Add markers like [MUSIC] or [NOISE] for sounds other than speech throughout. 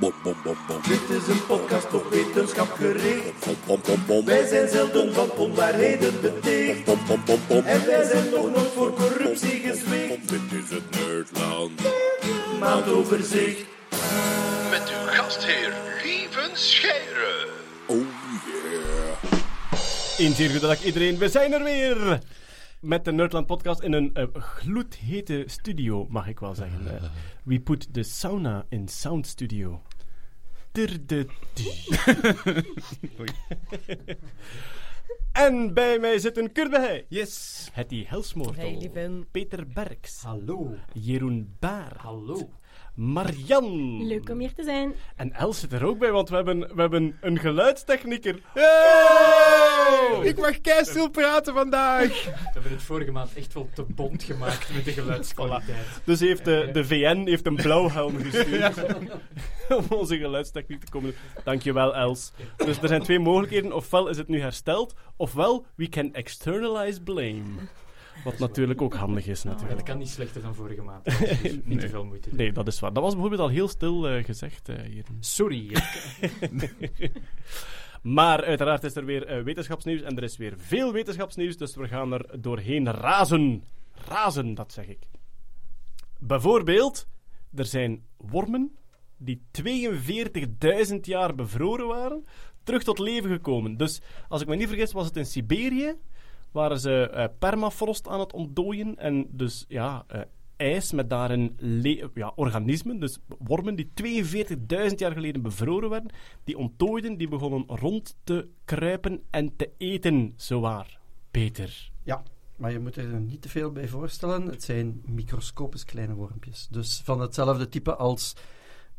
Bom, bom, bom, bom. Dit is een podcast op wetenschap gericht. Bom, bom, bom, bom. Wij zijn zelden van onwaarheden beticht. Bom, bom, bom, bom. En wij zijn nog nooit voor corruptie gezwicht. Dit is het Nerdland. Maandoverzicht. Met uw gastheer Lieven Scheire. Oh yeah. Een zeer goede dag iedereen, we zijn er weer! Met de Nerdland podcast in een eh, gloedhete studio, mag ik wel zeggen. Eh, we put the sauna in sound studio. Ter de [LAUGHS] En bij mij zit een Kurt Behey. Yes. Hetty Helsmoortel. Hey. Peter Berks. Hallo. Jeroen Baar. Hallo. Marian. Leuk om hier te zijn. En Els zit er ook bij, want we hebben, we hebben een geluidstechnieker. Ik mag keistil praten vandaag. We hebben het vorige maand echt wel te bond gemaakt met de geluidskwaliteit. Dus heeft de, de VN heeft een blauwhelm gestuurd om onze geluidstechniek te komen. Dankjewel, Els. Dus er zijn twee mogelijkheden. Ofwel is het nu hersteld, ofwel we can externalize blame. Wat natuurlijk ook handig is, Dat natuurlijk. kan niet slechter dan vorige maand. [LAUGHS] Dus niet te veel moeite doen. Nee, dat is waar. Dat was bijvoorbeeld al heel stil eh, gezegd eh, hier. Sorry. [LAUGHS] Maar uiteraard is er weer eh, wetenschapsnieuws en er is weer veel wetenschapsnieuws, dus we gaan er doorheen razen. Razen, dat zeg ik. Bijvoorbeeld, er zijn wormen die 42.000 jaar bevroren waren, terug tot leven gekomen. Dus, als ik me niet vergis, was het in Siberië, waren ze eh, permafrost aan het ontdooien en dus, ja... eh, ijs met daarin ja, organismen, dus wormen die 42.000 jaar geleden bevroren werden, die onttooiden, die begonnen rond te kruipen en te eten, zowaar. Peter. Ja, maar je moet er niet te veel bij voorstellen. Het zijn microscopisch kleine wormpjes. Dus van hetzelfde type als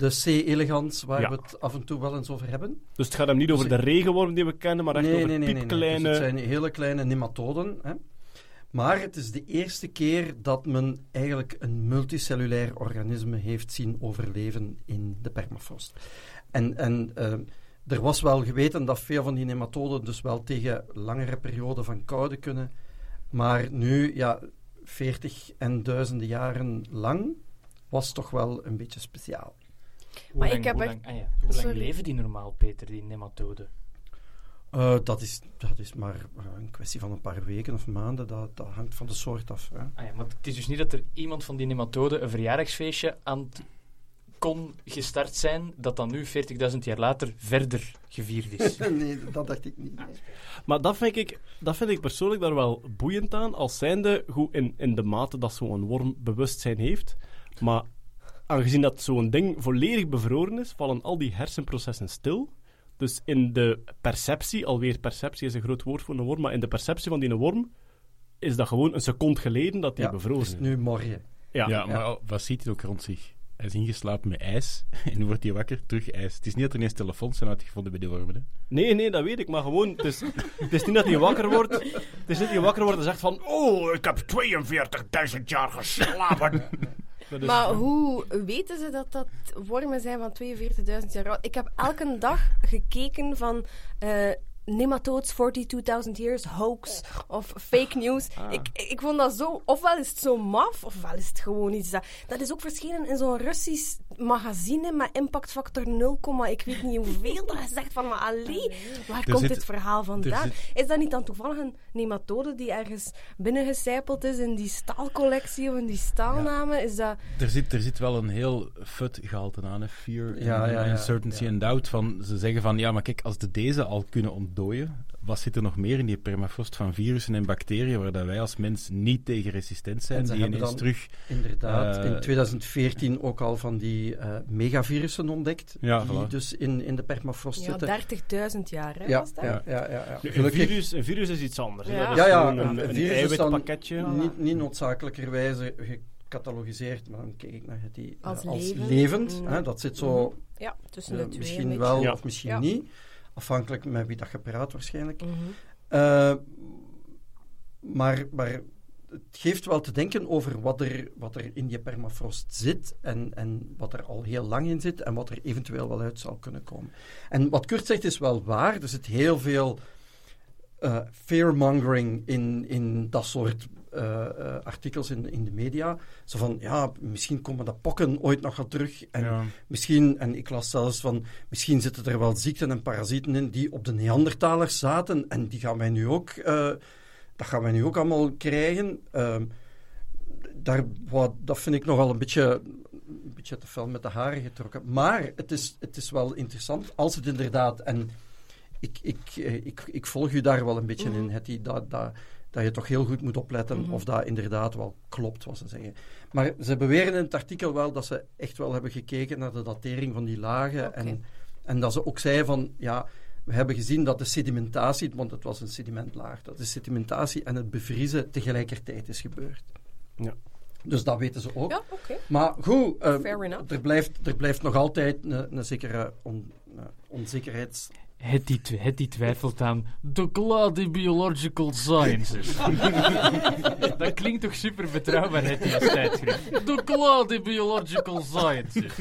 de C. elegans, waar Ja. we het af en toe wel eens over hebben. Dus het gaat hem niet over de regenworm die we kennen, maar echt over piepkleine... Dus het zijn hele kleine nematoden. Hè. Maar het is de eerste keer dat men eigenlijk een multicellulair organisme heeft zien overleven in de permafrost. En, en eh, er was wel geweten dat veel van die nematoden dus wel tegen langere perioden van koude kunnen. Maar nu, ja, 40 en duizenden jaren lang, was toch wel een beetje speciaal. Hoe Maar lang, ik heb hoe echt- lang, ah ja, hoe lang Sorry. leven die normaal, Peter, die nematoden? Eh, dat, is, dat is maar eh, een kwestie van een paar weken of maanden. Dat, dat hangt van de soort af. Hè. Ah ja, maar het is dus niet dat er iemand van die nematoden een verjaardagsfeestje aan het kon gestart zijn, dat dan nu, 40.000 jaar later, verder gevierd is. [LAUGHS] nee, dat dacht ik niet. Maar dat vind, ik, dat vind ik persoonlijk daar wel boeiend aan, als zijnde goed in, in de mate dat zo'n worm bewustzijn heeft. Maar aangezien dat zo'n ding volledig bevroren is, vallen al die hersenprocessen stil. Dus in de perceptie, alweer perceptie is een groot woord voor een worm, maar in de perceptie van die worm is dat gewoon een seconde geleden dat die Ja, bevroren het is. nu morgen. Ja. Ja, maar al- wat ziet hij ook rond zich? Hij is ingeslapen met ijs [LAUGHS] en nu wordt hij wakker, terug ijs. Het is niet dat er ineens telefoons zijn uitgevonden bij de wormen. Hè. Nee, nee, dat weet ik, maar gewoon, het is, het is niet dat hij wakker wordt. Het is niet dat hij wakker wordt en zegt van, oh, ik heb 42.000 jaar geslapen. [LAUGHS] Dat is- Maar hoe weten ze dat dat wormen zijn van 42.000 jaar oud? Ik heb elke dag gekeken van eh nematodes 42.000 years hoax of fake news. Ik, ik vond dat zo... Ofwel is het zo maf, ofwel is het gewoon iets dat... Dat is ook verschenen in zo'n Russisch magazine met impactfactor 0, ik weet niet hoeveel. Dat je zegt van, maar allee, waar komt zit- dit verhaal vandaan? zit- Is dat niet dan toevallig een nematode die ergens binnengecijpeld is in die staalcollectie of in die staalnamen? Is dat... Er, zit, er zit wel een heel fut gehalte aan, hè. fear, Ja, ja. uncertainty Ja. and doubt. Van, ze zeggen van, ja, maar kijk, als de deze al kunnen ontdooien, wat zit er nog meer in die permafrost van virussen en bacteriën waar dat wij als mens niet tegen resistent zijn, En ze die ineens dan- terug... Inderdaad, Eh, in 2014 ook al van die eh, megavirussen ontdekt. Ja, die voilà. dus in, in de permafrost Ja, zitten. 30.000 jaar, hè, Ja, was dat? ja, ja, ja, ja. Een virus, een virus is iets anders. Ja. Dat is Ja, een, een een virus is dan eiwitpakketje. Niet, niet noodzakelijkerwijze gecatalogiseerd, maar dan kijk ik naar die, eh, Als als, levend. levend. Hè, dat zit zo Ja, tussen eh, de twee. misschien wel of misschien Ja. niet. Afhankelijk met wie dat je praat waarschijnlijk. Mhm. Eh, maar, maar het geeft wel te denken over wat er, wat er in die permafrost zit en, en wat er al heel lang in zit en wat er eventueel wel uit zal kunnen komen. En wat Kurt zegt is wel waar. Er zit heel veel eh fearmongering in, in dat soort eh, eh, artikels in, in de media. Zo van, ja, misschien komen de pokken ooit nog wel terug. En Ja. misschien, en ik las zelfs van, misschien zitten er wel ziekten en parasieten in die op de Neandertalers zaten. En die gaan wij nu ook, eh, dat gaan wij nu ook allemaal krijgen. Ehm, daar, wat, dat vind ik nogal een beetje, een beetje te fel met de haren getrokken. Maar het is, het is wel interessant als het inderdaad. En ik, ik, ik, ik volg u daar wel een beetje in, Hetty, dat, dat, dat je toch heel goed moet opletten of dat inderdaad wel klopt wat ze zeggen. Maar ze beweren in het artikel wel dat ze echt wel hebben gekeken naar de datering van die lagen. En, en dat ze ook zei van, ja, we hebben gezien dat de sedimentatie, want het was een sedimentlaag, dat de sedimentatie en het bevriezen tegelijkertijd is gebeurd. Ja. Dus dat weten ze ook. Ja, oké. Maar goed, eh, er, blijft, er blijft nog altijd een, een zekere on, eh, onzekerheid. Het die, tw- het die twijfelt aan de Clade Biological Sciences. [LAUGHS] dat klinkt toch super betrouwbaar, het die als tijdschrift. De Biological Sciences. [LAUGHS]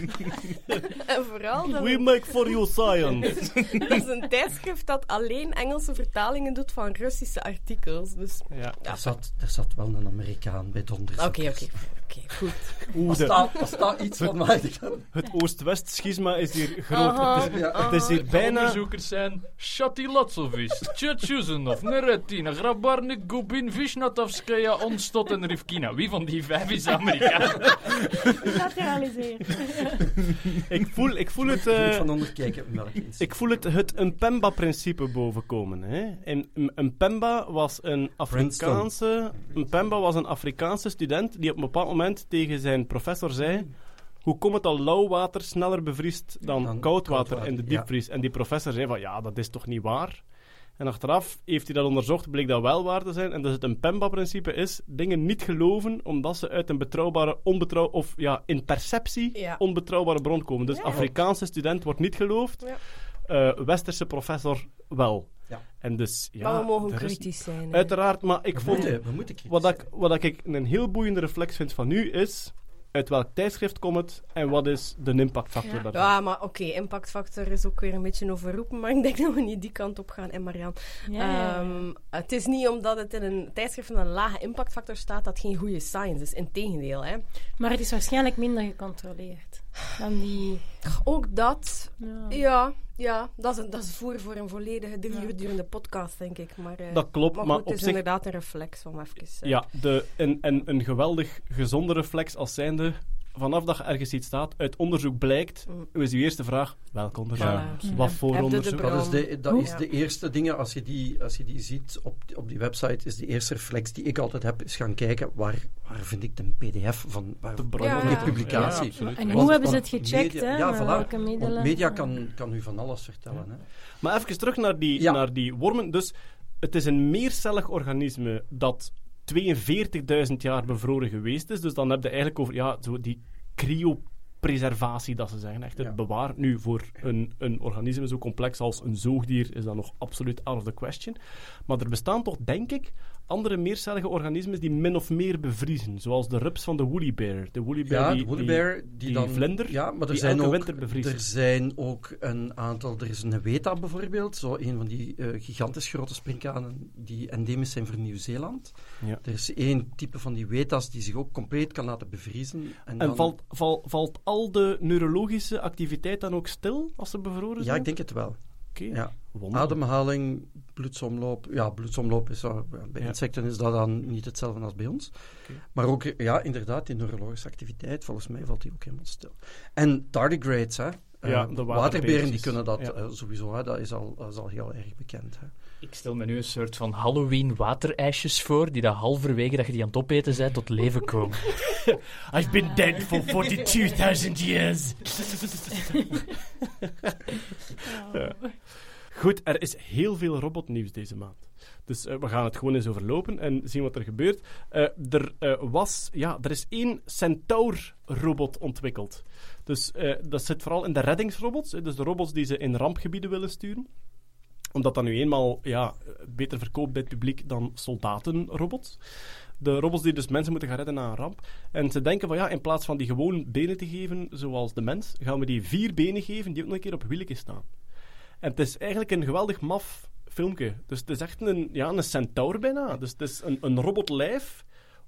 En vooral, dat, We make for you science. [LAUGHS] dat is een tijdschrift dat alleen Engelse vertalingen doet van Russische artikels. Dus, ja. ja. Er, zat, er zat wel een Amerikaan bij donders. Oké, oké. Oké, goed. Als de- dat, als dat iets van mij... het Oost-West-schisma is hier groot. Aha, Het is, Ja. het is hier bijna... onderzoekers zijn Shatilatsovis, Tchetchuzanov, Neretina, Grabarnik, Gubin, Vishnatavskaya, Onstot en Rivkina. Wie van die vijf is Amerikaan? Lateraliseer. Ik voel, ik voel het... Eh, van onder kijken. Ik voel het, het Mpemba-principe bovenkomen. Hè? En Mpemba was een Afrikaanse, Mpemba was een Afrikaanse student die op een bepaald moment tegen zijn professor zei: Hoe komt het dat lauw water sneller bevriest dan, Dan koud water in de ja. diepvries? En die professor zei: van, Ja, dat is toch niet waar? En achteraf heeft hij dat onderzocht, bleek dat wel waar te zijn. En dus het Mpemba-principe is dingen niet geloven omdat ze uit een betrouwbare, onbetrouw of ja, in perceptie Ja. onbetrouwbare bron komen. Dus Ja. Afrikaanse student wordt niet geloofd, Ja. eh, westerse professor wel. Ja. En dus, ja, maar we mogen is- kritisch zijn. hè. Uiteraard, maar ik we, vond... moeten, we moeten kritisch Wat, ik, wat ik een heel boeiende reflex vind van nu is... Uit welk tijdschrift komt het en wat is de impactfactor Ja. daarvan? Ja, maar oké, impactfactor is ook weer een beetje overroepen, maar [LAUGHS] ik denk dat we niet die kant op gaan, en Marian. Ja, ja, ja. Ehm, het is niet omdat het in een tijdschrift met een lage impactfactor staat dat het geen goede science is. Integendeel, hè. Maar het is waarschijnlijk minder gecontroleerd dan die... Ook dat, Ja. ja, ja dat, is, dat is voer voor een volledige drie Ja. uur durende podcast, denk ik. Maar, eh, Dat klopt, maar op het is zich... inderdaad een reflex om even... eh, Ja, de, en, en een geweldig gezonde reflex als zijnde... Vanaf dat je ergens iets staat, uit onderzoek blijkt... Mm. is uw eerste vraag, welk onderzoek? Ja. Wat voor Heb onderzoek? Dat is, de, dat is de eerste dingen, als je die, als je die ziet op, die- op die website, is de eerste reflex die ik altijd heb, is gaan kijken waar, waar vind ik de pdf van, waar, De bron. Ja, van die publicatie. Ja. En hoe Want- hebben ze het gecheckt, media- hè? ja, Met voilà. welke Want middelen? media kan, kan u van alles vertellen. Hè. Maar even terug naar die, Ja. naar die wormen. Dus het is een meercellig organisme dat 42.000 jaar bevroren geweest is. Dus dan heb je eigenlijk over ja, zo die cryopreservatie, dat ze zeggen. Echt het Ja. bewaren. Nu, voor een, een organisme zo complex als een zoogdier is dat nog absoluut out of the question. Maar er bestaan toch, denk ik, andere meercellige organismen die min of meer bevriezen. Zoals de rups van de woolly bear. De woolly bear, Ja, die, de woolly die- die, die dan... vlinder, Ja, maar er die zijn, elke ook, winter bevriest. er zijn ook een aantal... Er is een weta bijvoorbeeld, zo een van die eh, gigantisch grote sprinkhanen die endemisch zijn voor Nieuw-Zeeland. Ja. Er is één type van die weta's die zich ook compleet kan laten bevriezen. En, En dan- valt, val, valt al de neurologische activiteit dan ook stil als ze bevroren Ja, zijn? ik denk het wel. Oké, Ja. wonderlijk. Ademhaling, bloedsomloop. Ja, bloedsomloop is bij Ja. insecten is dat dan niet hetzelfde als bij ons. Maar ook, ja, inderdaad, die neurologische activiteit, volgens mij valt die ook helemaal stil. En tardigrades, hè. Ja, Eh, de waterberen die kunnen dat Ja. eh, sowieso, hè, dat, is al, dat is al heel erg bekend. Hè. Ik stel me nu een soort van Halloween waterijsjes voor, die dat halverwege dat je die aan het opeten bent, tot leven komen. [LAUGHS] I've been dead for 42.000 years. [LAUGHS] Ja. Goed, er is heel veel robotnieuws deze maand. Dus eh, we gaan het gewoon eens overlopen en zien wat er gebeurt. Eh, er, eh, was, ja, er is één Centaur-robot ontwikkeld. Dus eh, dat zit vooral in de reddingsrobots. dus de robots die ze in rampgebieden willen sturen omdat dat nu eenmaal ja, beter verkoopt bij het publiek dan soldatenrobots. De robots die dus mensen moeten gaan redden na een ramp. En ze denken van ja, in plaats van die gewoon benen te geven, zoals de mens, gaan we die vier benen geven die ook nog een keer op wielen staan. En het is eigenlijk een geweldig maf filmpje. Dus het is echt een, ja, een centaur bijna. Dus het is een, een robotlijf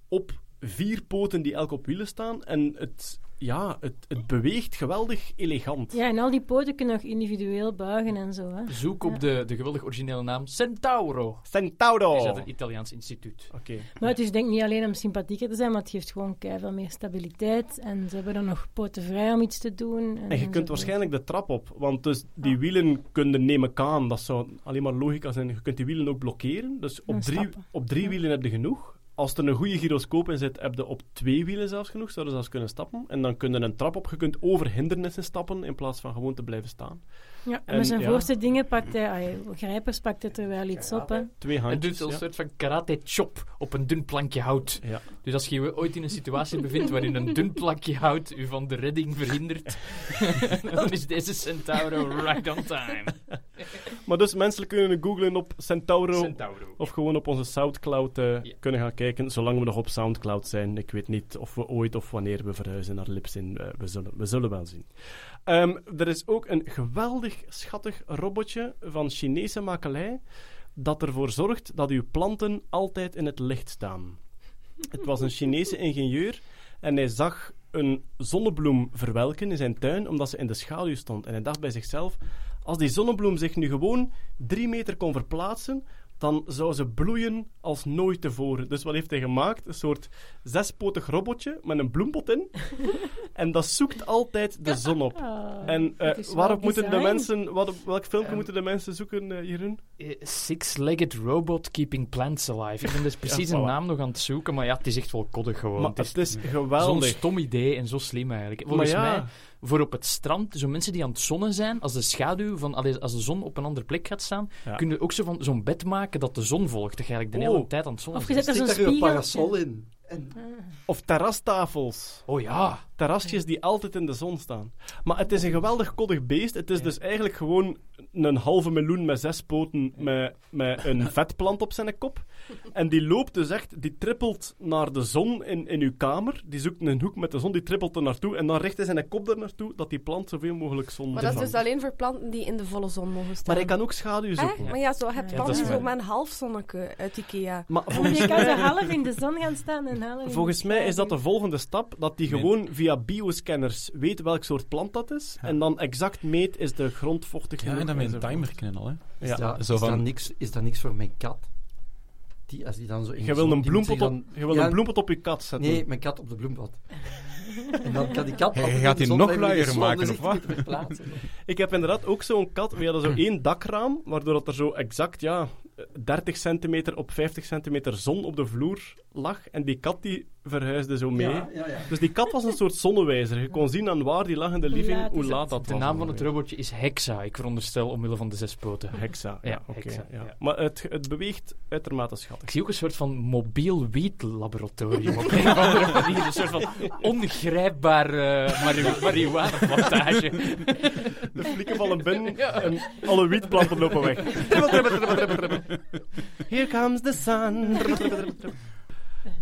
op vier poten die elk op wielen staan. En het, ja, het, het beweegt geweldig elegant. Ja, en al die poten kunnen nog individueel buigen en zo. Hè. Zoek op de, de geweldig originele naam Centauro. Centauro! Is dat een Italiaans instituut? Oké. Maar het is denk ik niet alleen om sympathieker te zijn, maar het geeft gewoon veel meer stabiliteit. En ze hebben dan nog poten vrij om iets te doen. En, En je kunt waarschijnlijk de trap op, want dus die wielen kunnen neem ik aan, dat zou alleen maar logica zijn, je kunt die wielen ook blokkeren. Dus op En drie, stappen. op drie wielen heb je genoeg. Als er een goede gyroscoop in zit, heb je op twee wielen zelfs genoeg, zouden ze zelfs kunnen stappen. En dan kun je een trap op, je kunt over hindernissen stappen, in plaats van gewoon te blijven staan. Ja, en met zijn ja. voorste dingen pakt hij, grijpers pakt het er wel iets op. Hè. Twee Het handjes. doet een ja. soort van karate-chop op een dun plankje hout. Ja. Dus als je je ooit in een situatie bevindt waarin een dun plankje hout u van de redding verhindert, [LAUGHS] dan is deze Centauro right on time. [LAUGHS] Maar dus mensen kunnen googlen op Centauro, Centauro. of gewoon op onze Soundcloud eh, Ja. kunnen gaan kijken, zolang we nog op Soundcloud zijn. Ik weet niet of we ooit of wanneer we verhuizen naar Lipsin. eh, we, zullen, we zullen wel zien. Ehm, er is ook een geweldig schattig robotje van Chinese makelij dat ervoor zorgt dat uw planten altijd in het licht staan. Het was een Chinese ingenieur en hij zag een zonnebloem verwelken in zijn tuin omdat ze in de schaduw stond. En hij dacht bij zichzelf, als die zonnebloem zich nu gewoon drie meter kon verplaatsen, dan zou ze bloeien als nooit tevoren. Dus wat heeft hij gemaakt? Een soort zespotig robotje met een bloempot in. [LAUGHS] en dat zoekt altijd de zon op. Ah, En eh, waarop moeten de mensen, wat, welk filmpje moeten de mensen zoeken, eh, Jeroen? Eh, Six-legged robot keeping plants alive. Ik ben dus [LAUGHS] precies Ja, een naam nog aan het zoeken, maar ja, het is echt wel koddig gewoon. Maar het is het is zo'n geweldig. stom idee en zo slim eigenlijk. Maar Volgens ja, mij, voor op het strand, zo mensen die aan het zonnen zijn, als de schaduw van, als de zon op een andere plek gaat staan, Ja. kunnen we ook zo van zo'n bed maken dat de zon volgt. Dat je eigenlijk de Oh. hele tijd aan het zonnen Of je zet er zo'n parasol in. En Of terrastafels. Oh ja. Terrasjes die altijd in de zon staan. Maar het is een geweldig koddig beest. Het is dus eigenlijk gewoon een halve meloen met zes poten met, met een [LAUGHS] vetplant op zijn kop. En die loopt dus echt, die trippelt naar de zon in, in uw kamer. Die zoekt een hoek met de zon, die trippelt er naartoe. En dan richt hij zijn kop er naartoe dat die plant zoveel mogelijk zon Maar dat is dus alleen voor planten die in de volle zon mogen staan. Maar hij kan ook schaduw zoeken. Echt? Maar ja, zo heb je planten zo met een half zonneke uit Ikea. Maar [LAUGHS] volgens je kan zo half in de zon gaan staan en half in de volgens mij is dat de volgende stap, dat die gewoon via bioscanners weet welk soort plant dat is. Ja. En dan exact meet, is de grond vochtig Ja, en dan met een timer kennen al, hè. Ja. is, dat, zo is, van- dat niks, is dat niks voor mijn kat? Die, als die dan zo in Je wil een bloempot, op, dan- je wil Ja, een bloempot op je kat zetten. Nee, mijn kat op de bloempot. [LAUGHS] en dan kan die kat... Gaat die nog luier maken, of wat? Ik heb inderdaad ook zo'n kat. We hadden zo [CLEARS THROAT] één dakraam, waardoor dat er zo exact ja, 30 centimeter op 50 centimeter zon op de vloer lag. En die kat die verhuisde zo mee. Ja, ja, ja. Dus die kat was een soort zonnewijzer. Je kon zien aan waar die lag in de Hoe living, laat hoe laat dat De was. naam van het robotje is Hexa, ik veronderstel omwille van de zes poten. Hexa. Ja, Ja, oké. Hexa, ja. ja. Maar het, het beweegt uitermate Ik schattig. zie ook een soort van mobiel wietlaboratorium op een of andere manier. Een soort van ongrijpbaar eh mari- marihuana-plantage. De flikken vallen binnen en alle wietplanten lopen weg. Here comes the sun. Dribbel,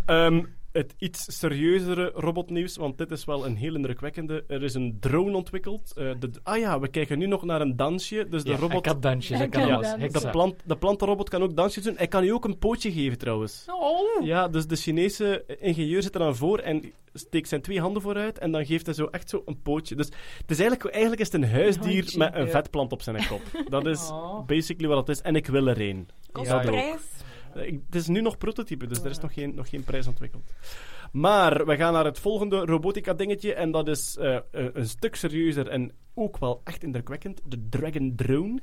[LAUGHS] het iets serieuzere robotnieuws, want dit is wel een heel indrukwekkende. Er is een drone ontwikkeld. Eh, de, ah ja, we kijken nu nog naar een dansje. Dus de Ja, hij robot... kan dansjes, hij kan kan alles. De, plant, de plantenrobot kan ook dansjes doen. Hij kan u ook een pootje geven, trouwens. Oh. Ja, dus de Chinese ingenieur zit er dan voor en steekt zijn twee handen vooruit en dan geeft hij zo echt zo een pootje. Dus het is eigenlijk, eigenlijk is het een huisdier met een ja. vetplant op zijn kop. Dat is Oh. basically wat het is. En ik wil er één. Kost Ja, een ja. prijs. Ik- Het is nu nog prototype, dus er is nog geen, nog geen prijs ontwikkeld. Maar we gaan naar het volgende robotica-dingetje en dat is eh, eh, een stuk serieuzer en ook wel echt indrukwekkend. De Dragon Drone.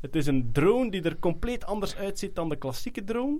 Het is een drone die er compleet anders uitziet dan de klassieke drone.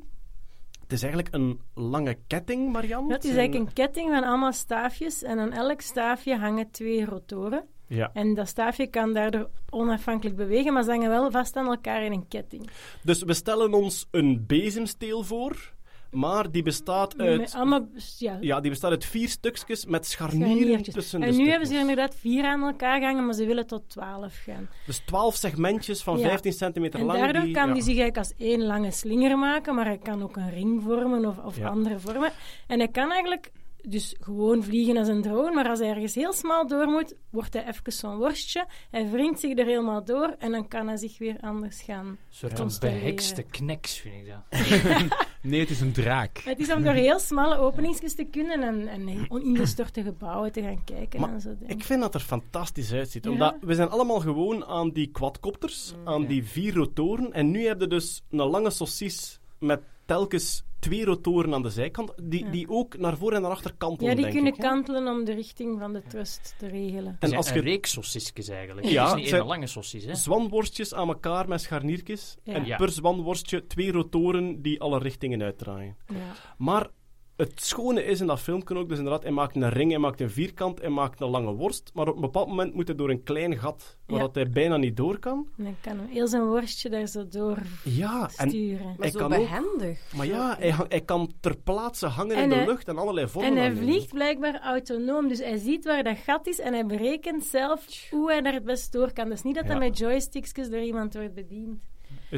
Het is eigenlijk een lange ketting, Marianne. Dat is eigenlijk een ketting van allemaal staafjes en aan elk staafje hangen twee rotoren. Ja. En dat staafje kan daardoor onafhankelijk bewegen, maar ze hangen wel vast aan elkaar in een ketting. Dus we stellen ons een bezemsteel voor, maar die bestaat uit... allemaal, ja, Ja, die bestaat uit vier stukjes met scharnieren tussen de En nu hebben ze er inderdaad vier aan elkaar gehangen, maar ze willen tot twaalf gaan. Dus twaalf segmentjes van Ja. 15 centimeter En lang. daardoor die, kan ja. die zich eigenlijk als één lange slinger maken, maar hij kan ook een ring vormen of, of andere vormen. En hij kan eigenlijk dus gewoon vliegen als een drone, maar als hij ergens heel smal door moet, wordt hij even zo'n worstje. Hij wringt zich er helemaal door en dan kan hij zich weer anders gaan. Een soort behekste kneks, vind ik dat. [LAUGHS] Nee, het is een draak. Het is om door heel smalle openingsjes te kunnen en, en in de storte gebouwen te gaan kijken Maar en zo. dingen. Ik vind dat er fantastisch uitziet. Ja. Omdat we zijn allemaal gewoon aan die quadcopters, aan Ja. die vier rotoren. En nu heb je dus een lange saucis met telkens twee rotoren aan de zijkant, die, Ja. die ook naar voor en naar achter kantelen, Ja, die denk kunnen ik, hè. kantelen om de richting van de trust te regelen. En als een je reeks sausisjes eigenlijk. Ja, het is niet lange sausis, hè. zwanworstjes aan elkaar met scharniertjes, Ja. en Ja. per zwanworstje twee rotoren die alle richtingen uitdraaien. Ja. Maar het schone is in dat filmpje ook, dus inderdaad, hij maakt een ring, hij maakt een vierkant, hij maakt een lange worst, maar op een bepaald moment moet hij door een klein gat, waar Ja. dat hij bijna niet door kan. En dan kan hij heel zijn worstje daar zo door Ja, en, sturen. Maar Hij zo kan ook- behendig. maar ja, hij, kan ter plaatse hangen En in de hij- lucht en allerlei vormen En hij vliegt blijkbaar autonoom, dus hij ziet waar dat gat is en hij berekent zelf hoe hij daar het best door kan. Dus niet dat hij met joystickjes door iemand wordt bediend.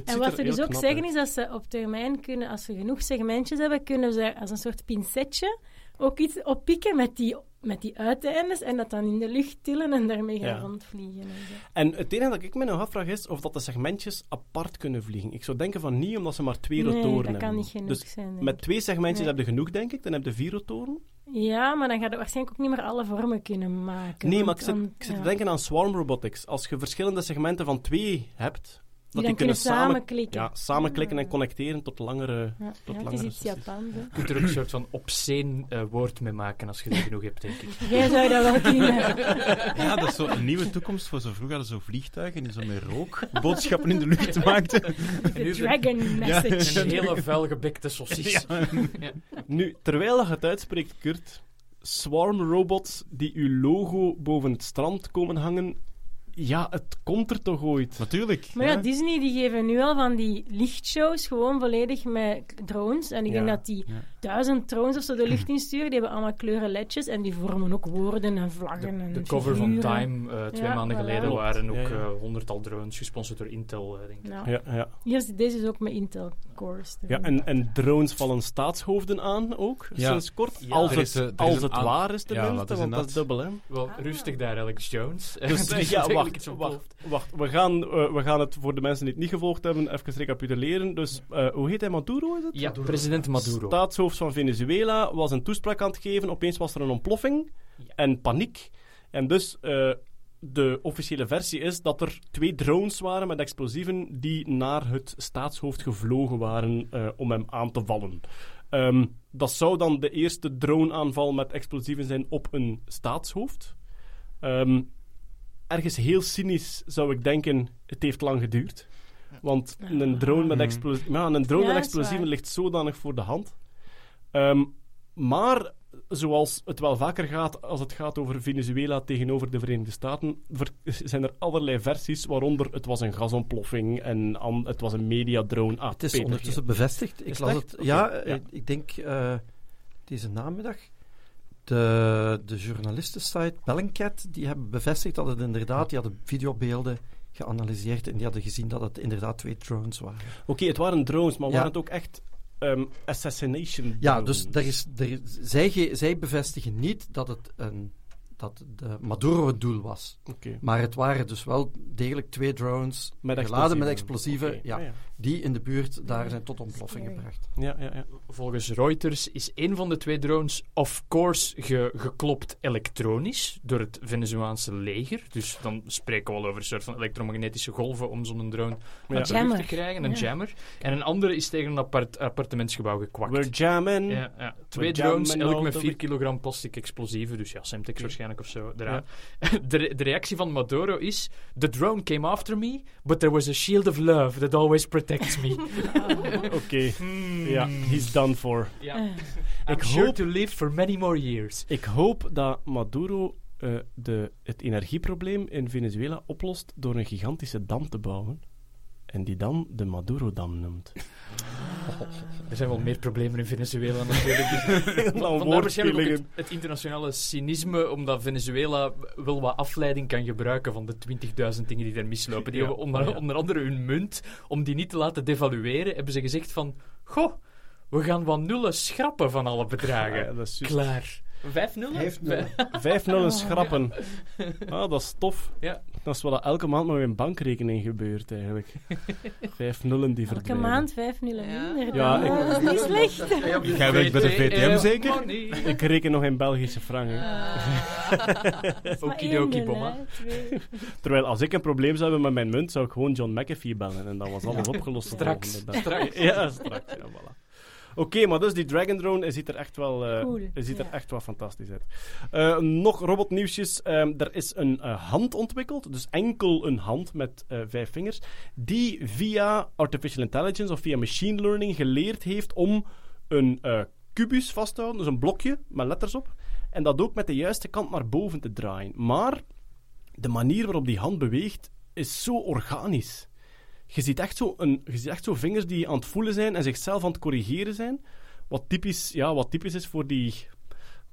En wat ze dus ook zeggen uit. is dat ze op termijn kunnen, als ze genoeg segmentjes hebben, kunnen ze als een soort pincetje ook iets oppikken met die, met die uiteindes en dat dan in de lucht tillen en daarmee gaan Ja. rondvliegen. En zo. En het enige dat ik me nog afvraag is of dat de segmentjes apart kunnen vliegen. Ik zou denken van niet, omdat ze maar twee Nee, rotoren dat hebben. kan niet genoeg dus zijn. met twee segmentjes Nee. heb je genoeg, denk ik. Dan heb je vier rotoren. Ja, maar dan gaat het waarschijnlijk ook niet meer alle vormen kunnen maken. Nee, maar ik zit, dan- ik zit ja. te denken aan swarm robotics. Als je verschillende segmenten van twee hebt, dat dan die kunnen kunnen samen, samenklikken. ja, samenklikken en connecteren tot langere... Ja, tot ja, het is langere. Je kunt er ook een soort van obscene eh, woord mee maken als je er genoeg hebt, denk ik. Jij zou dat wel kunnen. [LAUGHS] Ja, dat is zo een nieuwe toekomst voor zo vroeger hadden zo vliegtuigen die zo met rook boodschappen in de lucht [LAUGHS] maakten. [LAUGHS] De dragon message. Een hele vuilgebekte sausis. Nu, terwijl je het uitspreekt, Kurt, swarm robots die uw logo boven het strand komen hangen, ja, het komt er toch ooit. Natuurlijk. Maar ja, ja. Disney die geven nu al van die lichtshows gewoon volledig met drones. En ik denk dat die Ja. duizend drones of zo de lucht insturen. Die hebben allemaal kleuren ledjes en die vormen ook woorden en vlaggen en De cover van. Time eh, twee Ja, maanden voilà. geleden waren ook Ja, ja. eh, honderdtal drones gesponsord door Intel, eh, denk ik. Nou, Ja, ja. hier is, deze is ook met Intel cores. ja en, en drones vallen staatshoofden aan ook, Ja. sinds kort. Ja. als Er het, is, er is als het waar is tenminste, want dat is dubbel, hè. Wel, rustig daar, Alex Jones. [LAUGHS] [LAUGHS] Dus, ja, wacht, wacht, wacht. We gaan, eh, we gaan het voor de mensen die het niet gevolgd hebben even recapituleren. Dus, eh, hoe heet hij? Maduro is het? Ja, president Maduro. Staatshoofd van Venezuela was een toespraak aan het geven. Opeens was er een ontploffing Ja. en paniek. En dus eh, de officiële versie is dat er twee drones waren met explosieven die naar het staatshoofd gevlogen waren eh, om hem aan te vallen. Ehm, dat zou dan de eerste droneaanval met explosieven zijn op een staatshoofd. Ehm, ergens heel cynisch zou ik denken, het heeft lang geduurd. Want een drone met, Mhm. explosie ja, een drone Ja, met explosieven ligt zodanig voor de hand. Ehm, maar zoals het wel vaker gaat als het gaat over Venezuela tegenover de Verenigde Staten, zijn er allerlei versies, waaronder het was een gasontploffing en het was een mediadrone. Ah, Het is Peter, ondertussen bevestigd. Ik Is las het? Ja, eh, ja. ik denk eh, deze namiddag. De, de journalistensite Bellingcat die hebben bevestigd dat het inderdaad, die hadden videobeelden geanalyseerd en die hadden gezien dat het inderdaad twee drones waren. Oké, het waren drones, maar Ja. waren het ook echt ehm, assassination Ja, drones? dus er is, er zij, zij bevestigen niet dat het een, dat de Maduro het doel was. Oké. Maar het waren dus wel degelijk twee drones Met geladen met explosieven. Oké, ja, ja. die in de buurt daar zijn tot ontploffing gebracht. Ja, ja, ja. Volgens Reuters is een van de twee drones, of course, ge- geklopt elektronisch door het Venezolaanse leger. Dus dan spreken we al over een soort van elektromagnetische golven om zo'n drone Ja. uit de lucht te krijgen, een Ja. jammer. En een andere is tegen een apart, appartementsgebouw gekwakt. We're jamming. Ja, ja. Twee jamming drones, elk met the 4 way. kilogram plastic explosieven. Dus ja, Semtex waarschijnlijk of zo eraan. [LAUGHS] De, re- de reactie van Maduro is... The drone came after me, but there was a shield of love that always protects me. [LAUGHS] [LAUGHS] Oké. Hmm. Ja, he's done for. Ja. Eh, I'm Ik sure hoop- to live for many more years. Ik hoop dat Maduro eh, de, het energieprobleem in Venezuela oplost door een gigantische dam te bouwen. En die dan de Maduro-dam noemt. [LAUGHS] Er zijn wel meer problemen in Venezuela natuurlijk. [LAUGHS] Vandaar waarschijnlijk ook het, het internationale cynisme, omdat Venezuela wel wat afleiding kan gebruiken van de 20.000 dingen die er mislopen. Die Ja, hebben onder, ja. onder andere hun munt, om die niet te laten devalueren, hebben ze gezegd van, goh, we gaan wat nullen schrappen van alle bedragen. Ah, ja, dat is juist. Klaar. 5-0? Hij heeft nul. 5-0 schrappen. Ah, dat is tof. Ja. Dat is wat elke maand met mijn bankrekening gebeurt, eigenlijk. [LAUGHS] 5 nullen die Elke verdwijnen. maand vijf nullen Ja. minder. Ja, ik- eh, dat is niet slecht. Jij werkt bij de VTM zeker? Money. Ik reken nog in Belgische franken. Okidoki, bomma. Terwijl als ik een probleem zou hebben met mijn munt, zou ik gewoon John McAfee bellen en dan was alles opgelost. Straks. Straks. [LAUGHS] Ja, straks. Ja, voilà. Oké, maar dus die Dragon Drone ziet er echt wel, Cool, hij ziet er ja. echt wel fantastisch uit. Eh, nog robotnieuwsjes. Ehm, er is een eh, hand ontwikkeld, dus enkel een hand met vijf vingers, die via artificial intelligence of via machine learning geleerd heeft om een kubus vast te houden, dus een blokje met letters op, en dat ook met de juiste kant naar boven te draaien. Maar de manier waarop die hand beweegt is zo organisch. Je ziet echt zo, een, je ziet echt zo vingers die aan het voelen zijn en zichzelf aan het corrigeren zijn. Wat typisch, ja, wat typisch is voor die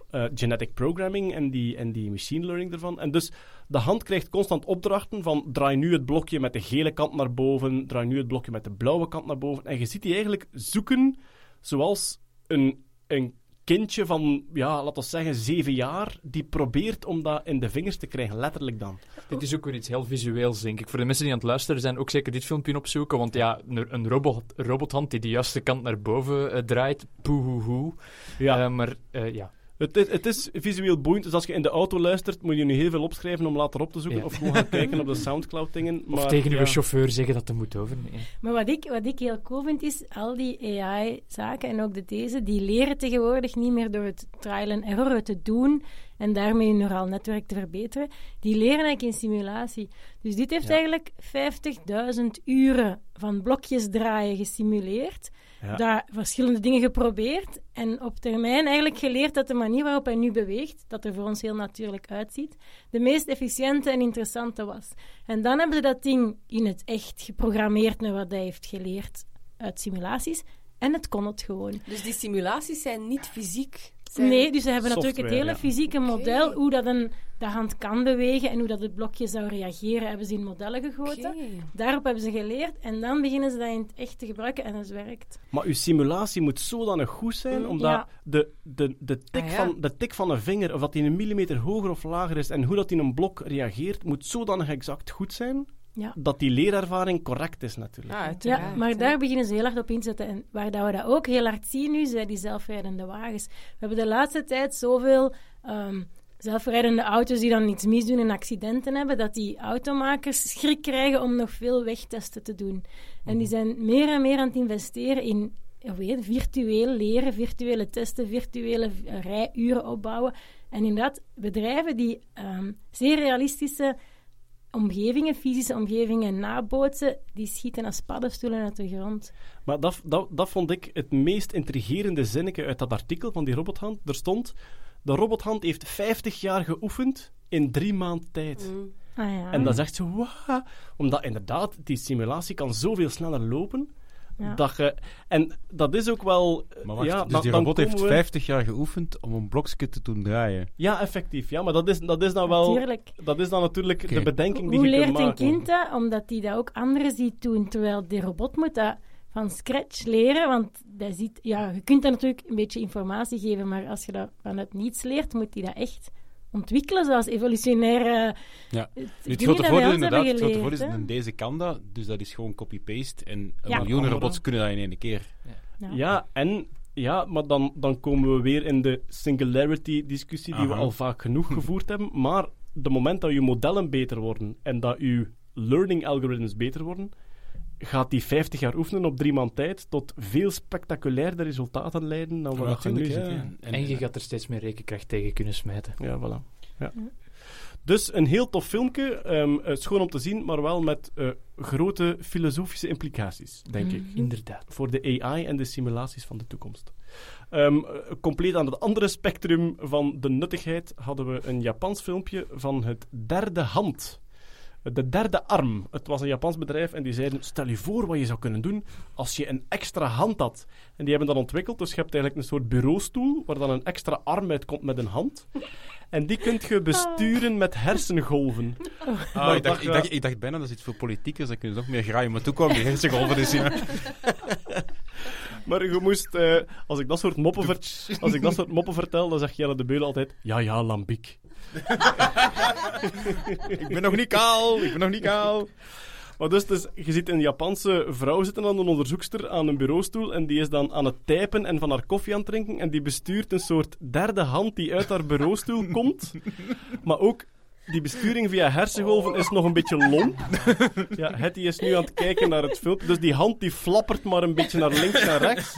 eh, genetic programming en die, en die machine learning ervan. En dus de hand krijgt constant opdrachten van draai nu het blokje met de gele kant naar boven, draai nu het blokje met de blauwe kant naar boven. En je ziet die eigenlijk zoeken zoals een, een kindje van, ja, laten we zeggen, zeven jaar, die probeert om dat in de vingers te krijgen, letterlijk dan. Dit is ook weer iets heel visueels, denk ik. Voor de mensen die aan het luisteren zijn, ook zeker dit filmpje opzoeken. Want ja, een, robot, robothand die de juiste kant naar boven eh, draait, poehoehoe. Ja. Eh, maar eh, ja, Het is, het is visueel boeiend, dus als je in de auto luistert, moet je nu heel veel opschrijven om later op te zoeken, Ja. of gewoon gaan [LAUGHS] kijken op de Soundcloud-dingen. of Maar, tegen ja. uw chauffeur zeggen dat hij moet overnemen. Maar wat ik, wat ik heel cool vind, is al die AI-zaken en ook de deze, die leren tegenwoordig niet meer door het trial and error het te doen en daarmee hun neuraal netwerk te verbeteren. Die leren eigenlijk in simulatie. Dus dit heeft eigenlijk 50.000 uren van blokjes draaien gesimuleerd. Ja. Daar verschillende dingen geprobeerd en op termijn eigenlijk geleerd dat de manier waarop hij nu beweegt, dat er voor ons heel natuurlijk uitziet, de meest efficiënte en interessante was. En dan hebben ze dat ding in het echt geprogrammeerd naar wat hij heeft geleerd uit simulaties. En het kon het gewoon. Dus die simulaties zijn niet fysiek. Zijn... Nee, dus ze hebben natuurlijk het hele ja. fysieke model, hoe dat een, de hand kan bewegen en hoe dat het blokje zou reageren, hebben ze in modellen gegoten. Daarop hebben ze geleerd en dan beginnen ze dat in het echt te gebruiken en het werkt. Maar uw simulatie moet zodanig goed zijn, Mm, omdat ja. de, de, de, tik Ah, ja. van, de tik van een vinger, of dat die een millimeter hoger of lager is, en hoe dat in een blok reageert, moet zodanig exact goed zijn, Ja. dat die leerervaring correct is natuurlijk. Ja, maar daar beginnen ze heel hard op in te zetten. En waar dat we dat ook heel hard zien nu, zijn die zelfrijdende wagens. We hebben de laatste tijd zoveel ehm, zelfrijdende auto's die dan iets misdoen en accidenten hebben, dat die automakers schrik krijgen om nog veel wegtesten te doen. En die zijn meer en meer aan het investeren in weet virtueel leren, virtuele testen, virtuele eh, rijuren opbouwen. En inderdaad, bedrijven die ehm, zeer realistische omgevingen, fysische omgevingen nabootsen, die schieten als paddenstoelen uit de grond. Maar dat, dat, dat vond ik het meest intrigerende zinnetje uit dat artikel van die robothand. Er stond, de robothand heeft 50 jaar geoefend in drie maand tijd. Mm. Ah ja. En is echt zo, wauw. Omdat inderdaad, die simulatie kan zoveel sneller lopen. Ja. Dat je, en dat is ook wel... Maar wacht, ja, dus dan- die robot heeft komen we- 50 jaar geoefend om een blokje te doen draaien. Ja, effectief. Ja, maar dat is, dat is dan wel... Natuurlijk. Dat is dan natuurlijk de bedenking die Hoe je kunt leert een maken. kind dat? Omdat hij dat ook anderen ziet doen. Terwijl die robot moet dat van scratch leren. Want ziet, ja, je kunt dat natuurlijk een beetje informatie geven. Maar als je dat vanuit niets leert, moet hij dat echt ontwikkelen. Zoals evolutionaire Ja. eh, Nu, het grote voordeel inderdaad, hebben het grote geleerd, voordeel is, in deze kan dat, dus dat is gewoon copy-paste. En een Ja. miljoenen robots kunnen dat in één keer. Ja. Ja, en... Ja, maar dan, dan komen we weer in de singularity-discussie die we al vaak genoeg [LAUGHS] gevoerd hebben. Maar de moment dat je modellen beter worden en dat je learning algorithms beter worden, gaat die 50 jaar oefenen op drie maand tijd tot veel spectaculairder resultaten leiden dan wat je nu ziet. hè. En, je gaat er steeds meer rekenkracht tegen kunnen smijten. Ja, voilà. Ja. Dus een heel tof filmpje. ehm, eh, schoon om te zien, maar wel met eh, grote filosofische implicaties, denk ik. Inderdaad. Voor de AI en de simulaties van de toekomst. Ehm, eh, compleet aan het andere spectrum van de nuttigheid hadden we een Japans filmpje van het derde hand. De derde arm. Het was een Japans bedrijf en die zeiden: Stel je voor wat je zou kunnen doen als je een extra hand had. En die hebben dat ontwikkeld. Dus je hebt eigenlijk een soort bureaustoel waar dan een extra arm uitkomt met een hand. En die kunt je besturen met hersengolven. Ah, Maar ik, dacht, ik, dacht, ik dacht bijna dat is iets voor politiekers, dan kunnen ze nog meer graaien. Maar toen kwam die hersengolven dus in. [LAUGHS] Maar je moest, eh, als, ik dat soort moppen ver- als ik dat soort moppen vertel, dan zegt Jelle de Beul altijd: Ja, ja, lambiek. [LAUGHS] Ik ben nog niet kaal, ik ben nog niet kaal. Maar dus, dus, je ziet een Japanse vrouw zitten aan een onderzoekster aan een bureaustoel en die is dan aan het typen en van haar koffie aan het drinken en die bestuurt een soort derde hand die uit haar bureaustoel komt. [LAUGHS] Maar ook die besturing via hersengolven is nog een beetje lomp. [LAUGHS] Ja, Hetty is nu aan het kijken naar het filmpje. Dus die hand die flappert maar een beetje naar links en rechts.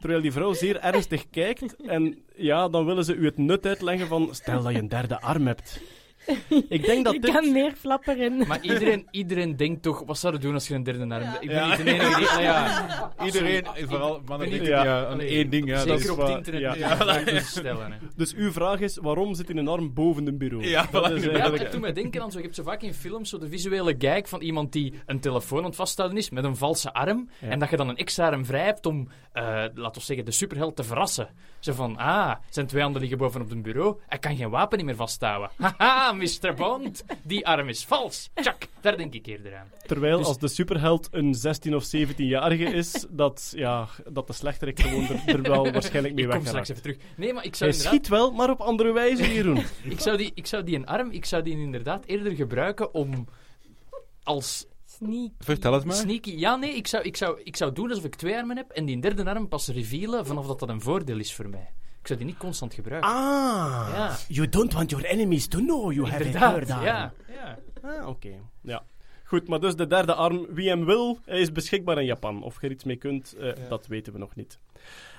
Terwijl die vrouw zeer ernstig kijkt. En ja, dan willen ze u het nut uitleggen van... Stel dat je een derde arm hebt. [LAUGHS] Ik denk dat dit... kan meer flapperen. Maar iedereen, iedereen denkt toch, wat zou je doen als je een derde arm hebt? Ik ben Ja. niet de enige die... nou ja, [LAUGHS] Iedereen, vooral mannen, ik- denken, ja, ja, aan één ding. Ja, dat zeker is op het internet ja. ja. [LAUGHS] stellen. Hè. Dus uw vraag is, waarom zit een arm boven een bureau? Ja, dat is Ja, eigenlijk... doet mij denken aan zo. Je hebt zo vaak in films zo de visuele gag van iemand die een telefoon aan het vasthouden is met een valse arm. Ja. En dat je dan een extra arm vrij hebt om, eh, laten we zeggen, de superheld te verrassen. Zo van, ah, zijn twee handen liggen boven op een bureau. Hij kan geen wapen niet meer vasthouden. Haha, Mr. Bond, die arm is vals. Tjak, daar denk ik eerder aan. Terwijl Dus- als de superheld een 16 of 17-jarige is, dat, ja, dat de slechterik gewoon er, er wel [LAUGHS] waarschijnlijk mee Ik kom weg straks even terug. Nee, maar ik zou Hij inderdaad... schiet wel, maar op andere wijze, Jeroen. [LAUGHS] Ik zou, die, ik zou die een arm, ik zou die inderdaad eerder gebruiken om als Sneak. Vertel het maar. sneaky... Ja, nee, ik zou, ik, zou, ik zou doen alsof ik twee armen heb en die derde arm pas revealen vanaf dat dat een voordeel is voor mij. Ik zou die niet constant gebruiken. Ah, Ja. you don't want your enemies to know you have Inderdaad, third arm. ja. ja. Ah, oké. Ja. Goed, maar dus de derde arm, wie hem wil, hij is beschikbaar in Japan. Of je er iets mee kunt, eh, dat weten we nog niet.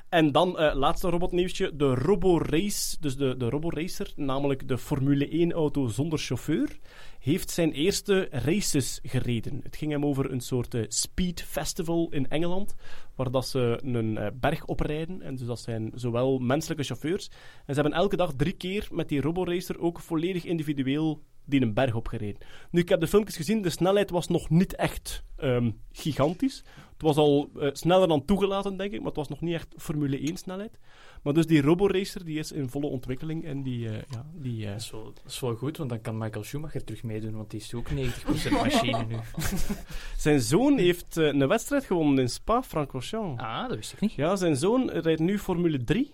En dan, eh, laatste robotnieuwsje, de RoboRace, dus de, de RoboRacer, namelijk de Formule 1-auto zonder chauffeur, heeft zijn eerste races gereden. Het ging hem over een soort eh, speed festival in Engeland, waar dat ze een eh, berg oprijden. En dus dat zijn zowel menselijke chauffeurs. En ze hebben elke dag drie keer met die RoboRacer ook volledig individueel die een berg opgereden. Nu, ik heb de filmpjes gezien, de snelheid was nog niet echt ehm, gigantisch. Het was al eh, sneller dan toegelaten, denk ik, maar het was nog niet echt Formule 1 snelheid. Maar dus die RoboRacer, die is in volle ontwikkeling en die, eh, ja, die... eh, Dat, is wel, dat is wel goed, want dan kan Michael Schumacher terug meedoen, want die is ook 90% machine nu. [LAUGHS] Zijn zoon heeft een wedstrijd gewonnen in Spa-Francorchamps. Ah, dat wist ik niet. Ja, zijn zoon rijdt nu Formule 3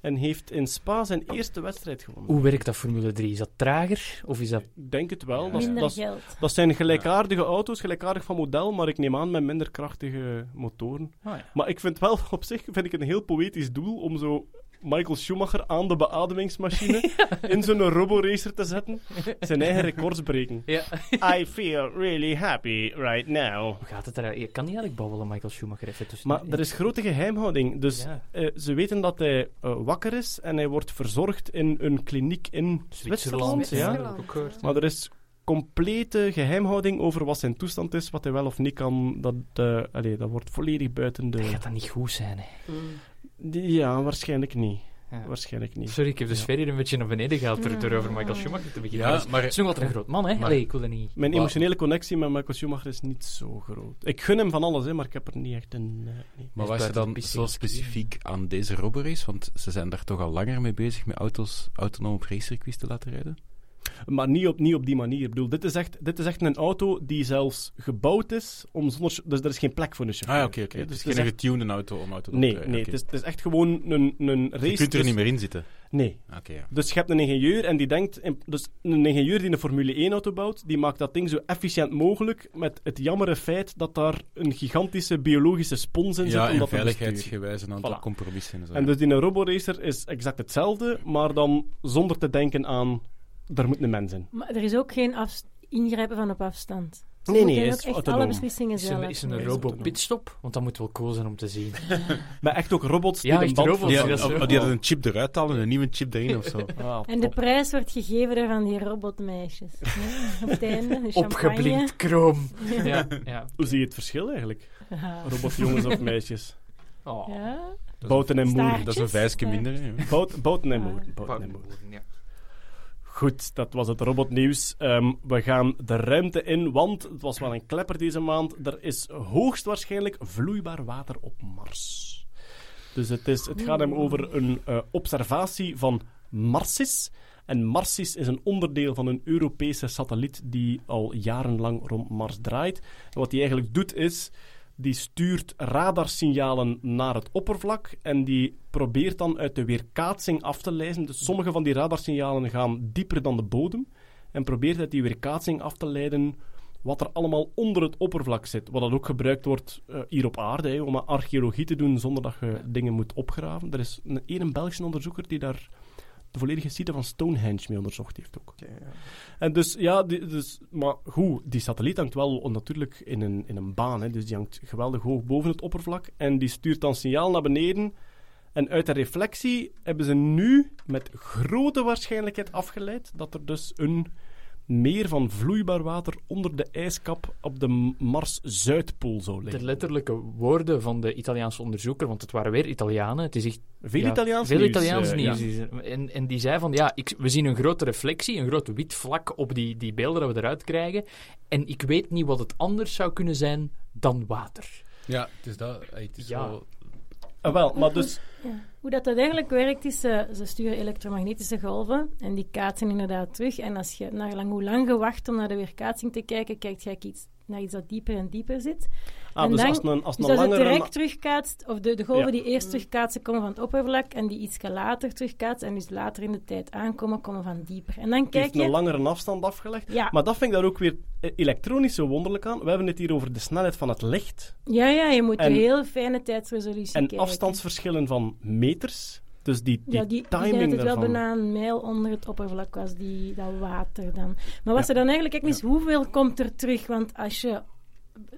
en heeft in Spa zijn eerste wedstrijd gewonnen. Hoe werkt dat Formule 3? Is dat trager? Of is dat... Ik denk het wel. Dat, Minder dat, geld. dat zijn gelijkaardige auto's, gelijkaardig van model, maar ik neem aan met minder krachtige motoren. Oh, ja. Maar ik vind wel, [LAUGHS] op zich vind ik een heel poëtisch doel om zo Michael Schumacher aan de beademingsmachine [LAUGHS] in zo'n roboracer te zetten, zijn eigen records breken. Ja. [LAUGHS] I feel really happy right now. Hoe gaat het eruit? Je kan niet eigenlijk babbelen, Michael Schumacher, even tussen. Maar er is grote geheimhouding. Dus Ja. eh, ze weten dat hij eh, wakker is en hij wordt verzorgd in een kliniek in Zwitserland. Zwitserland. Ja. Maar er is complete geheimhouding over wat zijn toestand is, wat hij wel of niet kan. Dat, eh, allee, dat wordt volledig buiten Dat de... gaat dan niet goed zijn, hè. Die- Ja, waarschijnlijk niet. Ja. Waarschijnlijk niet. Sorry, ik heb de sfeer hier een beetje naar beneden gehaald door, door over Michael Schumacher te beginnen. Ja, Maar maar- Het is nog altijd een groot man, hè? Maar- Allee, ik wil er niet... Mijn emotionele connectie met Michael Schumacher is niet zo groot. Ik gun hem van alles, hè, maar ik heb er niet echt een... eh, nee. Maar Is was je dan zo specifiek aan deze roborace? Want ze zijn daar toch al langer mee bezig met auto's autonoom op racecircuits te laten rijden? Maar niet op, niet op die manier. Ik bedoel, dit is, echt, dit is echt een auto die zelfs gebouwd is om zonder... Dus er is geen plek voor een chauffeur. Ah, oké, oké. Hè, Het is geen echt- getunede auto om Nee, te nee oké. het, is, het is echt gewoon een, een race... Je kunt er dus- niet meer in zitten. Nee. Oké, ja. Dus je hebt een ingenieur en die denkt... dus een ingenieur die een Formule 1-auto bouwt, die maakt dat ding zo efficiënt mogelijk met het jammere feit dat daar een gigantische biologische spons in zit. Ja, om en veiligheidsgewijs een aantal Voilà. compromissen en zo. En dus die roboracer is exact hetzelfde, maar dan zonder te denken aan... Er moet een mens in. Maar er is ook geen ingrijpen van op afstand. Nee, nee, is echt alle beslissingen Is zelf er, is er een nemen. robo-pitstop? Want dat moet wel cool zijn om te zien. [LAUGHS] Maar echt ook robots die Ja, band... robots, die, hadden- die een chip eruit halen en een nieuwe chip erin of zo. [LAUGHS] En de prijs wordt gegeven door van die robotmeisjes. hè. Op het [LAUGHS] einde. Opgeblind kroom. Ja, ja. Hoe zie je het verschil eigenlijk? Ja. Robotjongens of meisjes? Oh. Ja. Bouten en moer. Dat is een vijfje minder. Bouten en moer. Bouten en moer. Ja. Goed, dat was het robotnieuws. Ehm, we gaan de ruimte in, want het was wel een klepper deze maand. Er is hoogstwaarschijnlijk vloeibaar water op Mars. Dus het, is, het gaat hem over een eh, observatie van Marsis. En Marsis is een onderdeel van een Europese satelliet die al jarenlang rond Mars draait. En wat hij eigenlijk doet is... die stuurt radarsignalen naar het oppervlak en die probeert dan uit de weerkaatsing af te lezen. Dus sommige van die radarsignalen gaan dieper dan de bodem en probeert uit die weerkaatsing af te leiden wat er allemaal onder het oppervlak zit. Wat dat ook gebruikt wordt eh, hier op aarde, om archeologie te doen zonder dat je dingen moet opgraven. Er is een, één Belgische onderzoeker die daar de volledige site van Stonehenge mee onderzocht heeft ook. En dus, ja, die, dus, maar goed, die satelliet hangt wel natuurlijk in een, in een baan, hè, dus die hangt geweldig hoog boven het oppervlak en die stuurt dan signaal naar beneden. En uit de reflectie hebben ze nu met grote waarschijnlijkheid afgeleid dat er dus een meer van vloeibaar water onder de ijskap op de Mars-Zuidpool zou De liggen. letterlijke woorden van de Italiaanse onderzoeker, want het waren weer Italianen. Het is echt Veel ja, Italiaans veel nieuws, Italiaans eh, nieuws. ja. is. En, en die zei van, ja, ik, we zien een grote reflectie, een groot wit vlak op die, die beelden dat we eruit krijgen. En ik weet niet wat het anders zou kunnen zijn dan water. Ja, het is dat. Het is Ja. wel- Ah, wel, maar dus... Hoe dat, dat eigenlijk werkt is, eh, ze sturen elektromagnetische golven en die kaatsen inderdaad terug. En als je naar lang, hoe lang je wacht om naar de weerkaatsing te kijken, kijkt je naar iets dat dieper en dieper zit. Ah, En dus dan- als een, als een als het langere... direct terugkaatst, of de, de golven Ja. die eerst terugkaatsen, komen van het oppervlak en die iets later terugkaatsen en dus later in de tijd aankomen, komen van dieper. En dan kijk heeft een je... langere afstand afgelegd. Ja, Maar dat vind ik daar ook weer eh, elektronisch zo wonderlijk aan. We hebben het hier over de snelheid van het licht ja, ja, je moet En- een heel fijne tijdsresolutie en kijken. afstandsverschillen van meters. Dus die, die, ja, die, ik denk timing dat het wel daarvan. bijna een mijl onder het oppervlak was, die, dat water dan. Maar wat ze dan eigenlijk is, hoeveel komt er terug? Want als je,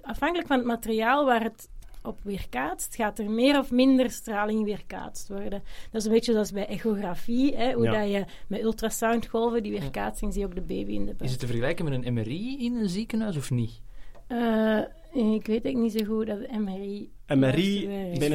afhankelijk van het materiaal waar het op weerkaatst, gaat er meer of minder straling weerkaatst worden. Dat is een beetje zoals bij echografie, hè, hoe Ja. dat je met ultrasoundgolven, die weerkaatsing, zie je ook de baby in de buik. Is het te vergelijken met een MRI in een ziekenhuis of niet? Eh, ik weet ook niet zo goed dat de MRI... MRI,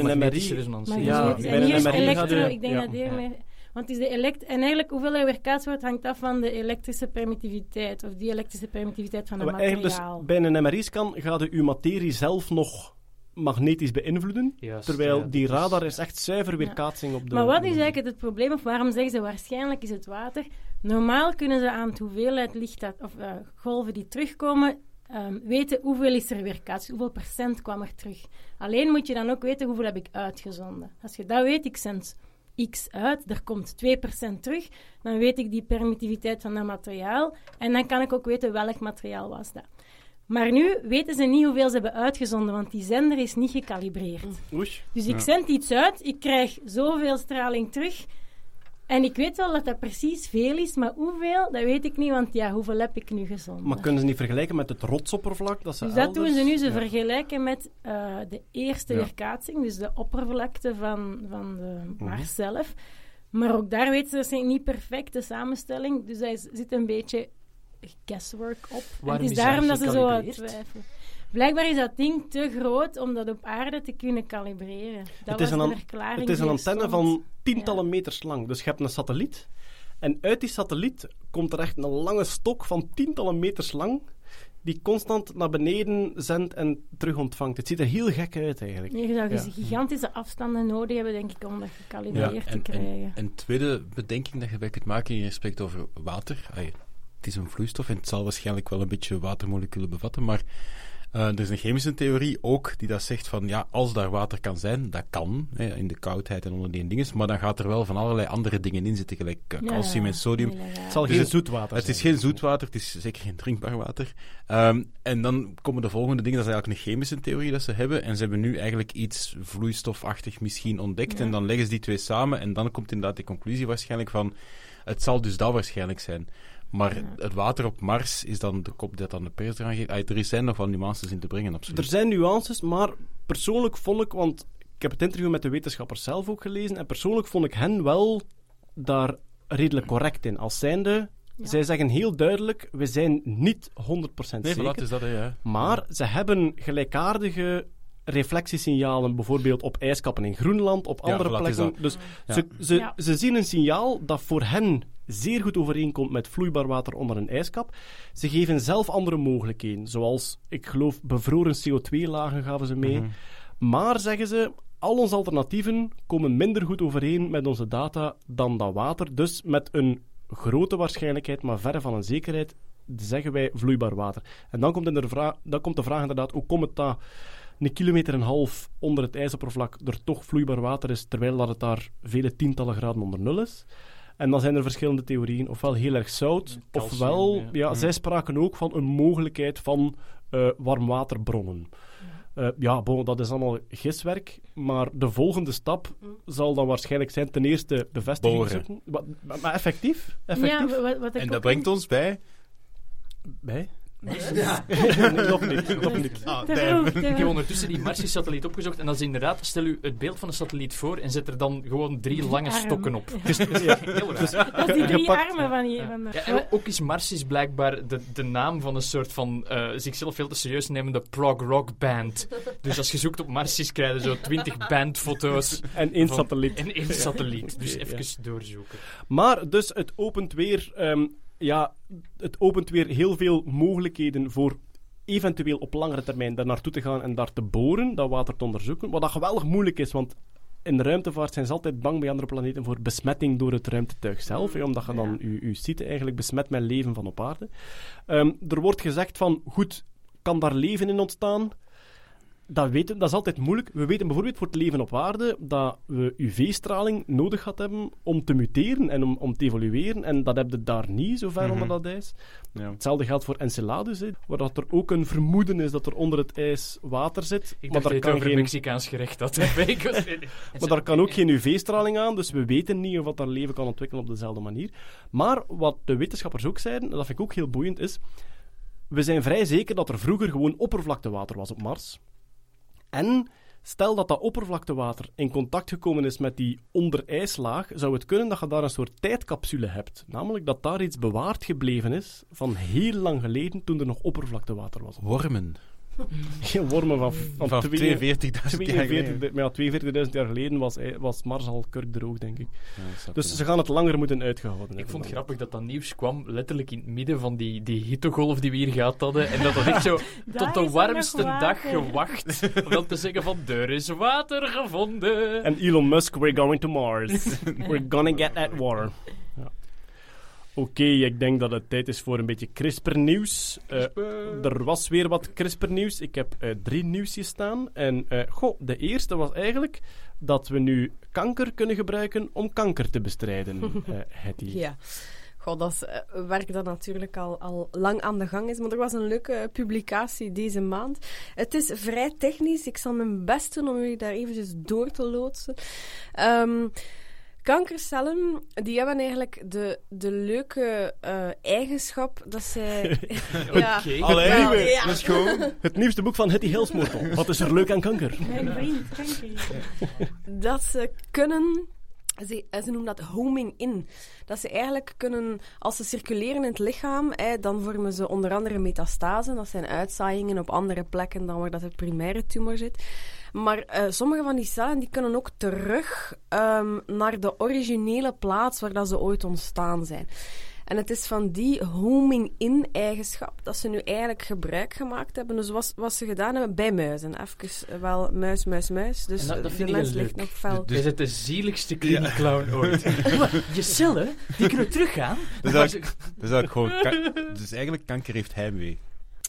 Magnetische MRI... resonantie. Ja, ja, bij en een hier is MRI elektro, ik denk ja. dat hier Ja. meer... Want is de elekt en eigenlijk hoeveel er weerkaatst wordt, hangt af van de elektrische permittiviteit, of die elektrische permittiviteit van het Maar eigenlijk materiaal. dus, bij een MRI-scan gaat je uw materie zelf nog magnetisch beïnvloeden. Juist, Terwijl ja, die is- radar is echt zuiver weerkaatsing op de... Maar wat is eigenlijk het probleem, of waarom zeggen ze waarschijnlijk is het water? Normaal kunnen ze aan het hoeveelheid licht dat, of eh, golven die terugkomen ehm, weten hoeveel is er weerkaatst, hoeveel procent kwam er terug. Alleen moet je dan ook weten hoeveel heb ik uitgezonden. Als je dat weet, ik zend x uit, er komt 2% terug, dan weet ik die permittiviteit van dat materiaal en dan kan ik ook weten welk materiaal was dat. Maar nu weten ze niet hoeveel ze hebben uitgezonden, want die zender is niet gekalibreerd. Oei. Dus ik Ja. zend iets uit, ik krijg zoveel straling terug. En ik weet wel dat dat precies veel is, maar hoeveel, dat weet ik niet, want ja, hoeveel heb ik nu gezonden? Maar kunnen ze niet vergelijken met het rotsoppervlak? Dat ze dus dat doen ze nu, ze Ja. vergelijken met eh, de eerste Ja. weerkaatsing, dus de oppervlakte van, van de Mhm. Mars zelf. Maar ook daar weten ze waarschijnlijk niet perfect de samenstelling, dus daar zit een beetje guesswork op. En Waarom het is is daarom dat dat ze zo twijfelen. Blijkbaar is dat ding te groot om dat op aarde te kunnen kalibreren. Dat Het is was een de verklaring Het is een antenne stond. van tientallen meters lang. Dus je hebt een satelliet. En uit die satelliet komt er echt een lange stok van tientallen meters lang. Die constant naar beneden zendt en terug ontvangt. Het ziet er heel gek uit eigenlijk. Je zou Ja. gigantische afstanden nodig hebben, denk ik, om dat gecalibreerd te en, krijgen. en, en tweede bedenking dat je bij kunt maken in respect over water. Het is een vloeistof en het zal waarschijnlijk wel een beetje watermoleculen bevatten, maar eh, er is een chemische theorie ook die dat zegt van ja, als daar water kan zijn, dat kan, hè, in de koudheid en onder die dingen, maar dan gaat er wel van allerlei andere dingen in zitten, gelijk eh, Ja, calcium en sodium. Het zal Dus geen zoetwater Het is geen zoetwater, het is zeker geen drinkbaar water. Ehm, en dan komen de volgende dingen, dat is eigenlijk een chemische theorie dat ze hebben. En ze hebben nu eigenlijk iets vloeistofachtig misschien ontdekt. Ja. En dan leggen ze die twee samen. En dan komt inderdaad die conclusie waarschijnlijk van... Het zal dus dat waarschijnlijk zijn. Maar Ja. het water op Mars is dan de kop dat aan de pers eraan geeft. Er zijn nog wel nuances in te brengen, absoluut. Er zijn nuances, maar persoonlijk vond ik, want ik heb het interview met de wetenschappers zelf ook gelezen, en persoonlijk vond ik hen wel daar redelijk correct in. Als zijnde, Ja. zij zeggen heel duidelijk, we zijn niet 100% Nee, zeker. voilà, is dat, hè, ja. Maar ze hebben gelijkaardige reflectiesignalen, bijvoorbeeld op ijskappen in Groenland, op Ja, andere het is plekken. dat. Dus Ja. ze, ze, Ja. ze zien een signaal dat voor hen zeer goed overeenkomt met vloeibaar water onder een ijskap. Ze geven zelf andere mogelijkheden, zoals, ik geloof, bevroren CO2-lagen gaven ze mee. Mhm. Maar, zeggen ze, al onze alternatieven komen minder goed overeen met onze data dan dat water. Dus met een grote waarschijnlijkheid, maar verre van een zekerheid, zeggen wij vloeibaar water. En dan komt, in de, vraag, dan komt de vraag inderdaad, hoe komt het dat een kilometer en een half onder het ijsoppervlak er toch vloeibaar water is, terwijl dat het daar vele tientallen graden onder nul is. En dan zijn er verschillende theorieën. Ofwel heel erg zout, Calcium, ofwel... ja. Ja, zij spraken ook van een mogelijkheid van eh, warmwaterbronnen. Eh, ja, bon, dat is allemaal giswerk. Maar de volgende stap zal dan waarschijnlijk zijn ten eerste bevestiging Boren. zoeken. Wat- Maar, maar effectief? Ja, effectief? wat, wat ik En dat brengt ons bij... Bij? Nee, [LAUGHS] nog niet. Nog niet. [LAUGHS] Ah, damn. Ik heb ondertussen die Marsi-satelliet opgezocht en dat is inderdaad, stel u het beeld van een satelliet voor en zet er dan gewoon drie lange Arm. stokken op. Ja. Dus, ja, heel raar. Dat is die drie Gepakt. armen van die... Van de, Ja, en ook is Marsis blijkbaar de, de naam van een soort van eh, zichzelf veel te serieus nemende prog rock band. Dus als je zoekt op Marsis krijg je zo twintig [LAUGHS] bandfoto's En één Van- satelliet. en één satelliet. Dus Ja. even doorzoeken. Maar dus het opent weer, ehm, ja, het opent weer heel veel mogelijkheden voor eventueel op langere termijn daar naartoe te gaan en daar te boren, dat water te onderzoeken. Wat dat geweldig moeilijk is, want in de ruimtevaart zijn ze altijd bang bij andere planeten voor besmetting door het ruimtetuig zelf, hè, omdat je dan je, je site eigenlijk besmet met leven van op aarde. Ehm, er wordt gezegd van, goed, kan daar leven in ontstaan? Dat, weten, dat is altijd moeilijk. We weten bijvoorbeeld voor het leven op aarde dat we UV-straling nodig gehad hebben om te muteren en om, om te evolueren. En dat heb je daar niet, zo ver Mhm. onder dat ijs. Ja. Hetzelfde geldt voor Enceladus, hè, waar dat er ook een vermoeden is dat er onder het ijs water zit. Ik maar, dacht daar dat kan over geen, Mexicaans gerecht was- [LAUGHS] [LAUGHS] maar daar kan ook geen UV-straling aan, dus we weten niet of dat daar leven kan ontwikkelen op dezelfde manier. Maar wat de wetenschappers ook zeiden, en dat vind ik ook heel boeiend, is... We zijn vrij zeker dat er vroeger gewoon oppervlaktewater was op Mars. En stel dat dat oppervlaktewater in contact gekomen is met die onderijslaag, zou het kunnen dat je daar een soort tijdcapsule hebt. Namelijk dat daar iets bewaard gebleven is van heel lang geleden, toen er nog oppervlaktewater was. Wormen. [LAUGHS] Geen wormen van, van, Van twee- 42.000 jaar 42 geleden. maar ja, 42.000 jaar geleden was, was Mars al kurkdroog, denk ik. Ja, Dus ze gaan het langer moeten uitgehouden Ik vond het grappig dat dat nieuws kwam letterlijk in het midden van die, die hittegolf die we hier gehad hadden. En dat dat echt zo [LAUGHS] tot de warmste dag gewacht. Om dan te zeggen van, er is water gevonden. En Elon Musk, we're going to Mars. [LAUGHS] we're gonna get that water. Ja. Oké, ik denk dat het tijd is voor een beetje CRISPR-nieuws. Eh, er was weer wat CRISPR-nieuws. Ik heb eh, drie nieuwsjes staan. En eh, goh, de eerste was eigenlijk dat we nu kanker kunnen gebruiken om kanker te bestrijden. [LAUGHS] eh Hetty. Ja. Goh, dat is eh, werk dat natuurlijk al, al lang aan de gang is. Maar er was een leuke publicatie deze maand. Het is vrij technisch. Ik zal mijn best doen om jullie daar eventjes door te loodsen. Ehm, kankercellen, die hebben eigenlijk de, de leuke eh, eigenschap dat zij... [LAUGHS] ja, Oké. Allee, we- ja. dat is gewoon... Het nieuwste boek van Hetty Hilsmoortel. Wat is er leuk aan kanker? Mijn vriend, kanker. dat ze kunnen. Ze, eh, ze noemen dat homing in. Dat ze eigenlijk kunnen, als ze circuleren in het lichaam, hè, dan vormen ze onder andere metastasen. Dat zijn uitzaaiingen op andere plekken dan waar dat het primaire tumor zit. Maar eh, sommige van die cellen die kunnen ook terug ehm, naar de originele plaats waar dat ze ooit ontstaan zijn. En het is van die homing-in-eigenschap dat ze nu eigenlijk gebruik gemaakt hebben. Dus wat, wat ze gedaan hebben bij muizen. Even eh, wel muis, muis, muis. Dus dat, dat de vind ik mens leuk. ligt nog fel. Je bent de zieligste kliniekclown [LAUGHS] ooit. je cellen, die kunnen teruggaan. Dat is eigenlijk, is dus eigenlijk kanker heeft heimwee.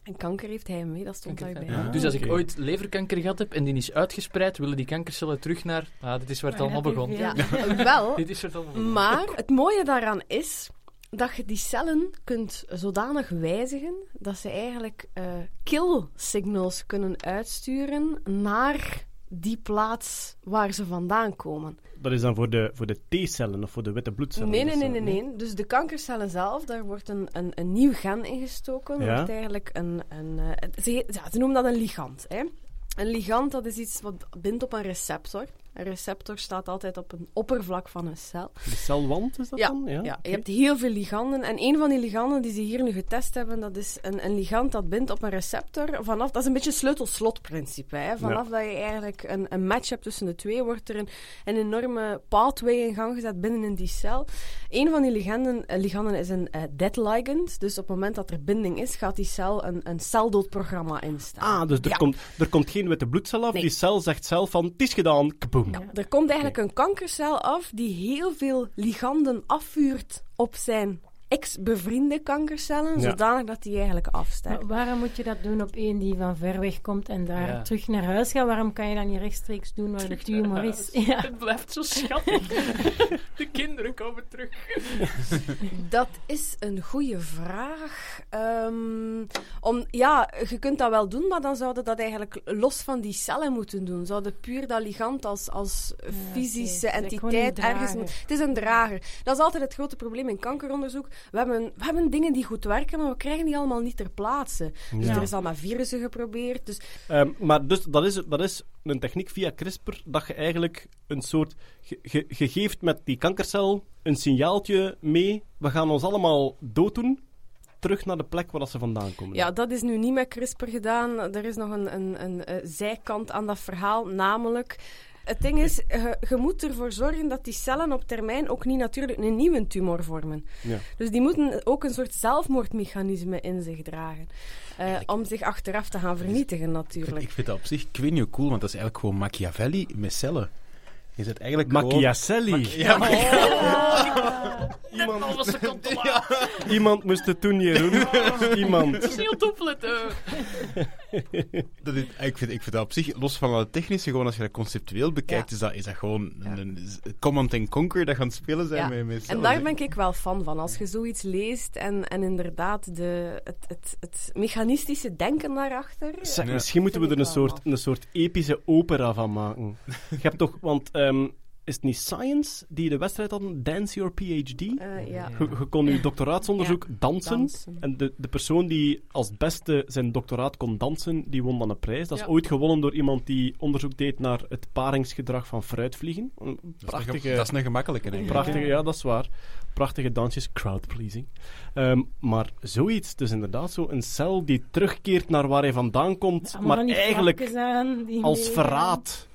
En kanker heeft hij mee, dat stond daarbij. Ja. Dus als ik oké. ooit leverkanker gehad heb en die is uitgespreid, willen die kankercellen terug naar... Ah, dit is waar het allemaal begon. Ja. Wel. [LAUGHS] Dit is waar het allemaal begon. Maar het mooie daaraan is dat je die cellen kunt zodanig wijzigen dat ze eigenlijk eh, kill signals kunnen uitsturen naar die plaats waar ze vandaan komen. Dat is dan voor de, voor de T-cellen of voor de witte bloedcellen? Nee, nee, nee, nee, nee. Dus de kankercellen zelf, daar wordt een, een, een nieuw gen ingestoken. Ja. wordt eigenlijk een... een eh, ze, ja, ze noemen dat een ligand. Hè? Een ligand, dat is iets wat bindt op een receptor. Een receptor staat altijd op een oppervlak van een cel. De celwand is dat Ja, dan? ja, Ja, je hebt heel veel liganden. En een van die liganden die ze hier nu getest hebben, dat is een, een ligand dat bindt op een receptor. Vanaf, dat is een beetje het sleutel-slot-principe. Hè? Vanaf dat je eigenlijk een, een match hebt tussen de twee, wordt er een, een enorme pathway in gang gezet binnen in die cel. Een van die liganden, eh, liganden is een eh, dead ligand. Dus op het moment dat er binding is, gaat die cel een, een celdoodprogramma instaan. Ah, dus er, Ja. komt, er komt geen witte bloedcel af. Nee. Die cel zegt zelf van, het is gedaan, kaboom. Er komt eigenlijk een kankercel af die heel veel liganden afvuurt op zijn ex-bevriende kankercellen, Ja. zodanig dat die eigenlijk afsterven. Waarom moet je dat doen op één die van ver weg komt en daar Ja. terug naar huis gaat? Waarom kan je dat niet rechtstreeks doen waar de tumor is? Ja. [LAUGHS] Het blijft zo schattig. De kinderen komen terug. [LAUGHS] Dat is een goede vraag. Ehm, om, ja, je kunt dat wel doen, maar dan zouden dat eigenlijk los van die cellen moeten doen. Zouden puur dat ligand als, als fysische entiteit ergens... moet- Het is een drager. Dat is altijd het grote probleem in kankeronderzoek. We hebben, we hebben dingen die goed werken, maar we krijgen die allemaal niet ter plaatse. Dus er is al met virussen geprobeerd. Dus Ehm, maar dus, dat, is, dat is een techniek via CRISPR dat je eigenlijk een soort... Je, geeft met die kankercel een signaaltje mee. We gaan ons allemaal dooddoen. Terug naar de plek waar ze vandaan komen. Ja, dat is nu niet met CRISPR gedaan. Er is nog een, een, een, eh, zijkant aan dat verhaal, namelijk... Het ding is, je, je moet ervoor zorgen dat die cellen op termijn ook niet natuurlijk een nieuwe tumor vormen. Ja. Dus die moeten ook een soort zelfmoordmechanisme in zich dragen. eh, om zich achteraf te gaan vernietigen, natuurlijk. Ik vind dat op zich, ik weet niet hoe cool, want dat is eigenlijk gewoon Machiavelli met cellen. Je zit eigenlijk gewoon- Machiavelli. Ja, Iemand, seconde te laat. iemand moest het doen, Jeroen. Iemand. Het is heel opletten. Dat is, ik, vind, ik vind dat op zich, los van het technische, gewoon als je dat conceptueel bekijkt, Ja. is, dat, is dat gewoon een, een command and conquer dat gaan spelen zijn Ja. met, met En daar ben ik wel fan van. Als je zoiets leest en, en inderdaad de, het, het, het mechanistische denken daarachter. Zeg, Ja. Misschien moeten we er een soort, een soort epische opera van maken. Je hebt toch, want ehm, is het niet Science die de wedstrijd hadden? Dance Your PhD? Eh, ja. Je, je kon [LAUGHS] je doctoraatsonderzoek dansen. Dansen. En de, de persoon die als beste zijn doctoraat kon dansen, die won dan een prijs. Dat is Ja. ooit gewonnen door iemand die onderzoek deed naar het paringsgedrag van fruitvliegen. Een dat, is een, prachtige, ge- dat is een gemakkelijke, denk ik. prachtige, ja, dat is waar. Prachtige dansjes, crowd-pleasing. Ehm, maar zoiets, dus inderdaad zo een cel die terugkeert naar waar hij vandaan komt, maar eigenlijk als verraad.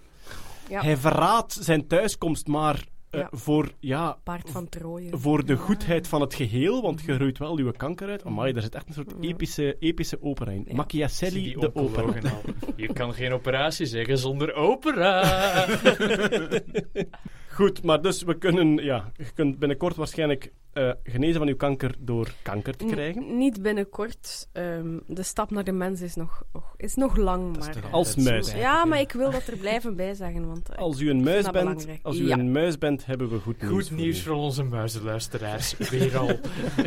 Ja. Hij verraadt zijn thuiskomst, maar eh, Ja. voor, ja, Paard van Troje. voor de goedheid van het geheel, want je roeit wel je kanker uit. Amai, daar zit echt een soort epische, epische opera in. Ja. Machiavelli, Die de opera. Je kan geen operatie zeggen zonder opera. [LAUGHS] [LAUGHS] Goed, maar dus we kunnen, ja, je kunt binnenkort waarschijnlijk eh, genezen van uw kanker door kanker te N- krijgen. niet binnenkort. Ehm, de stap naar de mens is nog, is nog lang. Maar, eh, Als muis. ja, maar ik wil dat er blijven bij zeggen. Want, eh, Als u een muis bent, belangrijk. als u Ja. een muis bent, hebben we goed nieuws. Goed voor nieuws u. voor onze muizenluisteraars. Weer al.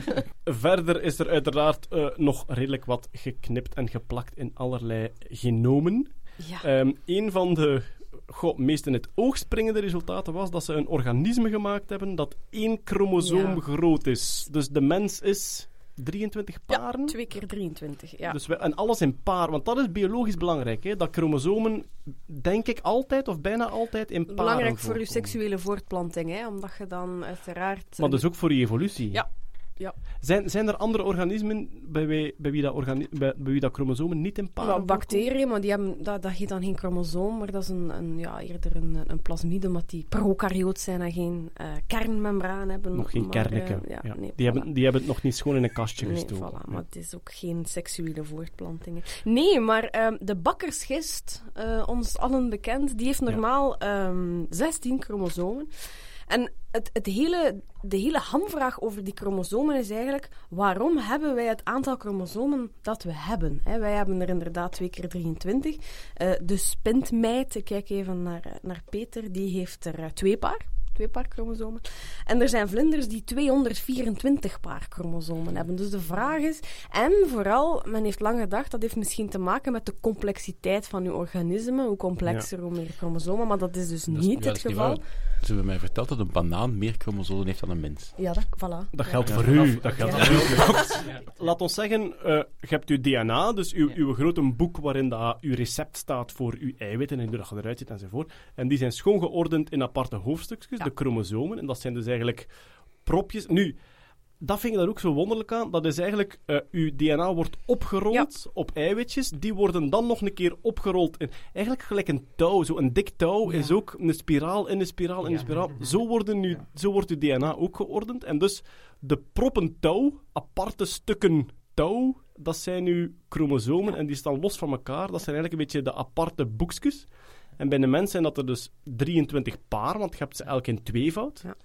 [LAUGHS] Verder is er uiteraard eh, nog redelijk wat geknipt en geplakt in allerlei genomen. ja. Ehm een van de goh, meest in het oog springende resultaten was dat ze een organisme gemaakt hebben dat één chromosoom Ja. groot is. Dus de mens is 23 Ja, paren. twee keer 23. Ja. Dus we, en alles in paar, want dat is biologisch belangrijk. Hè? Dat chromosomen, denk ik, altijd of bijna altijd in paren Belangrijk voor je seksuele voortplanting, hè, omdat je dan uiteraard... Maar dus ook voor je evolutie. Ja. Ja. Zijn, zijn er andere organismen bij, wie, bij, wie dat bij, bij wie dat chromosomen niet in paren bacteriën, maar die hebben, dat, dat heet dan geen chromosoom, maar dat is een, een, ja, eerder een, een plasmide, omdat die prokaryoot zijn en geen eh, kernmembraan hebben. Nog geen maar, eh, ja, Ja. nee, die, voilà. hebben, die hebben het nog niet schoon in een kastje Nee, gestoken. voilà, Ja. maar het is ook geen seksuele voortplantingen. Nee, maar ehm, de bakkersgist, eh, ons allen bekend, die heeft normaal ehm 16 chromosomen. En het, het hele, de hele hamvraag over die chromosomen is eigenlijk: waarom hebben wij het aantal chromosomen dat we hebben? Wij hebben er inderdaad twee keer 23. Eh, de spintmeid, ik kijk even naar, naar Peter, die heeft er eh, twee paar. Twee paar chromosomen. En er zijn vlinders die 224 paar chromosomen hebben. Dus de vraag is, en vooral, men heeft lang gedacht, dat heeft misschien te maken met de complexiteit van uw organisme. Hoe complexer, hoe meer chromosomen. Maar dat is dus Dat is- niet het niet geval. Ze hebben mij verteld dat een banaan meer chromosomen heeft dan een mens. ja, dat, voilà. Dat geldt Ja. voor u. Dat geldt Ja. voor u. Laat ons zeggen, eh, je hebt uw DNA, dus uw, uw grote boek waarin dat uw recept staat voor uw eiwitten en hoe dat eruit ziet enzovoort. En die zijn schoon geordend in aparte hoofdstukjes, de chromosomen. En dat zijn dus eigenlijk propjes. Nu, dat vind ik daar ook zo wonderlijk aan. Dat is eigenlijk, eh, uw DNA wordt opgerold op eiwitjes. Die worden dan nog een keer opgerold. In, eigenlijk gelijk een touw. Zo een dik touw is ook een spiraal in een spiraal in een Ja. spiraal. Zo, worden nu, zo wordt uw DNA ook geordend. En dus de proppen touw, aparte stukken touw, dat zijn uw chromosomen. En die staan los van elkaar. Dat zijn eigenlijk een beetje de aparte boekjes. En bij de mens zijn dat er dus 23 paar, want je hebt ze elk in tweevoud. Ja.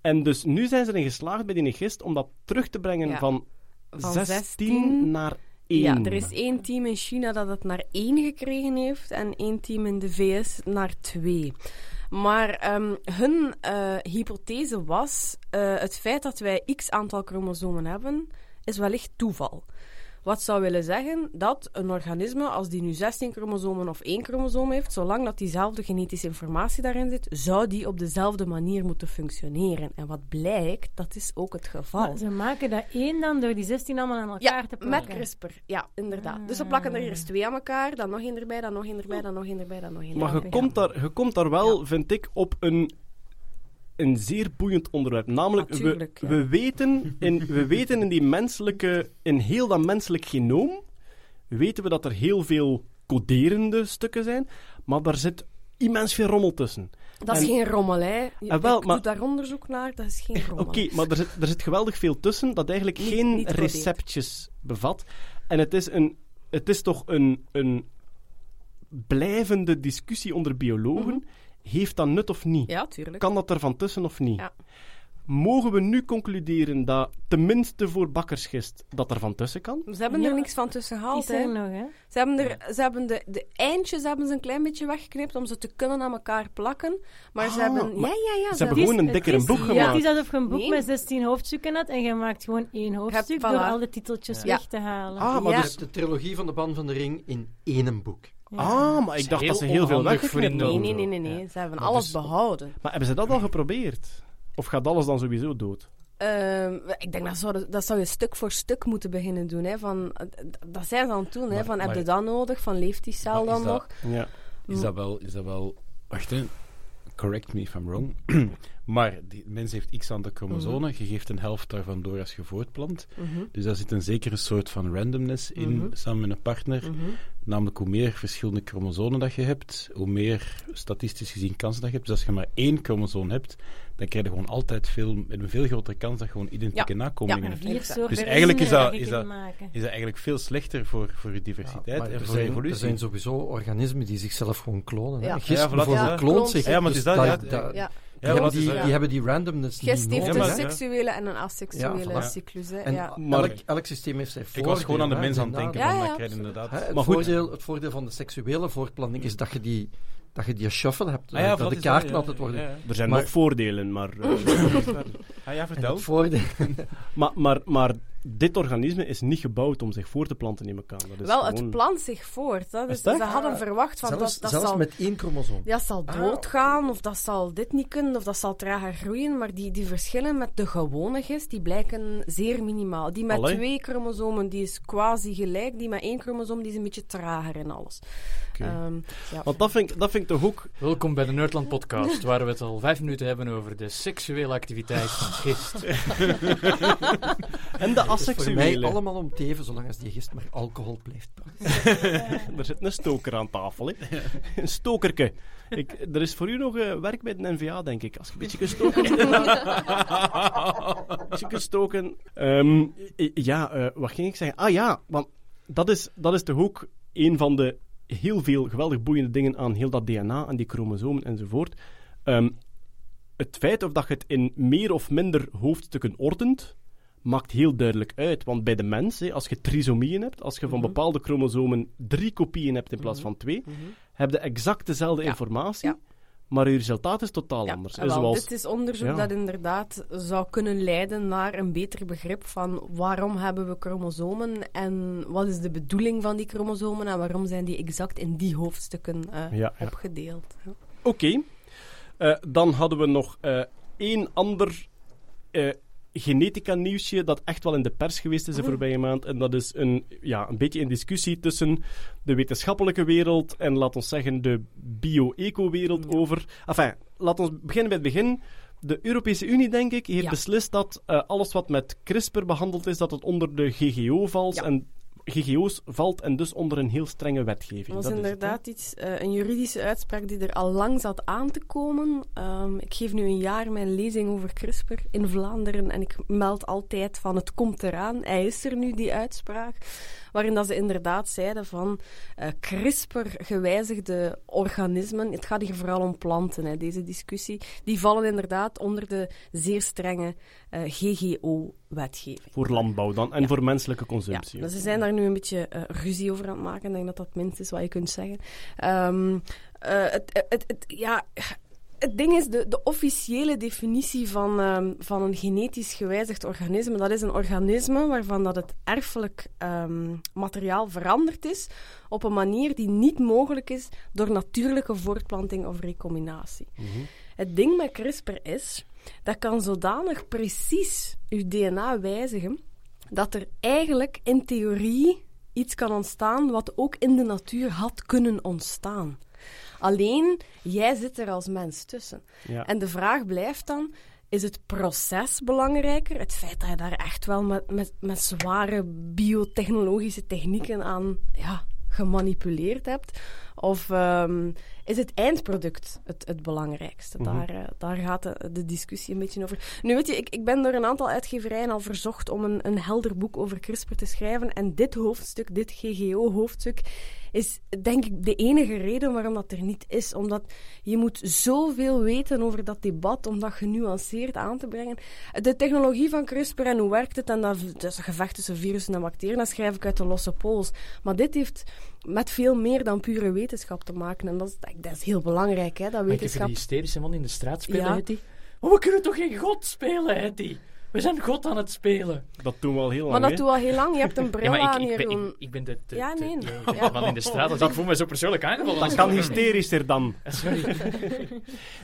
En dus nu zijn ze erin geslaagd bij die gist om dat terug te brengen Ja. van, Van 16 16 naar 1. Ja, er is één team in China dat het naar één gekregen heeft en één team in de VS naar twee. Maar ehm, hun eh, hypothese was: eh, het feit dat wij x aantal chromosomen hebben, is wellicht toeval. Wat zou willen zeggen dat een organisme, als die nu 16 chromosomen of één chromosoom heeft, zolang dat diezelfde genetische informatie daarin zit, zou die op dezelfde manier moeten functioneren. En wat blijkt, dat is ook het geval. Maar ze maken dat één dan door die 16 allemaal aan elkaar Ja, te met plakken. CRISPR. Ja, inderdaad. Dus ze plakken er eerst twee aan elkaar, dan nog één erbij, dan nog één erbij, dan nog één erbij, dan nog één Maar erbij. je komt, daar, je komt daar wel, vind ik, op een, een zeer boeiend onderwerp. Namelijk, Natuurlijk, we, ja. we, weten in, we [LAUGHS] weten in die menselijke, in heel dat menselijk genoom, weten we dat er heel veel coderende stukken zijn, maar daar zit immens veel rommel tussen. Dat is En- geen rommel, hè. Je- Ah, wel, ik maar- doe daar onderzoek naar, dat is geen rommel. Oké, maar er zit, er zit geweldig veel tussen dat eigenlijk Niet- geen niet receptjes bevat. En het is, een, het is toch een, een blijvende discussie onder biologen. Heeft dat nut of niet? Ja, tuurlijk. Kan dat er van tussen of niet? Ja. Mogen we nu concluderen dat, tenminste voor bakkersgist, dat er van tussen kan? Ze hebben Ja. er niks van tussen gehaald, hè. nog, hè? Ze hebben, er, ze hebben de, de eindjes hebben ze een klein beetje weggeknipt om ze te kunnen aan elkaar plakken. Maar ze Ah, hebben... maar ja, ja, ja. ze ze hebben gewoon een dikker het is- boek ja, gemaakt. Het is alsof je een boek Nee. met 16 hoofdstukken had en je maakt gewoon één hoofdstuk door voilà. al de titeltjes Ja. weg te halen. Ah, maar Ja. dus... De trilogie van de Ban van de Ring in één boek. Ah, maar ik dacht dat ze heel veel weggeknipt Nee, nee, nee, nee, nee. Ze hebben Maar alles dus- behouden. Maar hebben ze dat al geprobeerd? Of gaat alles dan sowieso dood? Ehm, ik denk dat zou, dat zou je stuk voor stuk moeten beginnen doen. Hè, van, dat zijn ze aan het doen. hè, Maar- van, heb je dat nodig? Van, leeft die cel dan dat- nog? Ja. Is dat wel... Is dat wel wacht, hè. Correct me if I'm wrong. [CLEARS THROAT] maar die mens heeft x aantal chromosomen. Je geeft een helft daarvan door als je voortplant. Mhm. Dus daar zit een zekere soort van randomness in, Mhm. samen met een partner. Mhm. Namelijk, hoe meer verschillende chromosomen dat je hebt, hoe meer statistisch gezien kansen dat je hebt. Dus als je maar één chromosoom hebt, dan krijg je gewoon altijd veel, met een veel grotere kans dat je gewoon identieke Ja. nakomelingen Ja. Vier soorten Dus eigenlijk is dat- is dat-. Is dat eigenlijk veel slechter voor, voor je diversiteit en er, voor zijn, evolutie. er zijn sowieso organismen die zichzelf gewoon klonen. hè. Ja. Gist Ja, voilà, bijvoorbeeld ja. kloont Kloont zich. zich. Ja, maar dus is dat, dat- ja. dat- Ja. die, Ja, die, die hebben die randomness Gist niet heeft nodig. een seksuele en een asexuele Ja, voilà. cyclus. Hè. En, ja. Maar- elk, elk systeem heeft zijn Ik voordelen. was gewoon aan de mens aan het denken, van dat inderdaad... Hè, het, Maar goed. voordeel, het voordeel van de seksuele voortplanting is dat je die, dat je die shuffle hebt. Ah ja, dat dat de kaarten ja, altijd ja, worden. ja, ja. Er zijn Maar- nog voordelen, maar... eh, [LAUGHS] Ah ja, En vertel. voordeel, [LAUGHS] maar, maar, maar dit organisme is niet gebouwd om zich voor te planten, ik aan. Dat is Wel, gewoon... het plant zich voort. Hè. Dus ze hadden verwacht van zelfs, dat, dat zelfs zal... met één chromosoom. Dat zal doodgaan, of dat zal dit niet kunnen, of dat zal trager groeien. Maar die, die verschillen met de gewone gist, die blijken zeer minimaal. Die met Allee. twee chromosomen, die is quasi gelijk. Die met één chromosoom, die is een beetje trager en alles. Ehm, ja. Want dat vind, ik- dat vind ik toch ook... Welkom bij de Nerdland Podcast, waar we het al vijf minuten hebben over de seksuele activiteit van gist. [LAUGHS] En de Het is voor mij asexuele. allemaal om teven, zolang als die gist maar alcohol blijft. [LAUGHS] Er zit een stoker aan tafel, hè. Een stokerke. Ik, er is voor u nog eh, werk bij de NVA, denk ik. Als je een beetje kunt stoken. [LAUGHS] Als je kunt stoken. Ehm, ja, eh, wat ging ik zeggen? Ah ja, want dat is, dat is toch ook een van de heel veel geweldig boeiende dingen aan heel dat DNA, aan die chromosomen enzovoort. Ehm, het feit of dat je het in meer of minder hoofdstukken ordent, maakt heel duidelijk uit. Want bij de mens, als je trisomieën hebt, als je van Mhm. bepaalde chromosomen drie kopieën hebt in plaats van twee, Mhm. heb je exact dezelfde Ja. informatie, Ja. Maar je resultaat is totaal Ja, anders. wel, zoals, Dit is onderzoek ja. dat inderdaad zou kunnen leiden naar een beter begrip van waarom hebben we chromosomen en wat is de bedoeling van die chromosomen en waarom zijn die exact in die hoofdstukken eh, Ja, opgedeeld. Ja. Oké. Eh, dan hadden we nog eh, één ander eh, genetica-nieuwsje dat echt wel in de pers geweest is de voorbije maand. En dat is een, ja, een beetje in discussie tussen de wetenschappelijke wereld en, laat ons zeggen, de bio-eco-wereld over... Enfin, laat ons beginnen bij het begin. De Europese Unie, denk ik, heeft Ja. beslist dat eh, alles wat met CRISPR behandeld is, dat het onder de GGO valt. Ja. En GGO's valt en dus onder een heel strenge wetgeving. Dat was is het, inderdaad iets, eh, een juridische uitspraak die er al lang zat aan te komen. Ehm, ik geef nu een jaar mijn lezing over CRISPR in Vlaanderen en ik meld altijd van het komt eraan. Hij is er nu, die uitspraak. Waarin dat ze inderdaad zeiden van eh, CRISPR-gewijzigde organismen, het gaat hier vooral om planten, hè, deze discussie, die vallen inderdaad onder de zeer strenge eh, GGO-wetgeving. Voor landbouw dan en voor menselijke Ja, consumptie. dus ze zijn daar nu een beetje eh, ruzie over aan het maken. Ik denk dat dat het minst is wat je kunt zeggen. Ehm, eh, het, het, het, ja, het ding is, de, de officiële definitie van, ehm, van een genetisch gewijzigd organisme, dat is een organisme waarvan dat het erfelijk ehm, materiaal veranderd is op een manier die niet mogelijk is door natuurlijke voortplanting of recombinatie. Het ding met CRISPR is, dat kan zodanig precies uw DNA wijzigen, dat er eigenlijk in theorie iets kan ontstaan wat ook in de natuur had kunnen ontstaan. Alleen, jij zit er als mens tussen. Ja. En de vraag blijft dan, is het proces belangrijker? Het feit dat je daar echt wel met, met, met zware biotechnologische technieken aan ja, gemanipuleerd hebt? Of ehm, is het eindproduct het, het belangrijkste? daar, eh, daar gaat de, de discussie een beetje over. Nu weet je, ik, ik ben door een aantal uitgeverijen al verzocht om een, een helder boek over CRISPR te schrijven. En dit hoofdstuk, dit GGO-hoofdstuk, is denk ik de enige reden waarom dat er niet is. Omdat je moet zoveel weten over dat debat om dat genuanceerd aan te brengen. De technologie van CRISPR en hoe werkt het en dat, een gevecht tussen virussen en bacteriën, dat schrijf ik uit de losse pols. Maar dit heeft met veel meer dan pure wetenschap te maken. En dat is, dat is heel belangrijk, hè, dat Maar ik heb wetenschap... die hysterische man in de straat spelen, Ja. Hetty. Maar we kunnen toch geen God spelen, Hetty? We zijn God aan het spelen. Dat doen we al heel lang. Maar dat hè. doen we al heel lang. Je hebt een bril [LAUGHS] Ja, maar aan, ik, ik, ben, Jeroen. ik, ik ben de, de, Ja, nee. de- Ja. de man in de straat. Dus ik voel me zo persoonlijk aangevallen. Dat kan hysterischer dan. [LAUGHS] Sorry. [LAUGHS]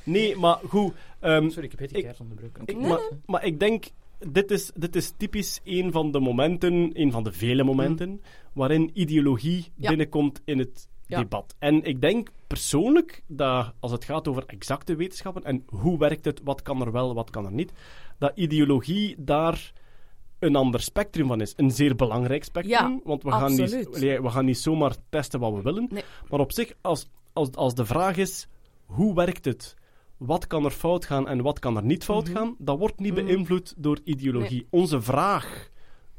Nee, maar goed. ehm, Sorry, ik heb Hetty Ik- onderbroken. ik, Nee, maar, maar ik denk, dit is, dit is typisch een van de momenten, een van de vele momenten, waarin ideologie Ja. binnenkomt in het Ja. debat. En ik denk persoonlijk dat als het gaat over exacte wetenschappen en hoe werkt het, wat kan er wel, wat kan er niet, dat ideologie daar een ander spectrum van is. Een zeer belangrijk spectrum, Ja, want we gaan, niet, absoluut. we gaan niet zomaar testen wat we willen. Nee. Maar op zich, als, als, als de vraag is, hoe werkt het? Wat kan er fout gaan en wat kan er niet fout Mhm. gaan? Dat wordt niet Mhm. beïnvloed door ideologie. Onze vraag,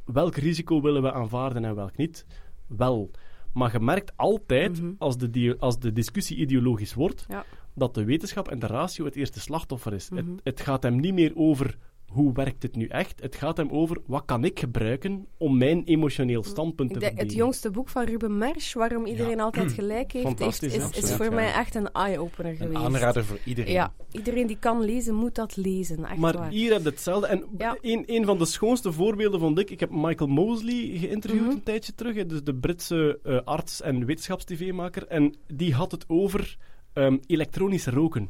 welk risico willen we aanvaarden en welk niet? Wel. Maar je merkt altijd, Mhm. als, de als de discussie ideologisch wordt, Ja. dat de wetenschap en de ratio het eerste slachtoffer is. Het, het gaat hem niet meer over hoe werkt het nu echt. Het gaat hem over wat kan ik gebruiken om mijn emotioneel standpunt te denk, het jongste boek van Ruben Mersch, waarom iedereen altijd [CLEARS THROAT] gelijk heeft, is, ja, is voor ja. mij echt een eye-opener Een geweest. aanrader voor iedereen. Ja, iedereen die kan lezen, moet dat lezen. Echt Maar waar. hier heb je hetzelfde. En Ja. een, een van de schoonste voorbeelden vond ik... Ik heb Michael Mosley geïnterviewd Mhm. een tijdje terug. hè, Dus de Britse eh, arts en wetenschapstv-maker. En die had het over ehm, elektronisch roken.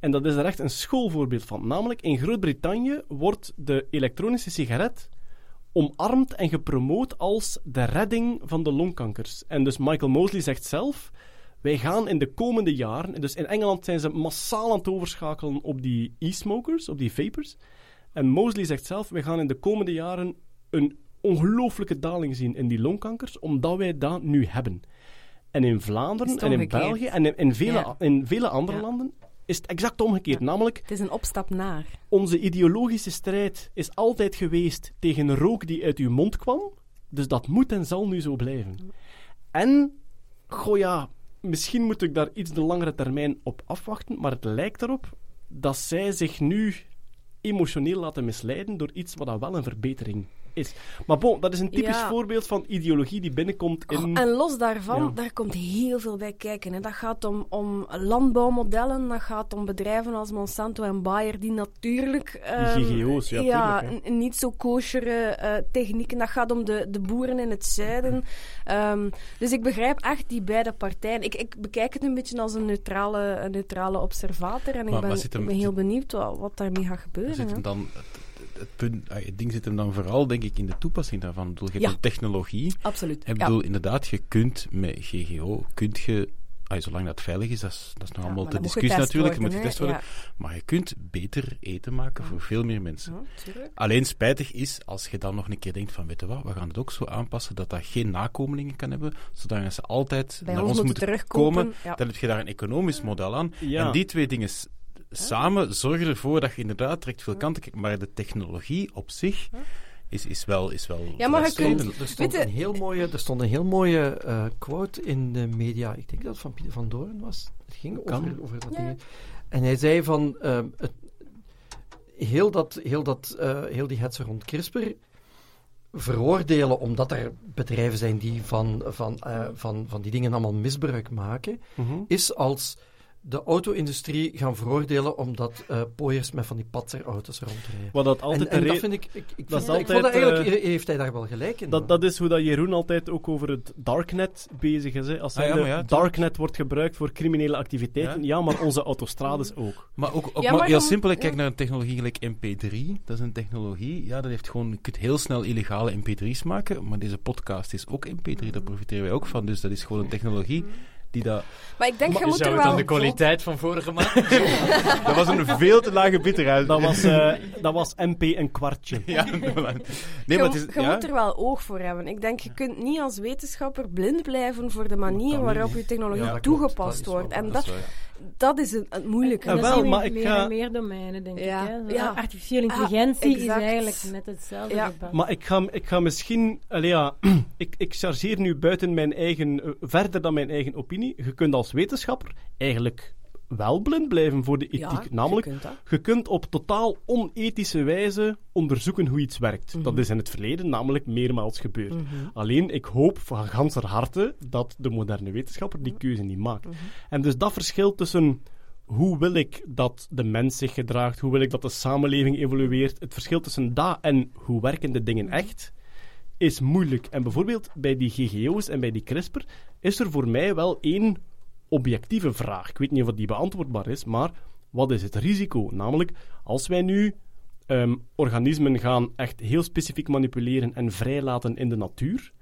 En dat is er echt een schoolvoorbeeld van. Namelijk, in Groot-Brittannië wordt de elektronische sigaret omarmd en gepromoot als de redding van de longkankers. En dus Michael Mosley zegt zelf... Wij gaan in de komende jaren... Dus in Engeland zijn ze massaal aan het overschakelen op die e-smokers, op die vapers. En Mosley zegt zelf, we gaan in de komende jaren een ongelooflijke daling zien in die longkankers, omdat wij dat nu hebben. En in Vlaanderen en in? België en in, in vele, Ja. in vele andere Ja. landen is het exact omgekeerd. Ja. Namelijk, Het is een opstap naar. onze ideologische strijd is altijd geweest tegen rook die uit uw mond kwam. Dus dat moet en zal nu zo blijven. En, goh ja, misschien moet ik daar iets de langere termijn op afwachten, maar het lijkt erop dat zij zich nu emotioneel laten misleiden door iets wat dan wel een verbetering is. Maar bon, dat is een typisch Ja. voorbeeld van ideologie die binnenkomt in... Goh, en los daarvan, Ja. daar komt heel veel bij kijken. Hè. Dat gaat om, om landbouwmodellen, dat gaat om bedrijven als Monsanto en Bayer, die natuurlijk... ehm, GGO's, ja, tuurlijk, n- niet zo kosheren eh, technieken. Dat gaat om de, de boeren in het zuiden. Ehm, dus ik begrijp echt die beide partijen. Ik, ik bekijk het een beetje als een neutrale, een neutrale observator. En ik ben, maar zit hem- ik ben heel benieuwd wat, wat daarmee gaat gebeuren. zit hè. hem dan, het, het punt, ah, het ding zit hem dan vooral, denk ik, in de toepassing daarvan. Ik bedoel, je hebt een technologie. Absoluut. Ik ja. bedoel, inderdaad, je kunt met GGO, kunt je, ah, zolang dat veilig is, dat is, dat is nog Ja, allemaal moet discussie natuurlijk, je moet worden, getest worden. Maar je kunt beter eten maken voor veel meer mensen. Alleen spijtig is als je dan nog een keer denkt van, weet je wat, we gaan het ook zo aanpassen dat dat geen nakomelingen kan hebben, zodat ze altijd Bij naar ons ons moeten moeten terugkomen. komen. Ja. Dan heb je daar een economisch model aan. Ja. En die twee dingen samen zorgen ervoor dat je inderdaad direct veel kanten kijkt. Maar de technologie op zich, is, is wel... Is wel Ja, maar kunt- Er stond, een heel mooie, er stond een heel mooie eh, quote in de media. Ik denk dat het van Pieter van Doorn was. Het ging Kan. over, over dat Ja. ding. En hij zei van... ehm, het, heel, dat, heel, dat, eh, heel die hetze rond CRISPR veroordelen omdat er bedrijven zijn die van, van, eh, van, van die dingen allemaal misbruik maken, Mhm. is als de auto-industrie gaan veroordelen omdat eh pooiers met van die patserauto's rondrijden. Wat dat altijd en, en dat vind ik... Ik, ik, Dat is vind, ik altijd, vond dat eigenlijk, eh, heeft hij daar wel gelijk in. Dat, dat is hoe dat Jeroen altijd ook over het darknet bezig is. Hè. Als Ah, ja, de ja, darknet wordt gebruikt voor criminele activiteiten, ja, Ja. maar onze autostrades ook. Maar ook, ook Ja, maar maar heel je simpel, ik kijk ja. naar een technologie gelijk MP3. Dat is een technologie, ja, dat heeft gewoon... Je kunt heel snel illegale MP3's maken, maar deze podcast is ook MP3, daar profiteren wij ook van. Dus dat is gewoon een technologie die dat... Maar ik denk, je Je moet zou er wel... aan de kwaliteit van vorige maand... [LAUGHS] Dat was een veel te lage bitterheid. Dat was, eh, dat was MP een kwartje. Ja, nee, maar je het is... je ja. moet er wel oog voor hebben. Ik denk, je kunt niet als wetenschapper blind blijven voor de manier waarop je technologie Ja, toegepast wordt. wel En dat, Dat is het, het moeilijke. Ja, dat wel, maar in ik meer ga- en meer domeinen, denk Ja, ik. Hè. Zo, ja. Artificiële Ah, intelligentie is eigenlijk net hetzelfde Ja. Maar ik ga, ik ga misschien... Allee, ja, [CLEARS THROAT] ik, ik chargeer nu buiten mijn eigen... eh, verder dan mijn eigen opinie. Je kunt als wetenschapper eigenlijk wel blind blijven voor de ethiek. Ja, Namelijk, je kunt dat. je kunt op totaal onethische wijze onderzoeken hoe iets werkt. Mhm. Dat is in het verleden namelijk meermaals gebeurd. Mhm. Alleen, ik hoop van ganser harte dat de moderne wetenschapper die keuze niet maakt. Mhm. En dus dat verschil tussen hoe wil ik dat de mens zich gedraagt, hoe wil ik dat de samenleving evolueert, het verschil tussen dat en hoe werken de dingen echt, is moeilijk. En bijvoorbeeld bij die GGO's en bij die CRISPR is er voor mij wel één objectieve vraag. Ik weet niet of die beantwoordbaar is, maar wat is het risico? Namelijk, als wij nu ehm, organismen gaan echt heel specifiek manipuleren en vrijlaten in de natuur,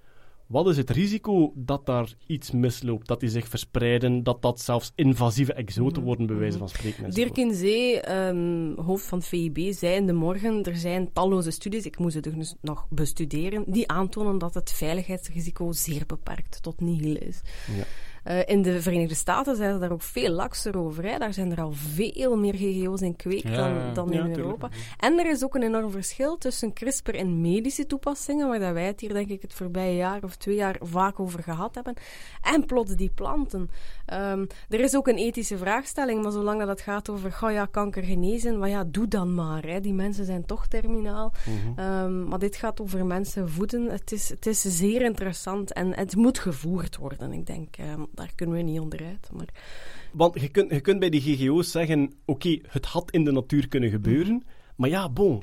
wat is het risico dat daar iets misloopt, dat die zich verspreiden, dat dat zelfs invasieve exoten worden, bij wijze van spreken? Dirk in Zee, ehm, hoofd van het VIB, zei in de morgen, er zijn talloze studies, ik moest het dus nog bestuderen, die aantonen dat het veiligheidsrisico zeer beperkt tot nihil is. Ja. Eh, in de Verenigde Staten zijn ze daar ook veel lakser over. Hè. Daar zijn er al veel meer GGO's in kweek Ja, dan, dan ja, in tuurlijk. Europa. En er is ook een enorm verschil tussen CRISPR en medische toepassingen, waar dat wij het hier denk ik het voorbije jaar of twee jaar vaak over gehad hebben, en plots die planten. Ehm, er is ook een ethische vraagstelling, maar zolang dat het gaat over ga ja, kanker genezen, maar ja, doe dan maar. Hè. Die mensen zijn toch terminaal. Mhm. Ehm, maar dit gaat over mensen voeden. Het is, het is zeer interessant en het moet gevoerd worden, ik denk. Ehm, daar kunnen we niet onderuit. Maar Want je kunt, je kunt bij die GGO's zeggen: oké, het had in de natuur kunnen gebeuren. Maar ja, bon.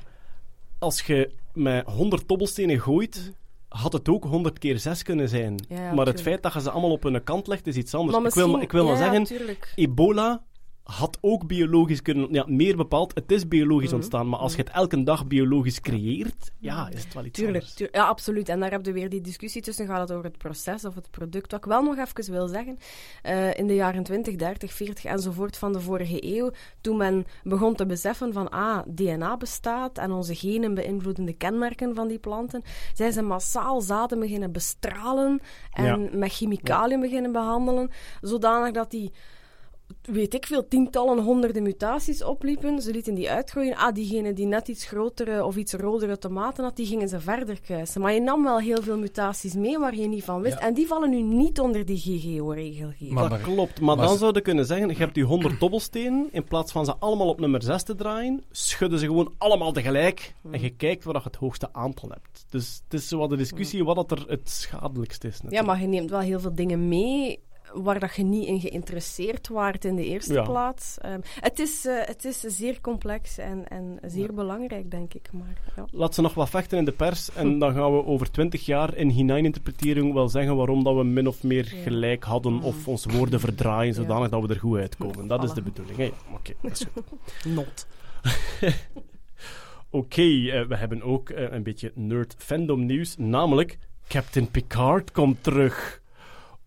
Als je met 100 dobbelstenen gooit, had het ook 100 keer 6 kunnen zijn. Ja, ja, maar het feit dat je ze allemaal op hun kant legt, is iets anders. Ik wil, ik wil maar zeggen: ebola had ook biologisch kunnen... Ja, meer bepaald, het is biologisch Mhm. ontstaan. Maar als je het elke dag biologisch creëert, ja, is het wel iets Tuurlijk, anders. tuur- ja, absoluut. En daar heb je weer die discussie tussen. Gaat het over het proces of het product? Wat ik wel nog even wil zeggen, eh, in de jaren 20, 30, 40 enzovoort van de vorige eeuw, toen men begon te beseffen van, ah, DNA bestaat en onze genen beïnvloeden de kenmerken van die planten, zijn ze massaal zaden beginnen bestralen en Ja. met chemicaliën beginnen behandelen, zodanig dat die weet ik veel, tientallen, honderden mutaties opliepen. Ze lieten die uitgroeien. Ah, diegene die net iets grotere of iets rodere tomaten had, die gingen ze verder kruisen. Maar je nam wel heel veel mutaties mee waar je niet van wist. En die vallen nu niet onder die GGO-regelgeving. Maar- dat klopt, maar, maar dan ze- zou je kunnen zeggen, je hebt die 100 dobbelstenen, in plaats van ze allemaal op nummer 6 te draaien, schudden ze gewoon allemaal tegelijk en je kijkt waar je het hoogste aantal hebt. Dus het is zo wat de discussie wat dat er het schadelijkst is. Ja, natuurlijk. maar je neemt wel heel veel dingen mee waar dat je niet in geïnteresseerd waart in de eerste Ja. plaats. Ehm, het, is, eh, het is zeer complex en, en zeer belangrijk, denk ik. Maar, ja. Laat ze nog wat vechten in de pers en [LAUGHS] dan gaan we over 20 jaar in hineininterpretering wel zeggen waarom dat we min of meer gelijk hadden of onze woorden verdraaien zodanig dat we er goed uitkomen. Dat is de bedoeling. Oké, dat is goed. [LAUGHS] Not. [LAUGHS] Oké, eh, we hebben ook eh, een beetje nerd fandom nieuws, namelijk Captain Picard komt terug.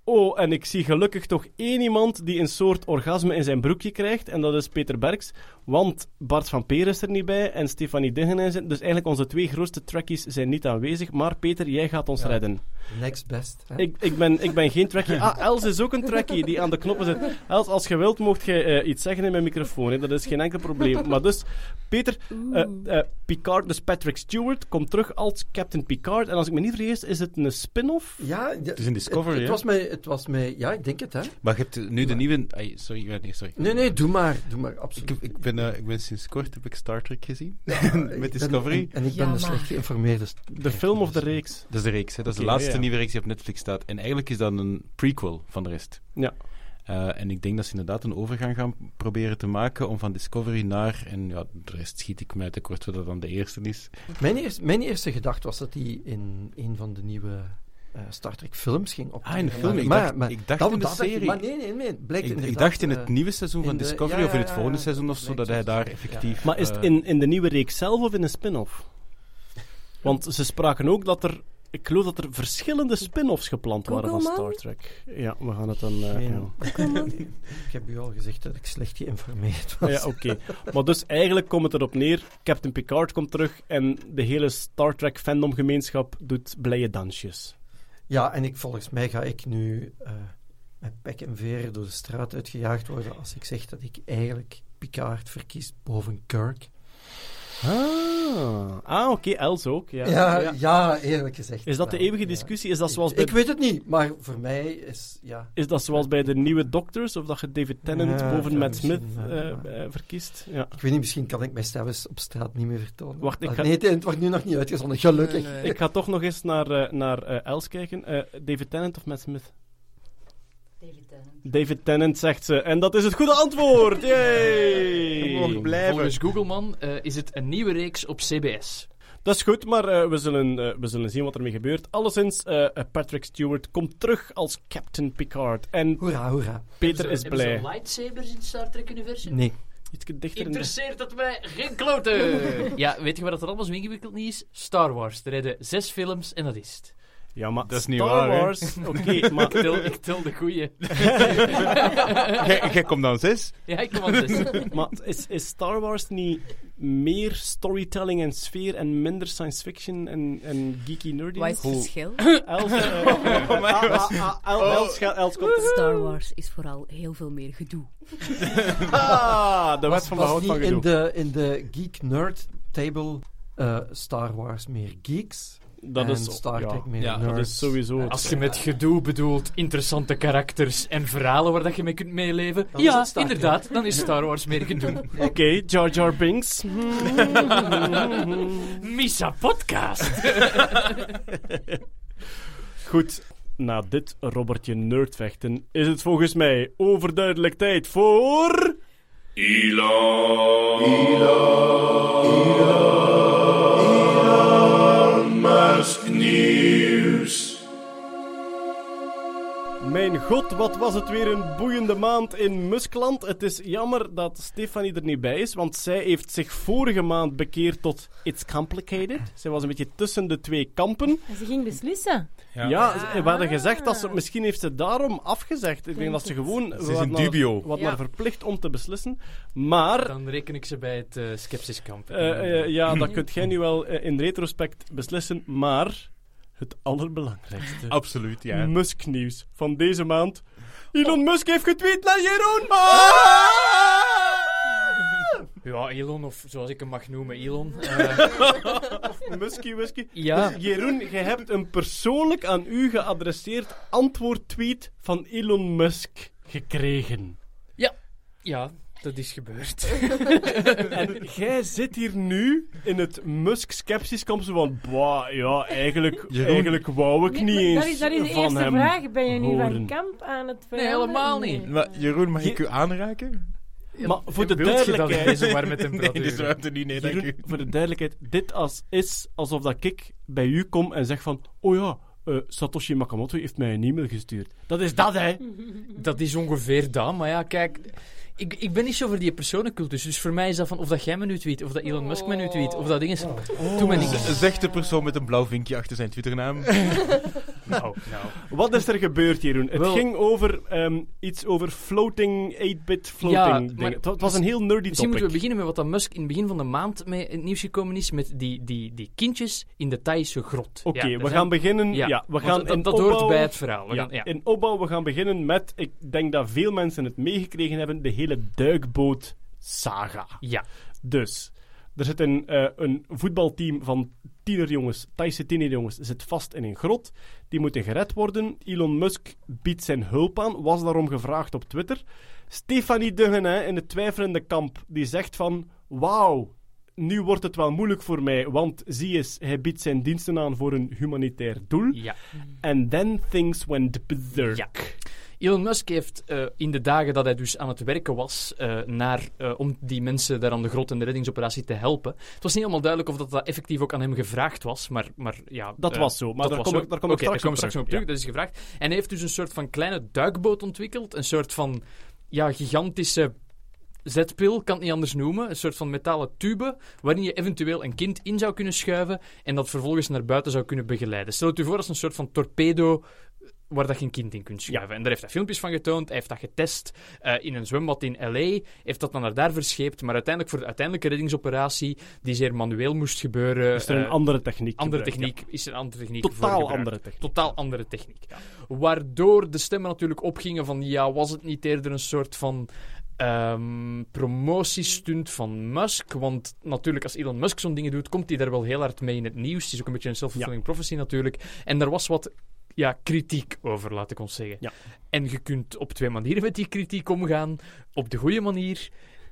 Oh, en ik zie gelukkig toch één iemand die een soort orgasme in zijn broekje krijgt, en dat is Peter Berks. Want Bart van Peer is er niet bij en Stefanie Dingen zit. Dus eigenlijk onze twee grootste trackies zijn niet aanwezig. Maar Peter, jij gaat ons Ja. redden. Next best. hè. Ik, ik, ben, ik ben geen trackie. Ah, Els is ook een trackie die aan de knoppen zit. Els, als je wilt, mocht je eh, iets zeggen in mijn microfoon. Hè. Dat is geen enkel probleem. Maar dus, Peter, eh, eh, Picard, dus Patrick Stewart, komt terug als Captain Picard. En als ik me niet vergis, is het een spin-off? Ja, ja, Het is in Discovery, Het, was mij, het was mij... Ja, ik denk het, hè. Maar je hebt nu de nieuwe... sorry, nee, sorry. Nee, nee, doe maar. Doe maar, absoluut. ik, ben, eh, ik ben sinds kort heb ik Star Trek gezien. [LAUGHS] Met ben- Discovery. En, en ik ben Ja, een slecht geïnformeerde... De film of de reeks? Dat is de reeks, hè. dat is de laatste ja. nieuwe reeks die op Netflix staat. En eigenlijk is dat een prequel van de rest. Ja. Eh, en ik denk dat ze inderdaad een overgang gaan proberen te maken om van Discovery naar... En ja, de rest schiet ik mij tekort wat dat dan de eerste is. Mijn, eerste, mijn eerste gedachte was dat hij in een van de nieuwe eh, Star Trek films ging op. Ah, in de film. Ik Maar- dacht, maar ik dacht dan- in de ik, serie. maar nee, nee, nee. Blijkt Ik, ik dacht in het eh, nieuwe seizoen van de- Discovery ja, of in het volgende ja, seizoen of zo, dat hij zo. daar Ja. effectief... Maar is het eh, in, in de nieuwe reeks zelf of in een spin-off? Want ze spraken ook dat er... Ik geloof dat er verschillende spin-offs gepland waren van Star. Trek. Ja, we gaan het dan... eh, ja. [LAUGHS] Ik heb u al gezegd dat ik slecht geïnformeerd was. Ja, oké. Maar dus eigenlijk komt het erop neer, Captain Picard komt terug en de hele Star Trek fandomgemeenschap doet blije dansjes. Ja, en ik, volgens mij ga ik nu eh, met pek en veren door de straat uitgejaagd worden als ik zeg dat ik eigenlijk Picard verkies boven Kirk. Ah, ah oké, Els ook. Ja. Ja, Ja. ja. eerlijk gezegd. Is dat de eeuwige ja. discussie? Is dat, zoals Ik, bij, ik weet het niet, maar voor mij is... Ja, is dat zoals bij de nieuwe Doctors? Of dat je David Tennant Ja, boven ja, Matt Smith eh, ja. eh, verkiest? Ja. ik weet niet, misschien kan ik mijn stemmes op straat niet meer vertonen. Wacht, ik ga- Nee, het, wordt nu nog niet uitgezonden, gelukkig. Ik ga toch nog eens naar, eh, naar eh, Els kijken. Eh, David Tennant of Matt Smith? David Tennant. David Tennant zegt ze. En dat is het goede antwoord! [LAUGHS] Yay! Mogen blijven. Volgens Googleman eh, is het een nieuwe reeks op CBS. Dat is goed, maar eh, we, zullen, eh, we zullen zien wat ermee gebeurt. Alleszins, eh, eh, Patrick Stewart komt terug als Captain Picard. En Hoera, hoera. Peter is Hebben ze blij. lightsabers in het Star Trek-universum? Nee. Iets dichter in de... Interesseert dat mij geen kloten? [LAUGHS] Ja, weet je waar dat er allemaal zo ingewikkeld niet is? Star Wars. Er rijden zes films en dat is het. Ja, maar Dat is niet Star waar? Wars... Oké, [LAUGHS] maar... Ik tel de goeie. [LAUGHS] Jij komt dan zes? Ja, ik kom aan zes. [LAUGHS] maar is, is Star Wars niet meer storytelling en sfeer en minder science fiction en, en geeky nerdy? Wat is het verschil? Els, El- Els, komt... Star Wars is vooral heel veel meer gedoe. Ah, de wet Was, van was behoud niet van in gedoe. de, in de Geek Nerd Table eh, Star Wars meer geeks Dat en is... Star ja, Trek meer Ja, nerds. dat is sowieso... het- Als je met gedoe bedoelt interessante karakters en verhalen waar dat je mee kunt meeleven, Dan ja, inderdaad, dan is Star Wars meer gedoe. [LAUGHS] Oké, Jar Jar Binks. [LAUGHS] Misa Podcast! [LAUGHS] Goed, na dit Robertje nerdvechten is het volgens mij overduidelijk tijd voor... Mijn god, wat was het weer een boeiende maand in Muskland. Het is jammer dat Stefanie er niet bij is, want zij heeft zich vorige maand bekeerd tot It's Complicated. Zij was een beetje tussen de twee kampen. En ze ging beslissen. Ja, ze- we hadden gezegd dat ze... Misschien heeft ze daarom afgezegd. Ik denk dat ze gewoon... Ze is wat in naar- dubio. Wat Ja. naar verplicht om te beslissen. Maar... Dan reken ik ze bij het eh Skepsiskamp. eh, eh, ja, dat kunt jij nu wel in retrospect beslissen. Maar... Het allerbelangrijkste. Absoluut, ja. Musk-nieuws van deze maand. Elon Musk heeft getweet naar Jeroen. [LAUGHS] Ja, Elon, of zoals ik hem mag noemen, Elon. Eh, [LAUGHS] Muskie, Muskie. ja, Dus Jeroen, jij hebt een persoonlijk aan u geadresseerd antwoordtweet van Elon Musk gekregen. ja, dat is gebeurd. [LAUGHS] En jij zit hier nu in het Musk-skepsiskamp zo van... Bah, ja, eigenlijk, [LAUGHS] Jeroen. eigenlijk wou ik Nee, niet eens dat is, dat is de van eerste vraag. Ben je nu van kamp aan het Nee, veranderen? helemaal niet. Nee. Maar Jeroen, mag ik Je- u aanraken? Maar voor de je duidelijkheid... warme [LAUGHS] Nee, temperatuur ruimte niet, nee, Jeroen, voor de duidelijkheid, dit als, is alsof dat ik bij u kom en zeg van... Oh ja, eh, Satoshi Nakamoto heeft mij een e-mail gestuurd. Dat is dat, hè. Dat is ongeveer dat, maar ja, kijk... Ik, ik ben niet zo voor die personencultus, dus voor mij is dat van of dat jij me nu tweet, of dat Elon Musk me nu tweet, of dat ding is... Doe me niks. Z- Zegt de persoon met een blauw vinkje achter zijn Twitternaam. [LAUGHS] Nou, nou. Wat is er gebeurd, Jeroen? Het Wel- ging over ehm, iets over floating, 8-bit floating Ja, dingen. maar Het wa- het was een heel nerdy Misschien moeten we topic. beginnen met wat dat Musk in het begin van de maand mee in het nieuws gekomen is, met die, die, die kindjes in de Thaise grot. Oké, Ja, we zijn- gaan beginnen. Ja, Ja, we want gaan dat, in dat opbouw, hoort bij het verhaal. We ja, gaan, ja. In opbouw, we gaan beginnen met, ik denk dat veel mensen het meegekregen hebben, de hele duikboot-saga. ja. Dus, er zit een, eh, een voetbalteam van tienerjongens, Thaise tienerjongens, zit vast in een grot. Die moeten gered worden. Elon Musk biedt zijn hulp aan, was daarom gevraagd op Twitter. Stefanie Duggen in het twijfelende kamp, die zegt van... Wauw, nu wordt het wel moeilijk voor mij, want zie eens, hij biedt zijn diensten aan voor een humanitair doel. ja. And then things went berserk. Ja. Elon Musk heeft eh, in de dagen dat hij dus aan het werken was eh, naar, eh, om die mensen daar aan de grot en de reddingsoperatie te helpen. Het was niet helemaal duidelijk of dat, dat effectief ook aan hem gevraagd was, maar, maar ja... Dat was zo, maar daar kom zo. ik- daar kom ik Oké, straks daar straks op terug, dat is gevraagd. En hij heeft dus een soort van kleine duikboot ontwikkeld, een soort van ja, gigantische zetpil, kan het niet anders noemen. Een soort van metalen tube waarin je eventueel een kind in zou kunnen schuiven en dat vervolgens naar buiten zou kunnen begeleiden. Stel het u voor als een soort van torpedo waar dat je een kind in kunt schuiven. En daar heeft hij filmpjes van getoond, hij heeft dat getest eh, in een zwembad in L.A., heeft dat dan naar daar verscheept, maar uiteindelijk voor de uiteindelijke reddingsoperatie, die zeer manueel moest gebeuren... Is er een eh, andere techniek andere gebruikt, techniek, is er een andere ja. techniek Totaal andere techniek. Totaal andere techniek. Waardoor de stemmen natuurlijk opgingen van, ja, was het niet eerder een soort van ehm, promotiestunt van Musk? Want natuurlijk, als Elon Musk zo'n dingen doet, komt hij daar wel heel hard mee in het nieuws. Het is ook een beetje een self-fulfilling prophecy natuurlijk. En er was wat ja, kritiek over, laat ik ons zeggen. Ja. En je kunt op twee manieren met die kritiek omgaan. Op de goede manier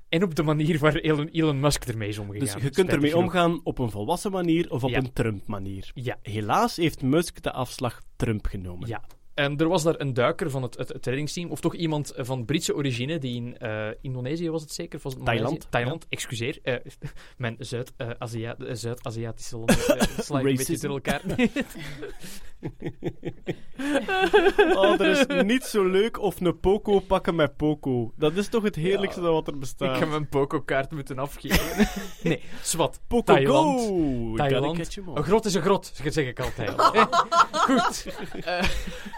en op de manier waar Elon, Elon Musk ermee is omgegaan. Dus je kunt ermee genoeg. omgaan op een volwassen manier of op Ja. een Trump-manier. Ja. Helaas heeft Musk de afslag Trump genomen. Ja. En er was daar een duiker van het, het, het reddingsteam, of toch iemand van Britse origine, die in eh, Indonesië was het zeker? Of was het Thailand. Thailand, excuseer. Eh, [LAUGHS] mijn Zuid, eh, Azia- Zuid-Aziatische landen eh, [LAUGHS] sla ik een beetje door elkaar. [LAUGHS] Oh, er is niet zo leuk of een Poco pakken met Poco. Dat is toch het heerlijkste wat er ik bestaat. ga mijn Poco-kaart moeten afgeven. nee, zwart. Poco Thailand. go! Thailand. Een grot is een grot, zeg ik altijd. Goed.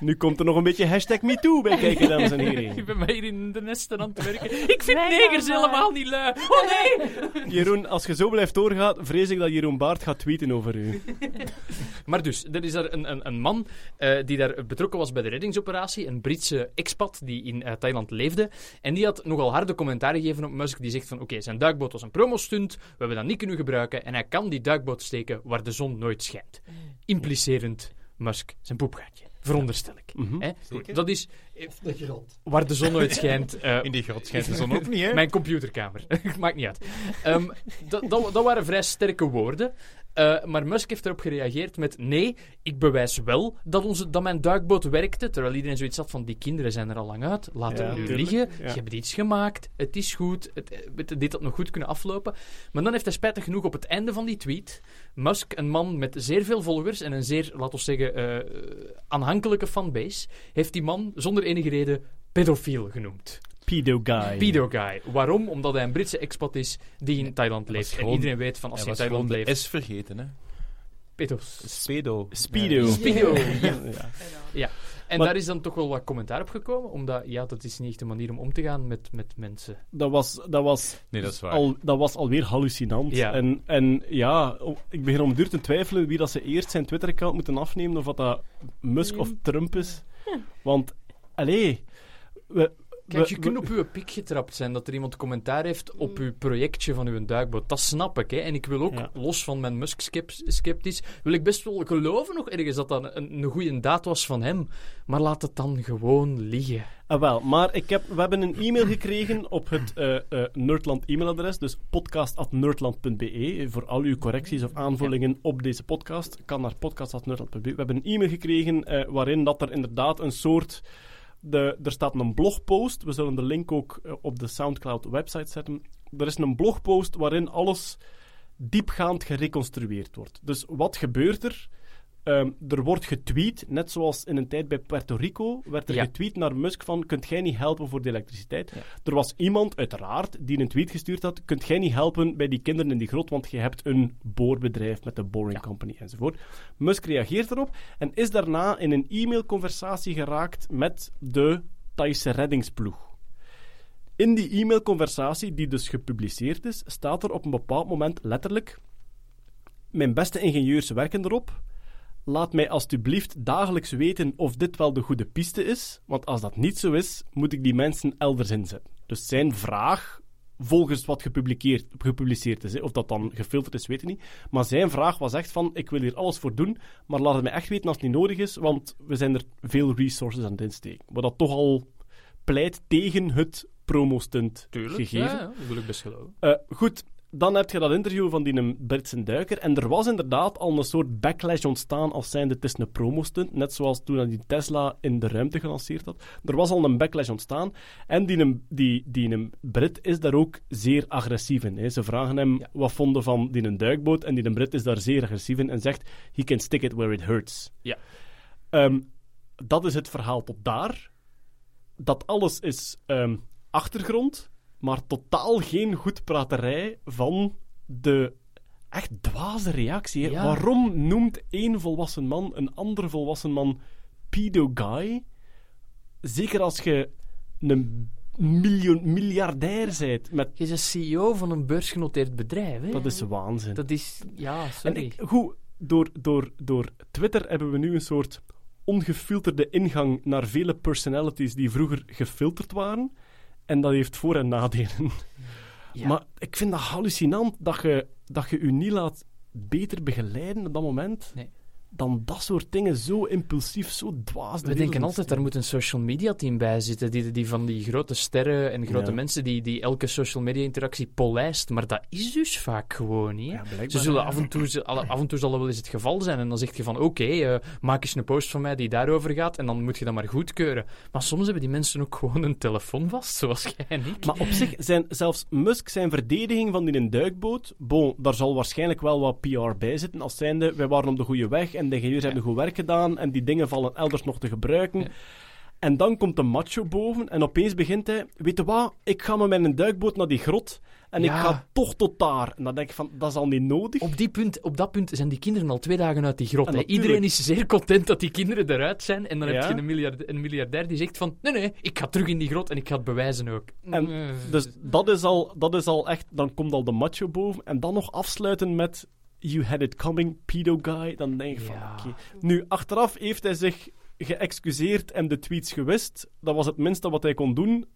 Nu komt er nog een beetje hashtag MeToo bij kijken, dames en [LAUGHS] ik heren. ben mij hier in de nesten aan het werken. Ik vind negers maar. helemaal niet lui. Oh nee! [LAUGHS] Jeroen, als je zo blijft doorgaan, vrees ik dat Jeroen Baart gaat tweeten over u. [LAUGHS] Maar dus, er is daar een, een, een man eh, die daar betrokken was bij de reddingsoperatie, een Britse expat die in eh, Thailand leefde. En die had nogal harde commentaar gegeven op Musk. Die zegt van, oké, zijn duikboot was een promostunt, we hebben dat niet kunnen gebruiken en hij kan die duikboot steken waar de zon nooit schijnt. Implicerend Musk zijn poepgaatje. Veronderstel ik. Mhm. Hè? Dat is eh, De grot. waar de zon nooit schijnt. [LAUGHS] eh, In die grot schijnt de zon ook niet, hè? mijn computerkamer. [LAUGHS] Maakt niet uit. Ehm, dat, dat, dat waren vrij sterke woorden. Eh, maar Musk heeft erop gereageerd met: nee, ik bewijs wel dat, onze, dat mijn duikboot werkte. Terwijl iedereen zoiets had van: die kinderen zijn er al lang uit. Laat Ja, het nu tuurlijk, liggen. ja. Je hebt iets gemaakt. Het is goed. Het, eh, het, dit had nog goed kunnen aflopen. Maar dan heeft hij spijtig genoeg op het einde van die tweet. Musk, een man met zeer veel volgers en een zeer, laten we zeggen, eh, aanhankelijke fanbase. Heeft die man zonder enige reden pedofiel genoemd. Pedo guy. Pedo guy. Waarom? Omdat hij een Britse expat is die in Thailand leeft. En iedereen weet van als Hij in Thailand leeft. S vergeten, hè? Pedos. Spedo. Speedo. Ja. Speedo. [LAUGHS] Ja. En Maar- daar is dan toch wel wat commentaar op gekomen, omdat ja, dat is niet echt de manier om om te gaan met, met mensen. Dat was, dat was Nee, dat is waar. Al, dat was alweer hallucinant. Ja. En, en ja, ik begin om duur te twijfelen wie dat ze eerst zijn Twitter-account moeten afnemen, of wat dat Musk of Trump is. Want, allee... We, Kijk, je kunt op uw pik getrapt zijn dat er iemand commentaar heeft op uw projectje van uw duikboot. Dat snap ik, hè. En ik wil ook, Ja. los van mijn Musk-sceptisch, wil ik best wel geloven nog ergens dat dat een, een goede daad was van hem. Maar laat het dan gewoon liggen. Ah, wel, maar ik heb, we hebben een e-mail gekregen op het eh, eh, Nerdland e-mailadres, dus podcast.nerdland.be. Voor al uw correcties of aanvullingen op deze podcast, kan naar podcast.nerdland.be. We hebben een e-mail gekregen eh, waarin dat er inderdaad een soort... Er staat een blogpost, we zullen de link ook eh, op de Soundcloud-website zetten. Er is een blogpost waarin alles diepgaand gereconstrueerd wordt. Dus wat gebeurt er? Ehm, er wordt getweet, net zoals in een tijd bij Puerto Rico, werd er Ja. getweet naar Musk van, kunt jij niet helpen voor de elektriciteit? Er was iemand, uiteraard, die een tweet gestuurd had, kunt jij niet helpen bij die kinderen in die grot, want je hebt een boorbedrijf met de Boring Company enzovoort. Musk reageert erop en is daarna in een e-mailconversatie geraakt met de Thaise reddingsploeg. In die e-mailconversatie, die dus gepubliceerd is, staat er op een bepaald moment letterlijk: Mijn beste ingenieurs werken erop. Laat mij alstublieft dagelijks weten of dit wel de goede piste is, want als dat niet zo is, moet ik die mensen elders inzetten. Dus zijn vraag, volgens wat gepubliceerd, gepubliceerd is, hè, of dat dan gefilterd is, weet ik niet, maar zijn vraag was echt van, ik wil hier alles voor doen, maar laat het mij echt weten als het niet nodig is, want we zijn er veel resources aan het insteken. Wat dat toch al pleit tegen het promostunt gegeven. Ja, ja, dat wil ik best geloven. Eh, goed, dan heb je dat interview van die Britse duiker. En er was inderdaad al een soort backlash ontstaan als zijnde het is een promostunt. Net zoals toen hij die Tesla in de ruimte gelanceerd had. Er was al een backlash ontstaan. En die, een- die, die Brit is daar ook zeer agressief in. Hè. Ze vragen hem Ja. wat vonden van die een duikboot. En die een Brit is daar zeer agressief in en zegt: He can stick it where it hurts. Ja. Ehm, dat is het verhaal tot daar. Dat alles is ehm, achtergrond, maar totaal geen goedpraterij van de echt dwaze reactie. Ja. Waarom noemt één volwassen man een andere volwassen man pedo guy? Zeker als je een miljoen, miljardair bent. Met, Je is een CEO van een beursgenoteerd bedrijf, hè? dat is waanzin. Dat is... Ja, En sorry. ik, goed, door, door, door Twitter hebben we nu een soort ongefilterde ingang naar vele personalities die vroeger gefilterd waren. En dat heeft voor- en nadelen. [LAUGHS] Ja. Maar ik vind dat hallucinant dat je, dat je je niet laat beter begeleiden op dat moment. Nee. Dan dat soort dingen zo impulsief, zo dwaas. de We denken altijd, daar moet een social media team bij zitten, die, die van die grote sterren en grote Ja. mensen die, die elke social media interactie polijst. Maar dat is dus vaak gewoon niet. Ja, Ze zullen ja. af en, toe, af en toe zal dat wel eens het geval zijn. En dan zeg je van, oké, eh, maak eens een post van mij die daarover gaat. En dan moet je dat maar goedkeuren. Maar soms hebben die mensen ook gewoon een telefoon vast, zoals jij en ik. Maar op zich zijn zelfs Musk zijn verdediging van die een duikboot. Bon, daar zal waarschijnlijk wel wat PR bij zitten. Als zijnde, wij waren op de goede weg en de ingenieurs hebben goed werk gedaan en die dingen vallen elders nog te gebruiken. En dan komt de macho boven en opeens begint hij, weet je wat, ik ga met mijn duikboot naar die grot en Ja. ik ga toch tot daar. En dan denk ik van, dat is al niet nodig. Op, die punt, op dat punt zijn die kinderen al twee dagen uit die grot. En. Iedereen is zeer content dat die kinderen eruit zijn. En dan Ja. heb je een, miljard, een miljardair die zegt van... Nee, nee, ik ga terug in die grot en ik ga het bewijzen ook. En Dus dat is, al, dat is al echt, dan komt al de macho boven. En dan nog afsluiten met You had it coming, pedo guy. Dan denk je van, Ja. oké. Nu, achteraf heeft hij zich geëxcuseerd en de tweets gewist. Dat was het minste wat hij kon doen.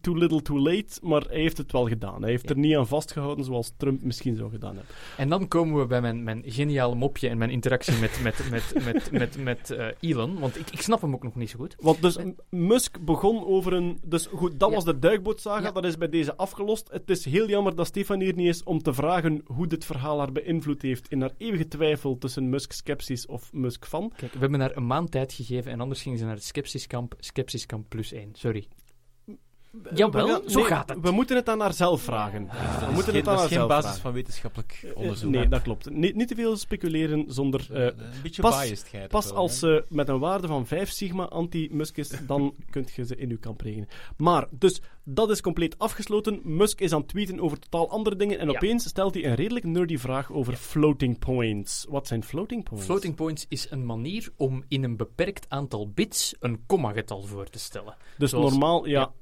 Too little, too late. Maar hij heeft het wel gedaan. Hij heeft er niet aan vastgehouden zoals Trump misschien zou gedaan hebben. En dan komen we bij mijn, mijn geniale mopje en mijn interactie met, met, met, met, met, met, eh, Elon. Want ik, ik snap hem ook nog niet zo goed. Want dus Musk begon over een... Dus goed, dat Ja. was de duikbootsaga. Ja. Dat is bij deze afgelost. Het is heel jammer dat Stefan hier niet is om te vragen hoe dit verhaal haar beïnvloed heeft in haar eeuwige twijfel tussen Musk-skepsis of Musk-fan. Kijk, we hebben haar een maand tijd gegeven en anders ging ze naar het Skepsiskamp. Skepsiskamp plus één. Sorry. Jawel, We gaan- zo nee, gaat het. We moeten het aan haar zelf vragen. Dat we moeten geen, het aan dat is geen basis vragen. van wetenschappelijk Eh, onderzoek. nee, dat klopt. Niet, niet te veel speculeren zonder... eh, een beetje pas- biased Pas wel, als ze met een waarde van 5 sigma anti-Musk is, dan [LAUGHS] kunt je ze in uw kamp rekenen. Maar, dus, dat is compleet afgesloten. Musk is aan het tweeten over totaal andere dingen. En Ja. opeens stelt hij een redelijk nerdy vraag over floating points. Wat zijn floating points? Floating points is een manier om in een beperkt aantal bits een kommagetal voor te stellen. Dus zoals- normaal, ja,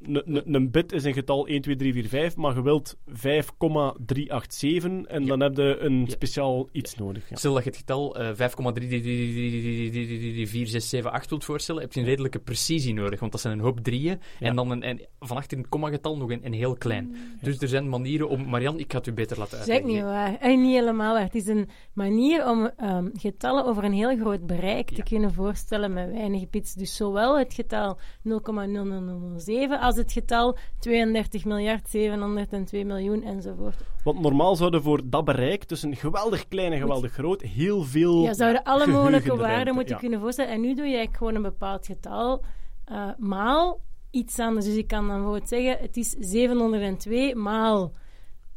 een bit is een getal 1, 2, 3, 4, 5, maar je wilt 5,387 en Ja. dan heb je een Ja. speciaal iets nodig. Ja. Stel dat je het getal eh 5,34678 wilt voorstellen, heb je een redelijke precisie nodig, want dat zijn een hoop drieën. En dan een, en van achter in het kommagetal nog een, een heel klein. Dus er zijn manieren om... Marian, ik ga het u beter laten uitleggen. niet waar. Eh, niet helemaal waar. Het is een manier om ehm, getallen over een heel groot bereik te kunnen voorstellen met weinig bits. Dus zowel het getal 0,0007 als het getal 32 miljard 702 miljoen enzovoort. Want normaal zouden voor dat bereik, tussen geweldig klein en geweldig groot, heel veel. Je zouden alle mogelijke waarden moeten ja. kunnen voorstellen. En nu doe je eigenlijk gewoon een bepaald getal eh, maal iets anders. Dus ik kan dan bijvoorbeeld zeggen, het is 702 maal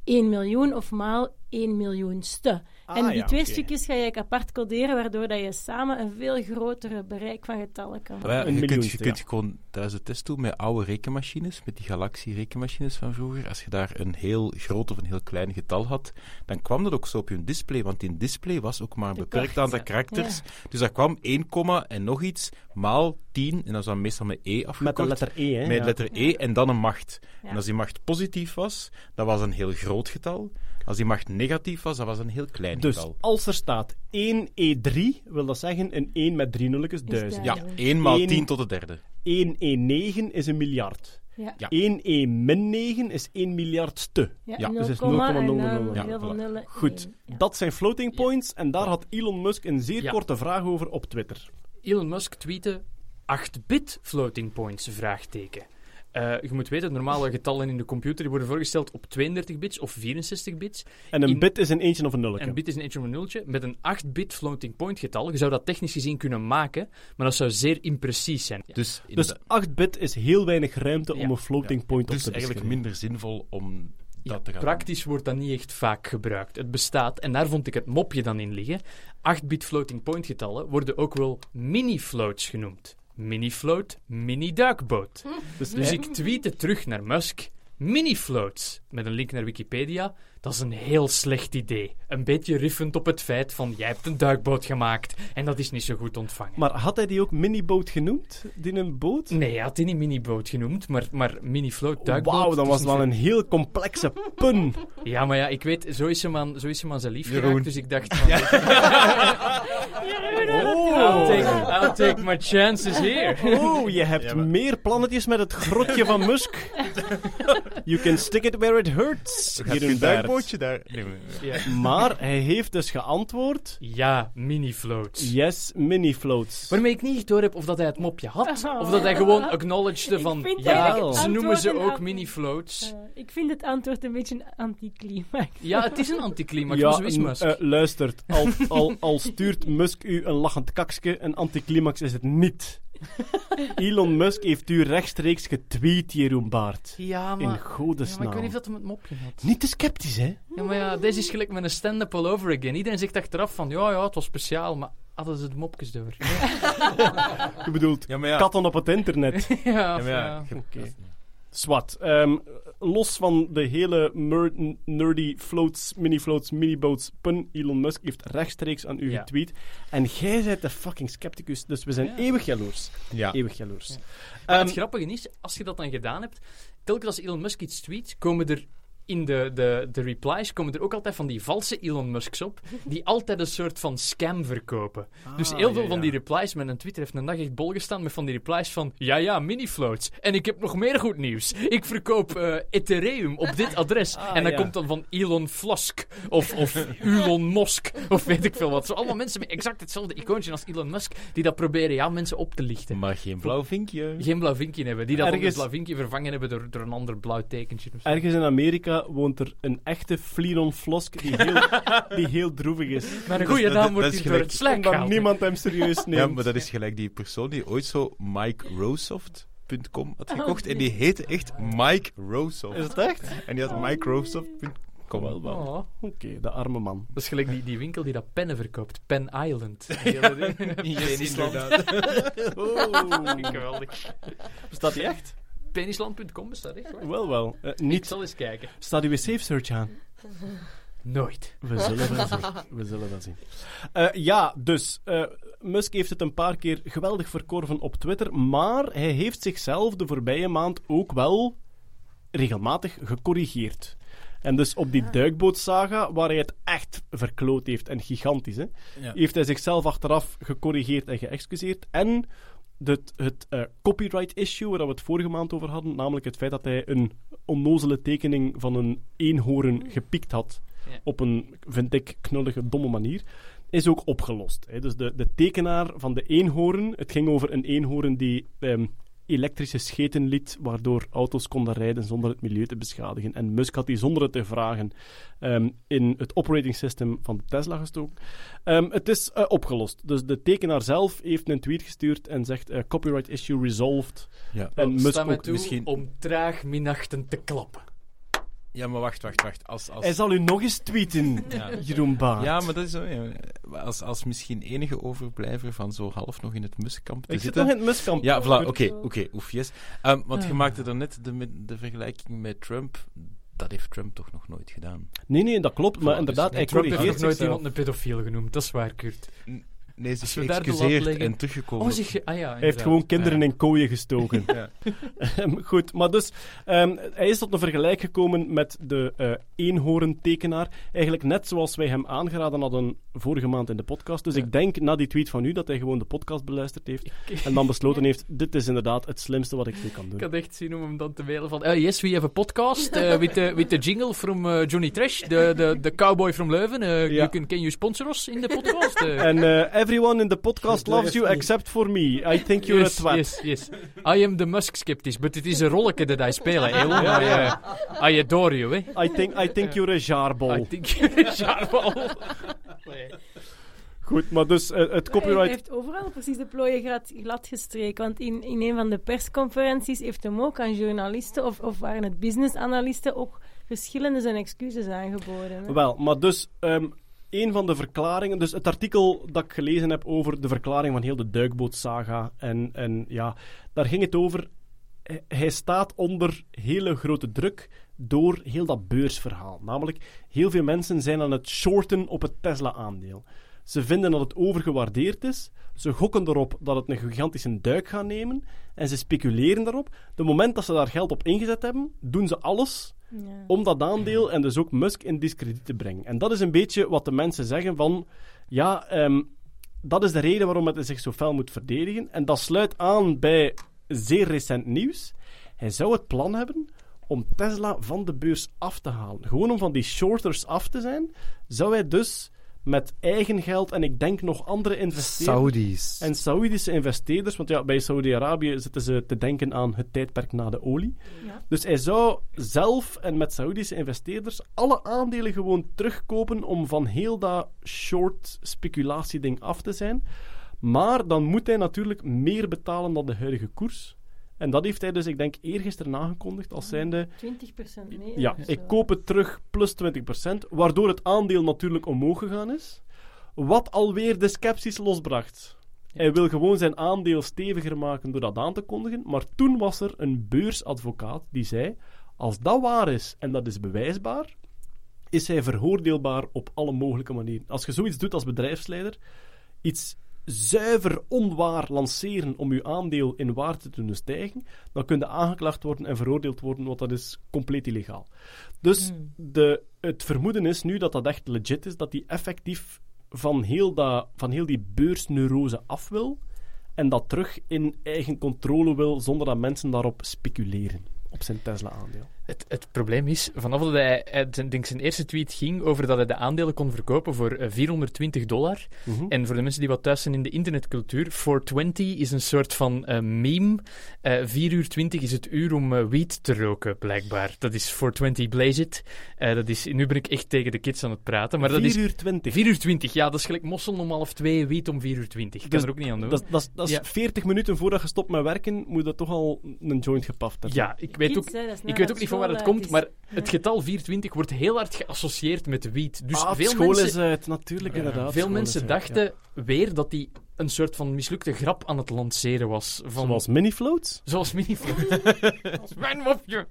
1 miljoen of maal 1 miljoenste. Ah, en die ja, twee stukjes ga je apart coderen, waardoor dat je samen een veel grotere bereik van getallen kan ja, Een je, kunt, je kunt gewoon tijdens de test doen met oude rekenmachines, met die Galaxy-rekenmachines van vroeger. Als je daar een heel groot of een heel klein getal had, dan kwam dat ook zo op je display, want in display was ook maar een beperkt aantal karakters. Dus daar kwam 1, komma en nog iets, maal 10, en dat was dan meestal met E afgekort. Met de letter E, hè? Met ja. letter E en dan een macht. Ja. En als die macht positief was, dat was een heel groot getal. Als die macht negatief was, dat was een heel klein Dus getal. als er staat 1E3, wil dat zeggen een 1 met drie nulletjes, 1000. Ja, duizend. 1 maal Eén- 10 tot de derde. 1E9 is een miljard. Ja. Ja. 1E min 9 is 1 miljardste. Ja, Ja, dus is komma en 0,000. dan Ja, voilà. Goed, dat zijn floating points en daar had Elon Musk een zeer Ja. korte vraag over op Twitter. Elon Musk tweette 8-bit floating points, vraagteken. Eh, je moet weten, normale getallen in de computer die worden voorgesteld op 32 bits of 64 bits. En een In- bit is een eentje of een nulletje. Een bit is een eentje of een nultje. Met een 8-bit floating point getal, je zou dat technisch gezien kunnen maken, maar dat zou zeer imprecies zijn. Dus, Dus inderdaad- 8 bit is heel weinig ruimte Ja. om een floating point op dus te eigenlijk beschrijven. minder zinvol om dat Ja, te gaan praktisch wordt dat niet echt vaak gebruikt. Het bestaat, en daar vond ik het mopje dan in liggen. 8-bit floating point getallen worden ook wel mini-floats genoemd. Mini-float, mini-duikboot. Dus, Dus ik tweette terug naar Musk. Mini-floats, met een link naar Wikipedia. Dat is een heel slecht idee. Een beetje riffend op het feit van, jij hebt een duikboot gemaakt. En dat is niet zo goed ontvangen. Maar had hij die ook miniboot genoemd? Die een boot? Nee, hij had die niet mini-boot genoemd, maar, maar mini-float, duikboot. Wauw, dat was wel een heel complexe pun. Ja, maar ja, ik weet, zo is hem aan, zo is hem aan zijn lief Jeroen. geraakt, dus ik dacht [LAUGHS] van... Oh. I'll, take, I'll take my chances here. Oh, je hebt Ja, maar- meer plannetjes met het grotje van Musk. You can stick it where it hurts. Hier je in Bert. Daar? Nee, Ja, Maar hij heeft dus geantwoord: ja mini-floats. yes, mini floats. Waarmee ik niet door heb of dat hij het mopje had, of dat hij gewoon acknowledgede van, ja, ze noemen ze ook mini-floats. Ik vind het antwoord een beetje een anticlimax. Ja, het is een anticlimax, ja, is Musk. eh, luistert, al, al, al stuurt Musk u een lachend kakske, een anticlimax is het niet. [LAUGHS] Elon Musk heeft u rechtstreeks getweet, Jeroen Baart. ja, In maar, ja, godesnaam. maar ik weet niet of dat hem het mopje had. Niet te sceptisch, hè? Ja, maar ja, deze is gelijk met een stand-up all over again. Iedereen zegt achteraf van, ja, ja, het was speciaal, maar hadden ze de mopjes door? [LAUGHS] Je bedoelt Ja, maar ja. katten op het internet. [LAUGHS] ja, Ja, ja, ja. Oké. Swat. Ehm, los van de hele nerdy floats, mini-floats, mini-boats pun, Elon Musk heeft rechtstreeks aan u Ja. getweet. En jij bent de fucking scepticus, dus we zijn Ja. eeuwig jaloers. Ja. Eeuwig jaloers. Ja. Ehm, het grappige is, als je dat dan gedaan hebt, telkens als Elon Musk iets tweet, komen er in de, de, de replies komen er ook altijd van die valse Elon Musks op, die altijd een soort van scam verkopen. dus heel Ah, veel ja, van die replies, met een Twitter heeft een dag echt bol gestaan met van die replies van, ja ja, mini-floats. En ik heb nog meer goed nieuws. Ik verkoop eh, Ethereum op dit adres. [LAUGHS] Ah, en dan ja. komt dan van Elon Flask, of, of Elon Musk, of weet ik veel wat. Zo allemaal mensen met exact hetzelfde icoontje als Elon Musk, die dat proberen ja, mensen op te lichten. Maar geen blauw vinkje. Geen blauw vinkje hebben. Die dat Ergens- blauw vinkje vervangen hebben door, door een ander blauw tekentje. Ergens in Amerika woont er een echte Fleeron Flosk die heel, [LAUGHS] die heel droevig is. Maar een Dat is- goede dat- naam wordt dat hier door het slijk Omdat gehaald. niemand hem serieus neemt. Ja, maar dat is gelijk die persoon die ooit zo Mike Rosoft.com had gekocht. En die heette echt Mike Rosoft. Is het echt? En die had MikeRosoft.com. Wel, wel. Oh, Oké, de arme man. dat is gelijk die, die winkel die dat pennen verkoopt. Pen Island. Die hele ding. Penisland. Oh. Geweldig. Bestaat die echt? Penisland.com bestaat echt hoor. Wel, wel. Eh, Ik niet. zal eens kijken. Staat uw safe search aan? Nooit. We zullen wel zien. [LAUGHS] We zullen wel zien. Eh, ja, dus eh, Musk heeft het een paar keer geweldig verkorven op Twitter, maar hij heeft zichzelf de voorbije maand ook wel regelmatig gecorrigeerd. En dus op die duikbootsaga, waar hij het echt verkloot heeft, en gigantisch, hè, Ja. heeft hij zichzelf achteraf gecorrigeerd en geëxcuseerd. En het, het eh, copyright issue, waar we het vorige maand over hadden, namelijk het feit dat hij een onnozele tekening van een eenhoorn gepikt had Ja. op een, vind ik, knullige, domme manier, is ook opgelost. Hè. Dus de, de tekenaar van de eenhoorn, het ging over een eenhoorn die ehm, elektrische scheten liet, waardoor auto's konden rijden zonder het milieu te beschadigen. En Musk had die zonder het te vragen ehm, in het operating system van de Tesla gestoken. Ehm, het is eh, opgelost. Dus de tekenaar zelf heeft een tweet gestuurd en zegt eh, copyright issue resolved. Ja. En Musk Sta mij ook toe misschien- om traag minachtend te klappen. Ja, maar wacht, wacht, wacht. Als, als... Hij zal u nog eens tweeten, [LAUGHS] Ja. Jeroen Baart. Ja, maar dat is zo. ja. Als, als misschien enige overblijver van zo half nog in het muskamp te Ik zit zitten. nog in het miskamp. Ja, voilà, oké, oké, oef, yes. Ehm, want je maakte er net de, de vergelijking met Trump. Dat heeft Trump toch nog nooit gedaan? Nee, nee, dat klopt. Maar Voilà, inderdaad, dus hij Trump heeft nog nooit iemand een pedofiel genoemd. Dat is waar, Kurt. Nee, ze is we daar de lat geëxcuseerd en teruggekomen. Oh, je... Ah ja, Hij heeft gewoon kinderen in kooien gestoken. [LAUGHS] Ja. Ehm, Goed, maar dus ehm, hij is tot een vergelijk gekomen met de eh eenhoorntekenaar. Eigenlijk net zoals wij hem aangeraden hadden vorige maand in de podcast. Dus ik denk na die tweet van u dat hij gewoon de podcast beluisterd heeft en dan besloten heeft: dit is inderdaad het slimste wat ik nu kan doen. Ik had echt zin om hem dan te mailen van... eh, yes, we have a podcast uh, [LAUGHS] with, the, with the jingle from uh, Johnny Trash, the, the, the cowboy from Leuven. Uh, Ja. you can, can you sponsor us in the podcast? Uh, En eh, everyone in the podcast loves you except for me. I think you're yes, a twat. Yes, yes. I am the Musk skeptic, but it is a rolletje that I speel. eh, Elon. I, uh, I adore you, eh. I think, I think you're a jaarbol. I think you're a jaarbol. [LAUGHS] Goed, maar dus eh, het Hij copyright... heeft overal precies de plooien glad, glad gestreken. Want in, in een van de persconferenties heeft hem ook aan journalisten, of, of waren het businessanalisten, ook verschillende zijn excuses aangeboden. hè. Wel, maar dus ehm een van de verklaringen, dus het artikel dat ik gelezen heb over de verklaring van heel de duikbootsaga, en, en ja, daar ging het over. Hij- Hij staat onder hele grote druk door heel dat beursverhaal. Namelijk, heel veel mensen zijn aan het shorten op het Tesla-aandeel. Ze vinden dat het overgewaardeerd is. Ze gokken erop dat het een gigantische duik gaat nemen. En ze speculeren daarop. De moment dat ze daar geld op ingezet hebben, doen ze alles Ja. om dat aandeel en dus ook Musk in discrediet te brengen. En dat is een beetje wat de mensen zeggen van... Ja, ehm, dat is de reden waarom het zich zo fel moet verdedigen. En dat sluit aan bij zeer recent nieuws. Hij zou het plan hebben om Tesla van de beurs af te halen. Gewoon om van die shorters af te zijn, zou hij dus met eigen geld en ik denk nog andere investeerders... Saudis. En Saoedische investeerders, want ja, bij Saudi-Arabië zitten ze te denken aan het tijdperk na de olie. Ja. Dus hij zou zelf en met Saoedische investeerders alle aandelen gewoon terugkopen om van heel dat short speculatieding af te zijn. Maar dan moet hij natuurlijk meer betalen dan de huidige koers. En dat heeft hij dus, ik denk, eergisteren aangekondigd als zijnde... 20% meer. Ja, ik koop het terug plus 20%, waardoor het aandeel natuurlijk omhoog gegaan is. Wat alweer de sceptisch losbracht. Hij wil gewoon zijn aandeel steviger maken door dat aan te kondigen. Maar toen was er een beursadvocaat die zei: Als dat waar is en dat is bewijsbaar, is hij veroordeelbaar op alle mogelijke manieren. Als je zoiets doet als bedrijfsleider, iets zuiver onwaar lanceren om je aandeel in waarde te doen stijgen, dan kun je aangeklaagd worden en veroordeeld worden, want dat is compleet illegaal. Dus de, het vermoeden is nu dat dat echt legit is, dat hij effectief van heel, dat, van heel die beursneurose af wil en dat terug in eigen controle wil, zonder dat mensen daarop speculeren, op zijn Tesla-aandeel. Het, het probleem is, vanaf dat hij, hij zijn, denk zijn eerste tweet ging over dat hij de aandelen kon verkopen voor eh, 420 dollar. Mhm. En voor de mensen die wat thuis zijn in de internetcultuur, 420 is een soort van eh, meme. Eh 4 uur 20 is het uur om eh, wiet te roken, blijkbaar. Dat is 420 blaze it. Eh, dat is, nu ben ik echt tegen de kids aan het praten, maar dat 4 is... uur 20. 4 uur 20, ja, dat is gelijk mossel om half 2, wiet om 4 uur 20. Ik kan Dus er ook niet aan doen. Dat, dat, dat is Ja. 40 minuten voordat je stopt met werken, moet je toch al een joint gepaft hebben. Ja, ik weet ook, dat ik weet ook niet van waar het komt, maar het getal 420 wordt heel hard geassocieerd met wiet. Dus ah, veel school mensen, is uit, natuurlijk, inderdaad. veel mensen uit, dachten ja. weer dat hij een soort van mislukte grap aan het lanceren was. Van, Zoals mini-floats? Zoals minifloat. Als [LAUGHS] mijn mopje.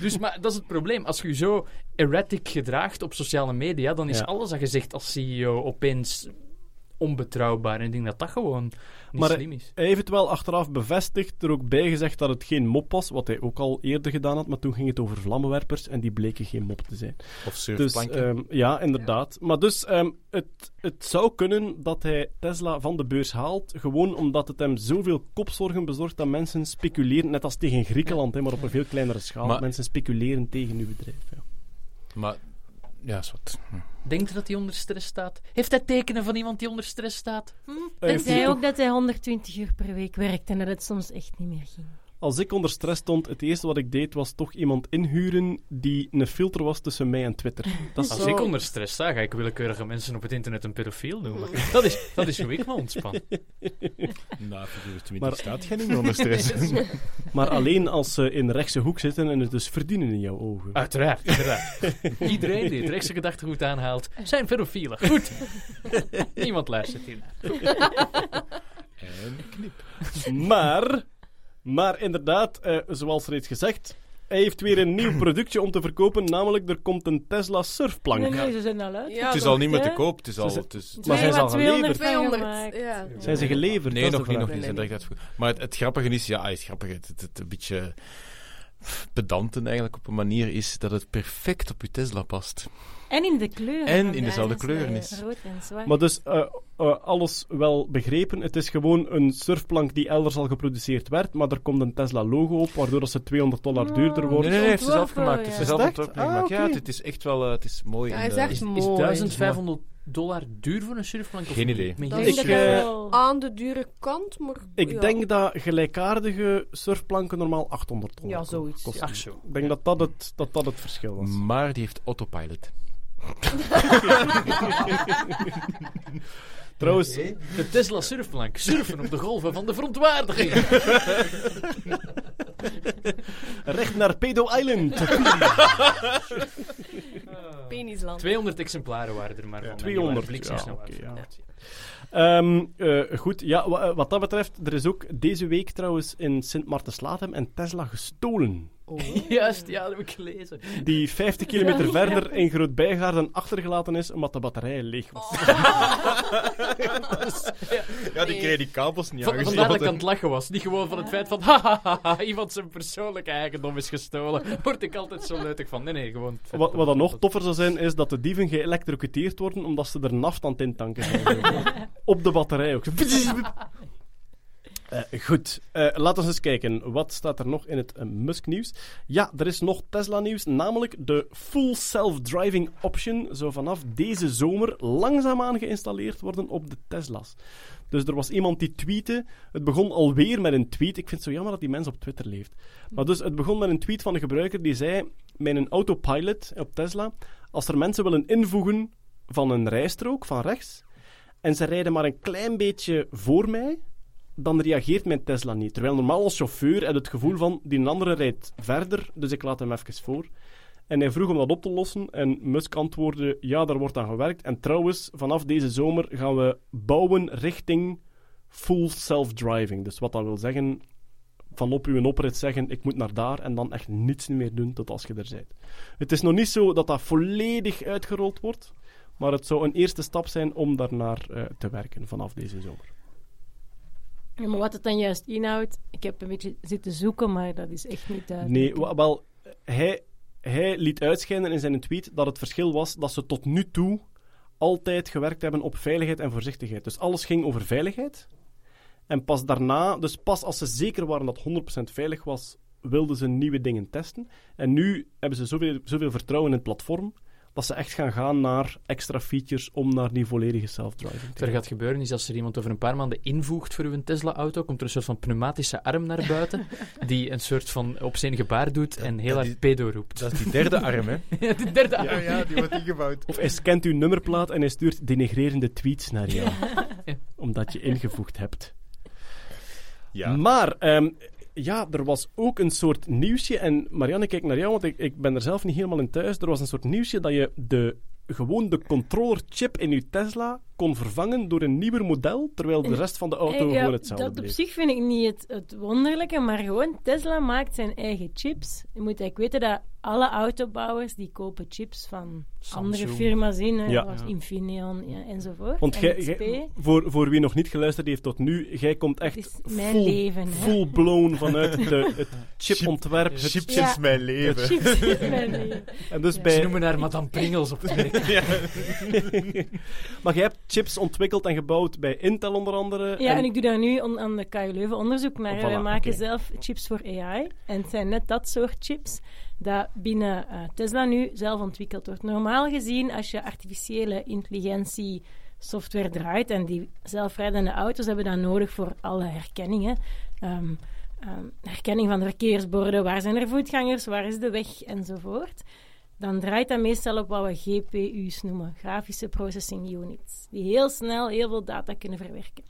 dus, maar dat is het probleem. Als je je zo erratic gedraagt op sociale media, dan is Ja. alles dat je zegt als CEO opeens onbetrouwbaar. En ik denk dat dat gewoon niet Maar, slim is. Hij heeft het wel achteraf bevestigd, er ook bij gezegd dat het geen mop was, wat hij ook al eerder gedaan had, maar toen ging het over vlammenwerpers en die bleken geen mop te zijn. Of Dus surfplanken. ehm, ja, inderdaad. Maar dus, ehm, het, het zou kunnen dat hij Tesla van de beurs haalt, gewoon omdat het hem zoveel kopzorgen bezorgt dat mensen speculeren, net als tegen Griekenland, hè, maar op een veel kleinere schaal. Maar- mensen speculeren tegen uw bedrijf. Ja. maar, ja, is wat. Hm. Denkt u dat hij onder stress staat? Heeft hij tekenen van iemand die onder stress staat? Hm? Hij zei ook dat hij 120 uur per week werkt en dat het soms echt niet meer ging. Als ik onder stress stond, het eerste wat ik deed was toch iemand inhuren die een filter was tussen mij en Twitter. [LAUGHS] Dat Als zou- ik onder stress sta, ga ik willekeurige mensen op het internet een pedofiel noemen. Dat is, dat is hoe ik me ontspan. [LAUGHS] Na 24 Maar- staat jij niet onder stress. [LAUGHS] Maar alleen als ze in de rechtse hoek zitten en het dus verdienen in jouw ogen. Uiteraard, inderdaad. Iedereen die het rechtse gedachtegoed aanhaalt, zijn pedofielen. Goed. Niemand luistert hier naar. En knip. Maar, maar inderdaad, eh, zoals reeds gezegd, hij heeft weer een nieuw productje om te verkopen, namelijk er komt een Tesla surfplank. Nee, nee, ze zijn al uit. Ja, het is al niet meer te koop. Het is al... Ze- Het is... Maar zijn ze al 200 geleverd? van 200, gemaakt. ja. Zijn ze geleverd? Nee, nog niet, nog niet. Zijn direct uitverkocht. Maar het, het grappige is, ja, het grappige, het, het, het een beetje pedanten eigenlijk op een manier is dat het perfect op je Tesla past. En in de kleuren. En in de dezelfde kleuren is. Rood en zwart. Maar dus, eh, eh, alles wel begrepen. Het is gewoon een surfplank die elders al geproduceerd werd, maar er komt een Tesla-logo op, waardoor dat ze 200 dollar duurder Oh. wordt. Nee, nee, nee, heeft ze zelf gemaakt. Het ja. is zelf. Ah, Ja, het is echt wel... eh, het is mooi. Ja, is echt Is, mooi. is 1500 dollar duur voor een surfplank? of Geen idee. Dat is Ik Ik, denk dat. Aan de dure kant, maar... Ik ja. denk dat gelijkaardige surfplanken normaal 800 dollar Ja, zoiets. kosten. Ach zo. Ik denk dat dat het, dat dat het verschil was. Maar die heeft autopilot. [LAUGHS] Trouwens, De Tesla surfplank. Surfen op de golven van de verontwaardiging. [LAUGHS] recht naar Pedo Island. [LAUGHS] Penisland. 200 exemplaren waren er maar van. en 200, ja, oké, uit. Ehm, eh, goed, ja, wa- wat dat betreft, er is ook deze week trouwens in Sint Maarten-Slatem een Tesla gestolen. [LAUGHS] Juist, ja, dat heb ik gelezen. Die 50 kilometer verder in Groot-Bijgaarden achtergelaten is omdat de batterij leeg was. [LAUGHS] Ja, die kreeg die kabels niet Van, vandaar dat ik aan het lachen was. Niet gewoon van het feit van, [LAUGHS] hahaha, iemand zijn persoonlijke eigendom is gestolen. Word ik altijd zo leutig van. Nee, nee, gewoon... het Wat, wat dan nog toffer zou zijn, is dat de dieven geëlectrocuteerd worden omdat ze er naftand in tanken zijn. Op de batterij ook. Eh, goed, Eh laten we eens kijken. Wat staat er nog in het eh, Musk-nieuws? Ja, er is nog Tesla-nieuws, namelijk de Full Self-Driving Option zou vanaf deze zomer langzaamaan geïnstalleerd worden op de Tesla's. Dus er was iemand die tweette. Het begon alweer met een tweet. Ik vind het zo jammer dat die mens op Twitter leeft. Maar dus, het begon met een tweet van een gebruiker die zei: een autopilot op Tesla, als er mensen willen invoegen van een rijstrook van rechts en ze rijden maar een klein beetje voor mij, dan reageert mijn Tesla niet. Terwijl normaal als chauffeur heb het gevoel van die andere rijdt verder, dus ik laat hem even voor. En hij vroeg om dat op te lossen en Musk antwoordde, ja, daar wordt aan gewerkt. En trouwens, vanaf deze zomer gaan we bouwen richting full self-driving. Dus wat dat wil zeggen, van op uw oprit zeggen, ik moet naar daar en dan echt niets meer doen tot als je er bent. Het is nog niet zo dat dat volledig uitgerold wordt, maar het zou een eerste stap zijn om daarnaar eh, te werken vanaf deze zomer. Ja, maar wat het dan juist inhoudt, ik heb een beetje zitten zoeken, maar dat is echt niet duidelijk. Nee, wel, hij, hij liet uitschijnen in zijn tweet dat het verschil was dat ze tot nu toe altijd gewerkt hebben op veiligheid en voorzichtigheid. Dus alles ging over veiligheid. En pas daarna, dus pas als ze zeker waren dat 100% veilig was, wilden ze nieuwe dingen testen. En nu hebben ze zoveel, zoveel vertrouwen in het platform dat ze echt gaan gaan naar extra features om naar die volledige self-driving te Wat er gaat gebeuren is als er iemand over een paar maanden invoegt voor uw Tesla-auto, komt er een soort van pneumatische arm naar buiten, [LAUGHS] die een soort van op zijn gebaar doet en heel hard pedo roept. Dat is die derde arm, hè? [LAUGHS] de derde arm. Ja, ja, die wordt ingebouwd. Of hij scant uw nummerplaat en hij stuurt denigrerende tweets naar jou. Omdat je ingevoegd hebt. Ja. Maar, ehm, ja, er was ook een soort nieuwsje. En Marianne, kijk naar jou, want ik, ik ben er zelf niet helemaal in thuis. Er was een soort nieuwsje dat je de, gewoon de controllerchip in je Tesla kon vervangen door een nieuwer model, terwijl de rest van de auto Eh, ja, gewoon hetzelfde dat op zich vind ik niet het, het wonderlijke, maar gewoon Tesla maakt zijn eigen chips. Je moet eigenlijk weten dat alle autobouwers die kopen chips van andere firma's in, hè, Ja. zoals Infineon ja, enzovoort. Want en gij- voor, voor wie nog niet geluisterd heeft tot nu, jij komt echt full, leven, hè. full-blown vanuit de, het [LAUGHS] chipontwerp. het- Chips Ja. mijn leven. Chips is mijn leven. [LAUGHS] En dus Ja. bij, Ze noemen haar Madame Pringles op het werk. [LAUGHS] maar jij hebt chips ontwikkeld en gebouwd bij Intel onder andere. Ja, en ik doe daar nu on- aan de KU Leuven onderzoek naar. Oh, Wij voilà, maken zelf chips voor AI. En het zijn net dat soort chips dat binnen eh, Tesla nu zelf ontwikkeld wordt. Normaal gezien, als je artificiële intelligentie software draait en die zelfrijdende auto's hebben dat nodig voor alle herkenningen. Ehm, ehm, herkenning van de verkeersborden, waar zijn er voetgangers, waar is de weg enzovoort. Dan draait dat meestal op wat we GPU's noemen, grafische processing units, die heel snel heel veel data kunnen verwerken.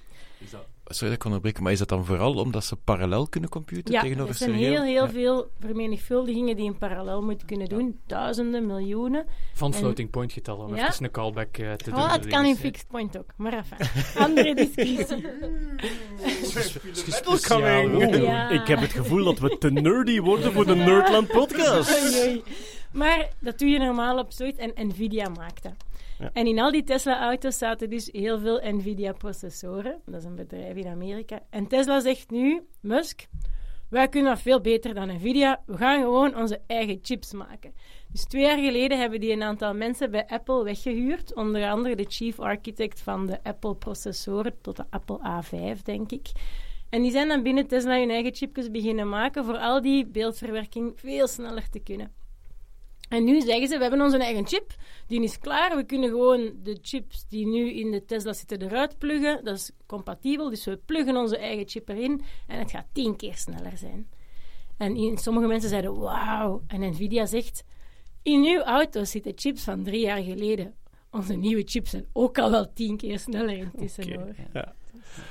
Sorry dat ik onderbreek, maar is dat dan vooral omdat ze parallel kunnen computen Ja, tegenover er zijn serieel? heel, heel Ja. veel vermenigvuldigingen die in parallel moeten kunnen doen. Duizenden, miljoenen. Van En- floating point getallen, om Ja. even een callback eh, te doen. Oh, het kan in fixed point ook. Maar enfin, [LAUGHS] andere discussie. Ja. Ik heb het gevoel dat we te nerdy worden voor de Nerdland podcast. Maar dat doe je normaal op zoiets en Nvidia maakt dat. Ja. En in al die Tesla-auto's zaten dus heel veel Nvidia-processoren. Dat is een bedrijf in Amerika. En Tesla zegt nu, Musk, wij kunnen dat veel beter dan Nvidia. We gaan gewoon onze eigen chips maken. Dus twee jaar geleden hebben die een aantal mensen bij Apple weggehuurd. Onder andere de chief architect van de Apple-processoren tot de Apple A5, denk ik. En die zijn dan binnen Tesla hun eigen chipjes beginnen maken voor al die beeldverwerking veel sneller te kunnen. En nu zeggen ze, we hebben onze eigen chip, die is klaar. We kunnen gewoon de chips die nu in de Tesla zitten eruit pluggen. Dat is compatibel, dus we pluggen onze eigen chip erin en het gaat tien keer sneller zijn. En in, sommige mensen zeiden, wauw. En Nvidia zegt, in uw auto's zitten chips van drie jaar geleden. Onze nieuwe chips zijn ook al wel tien keer sneller intussen. Hoor. ja.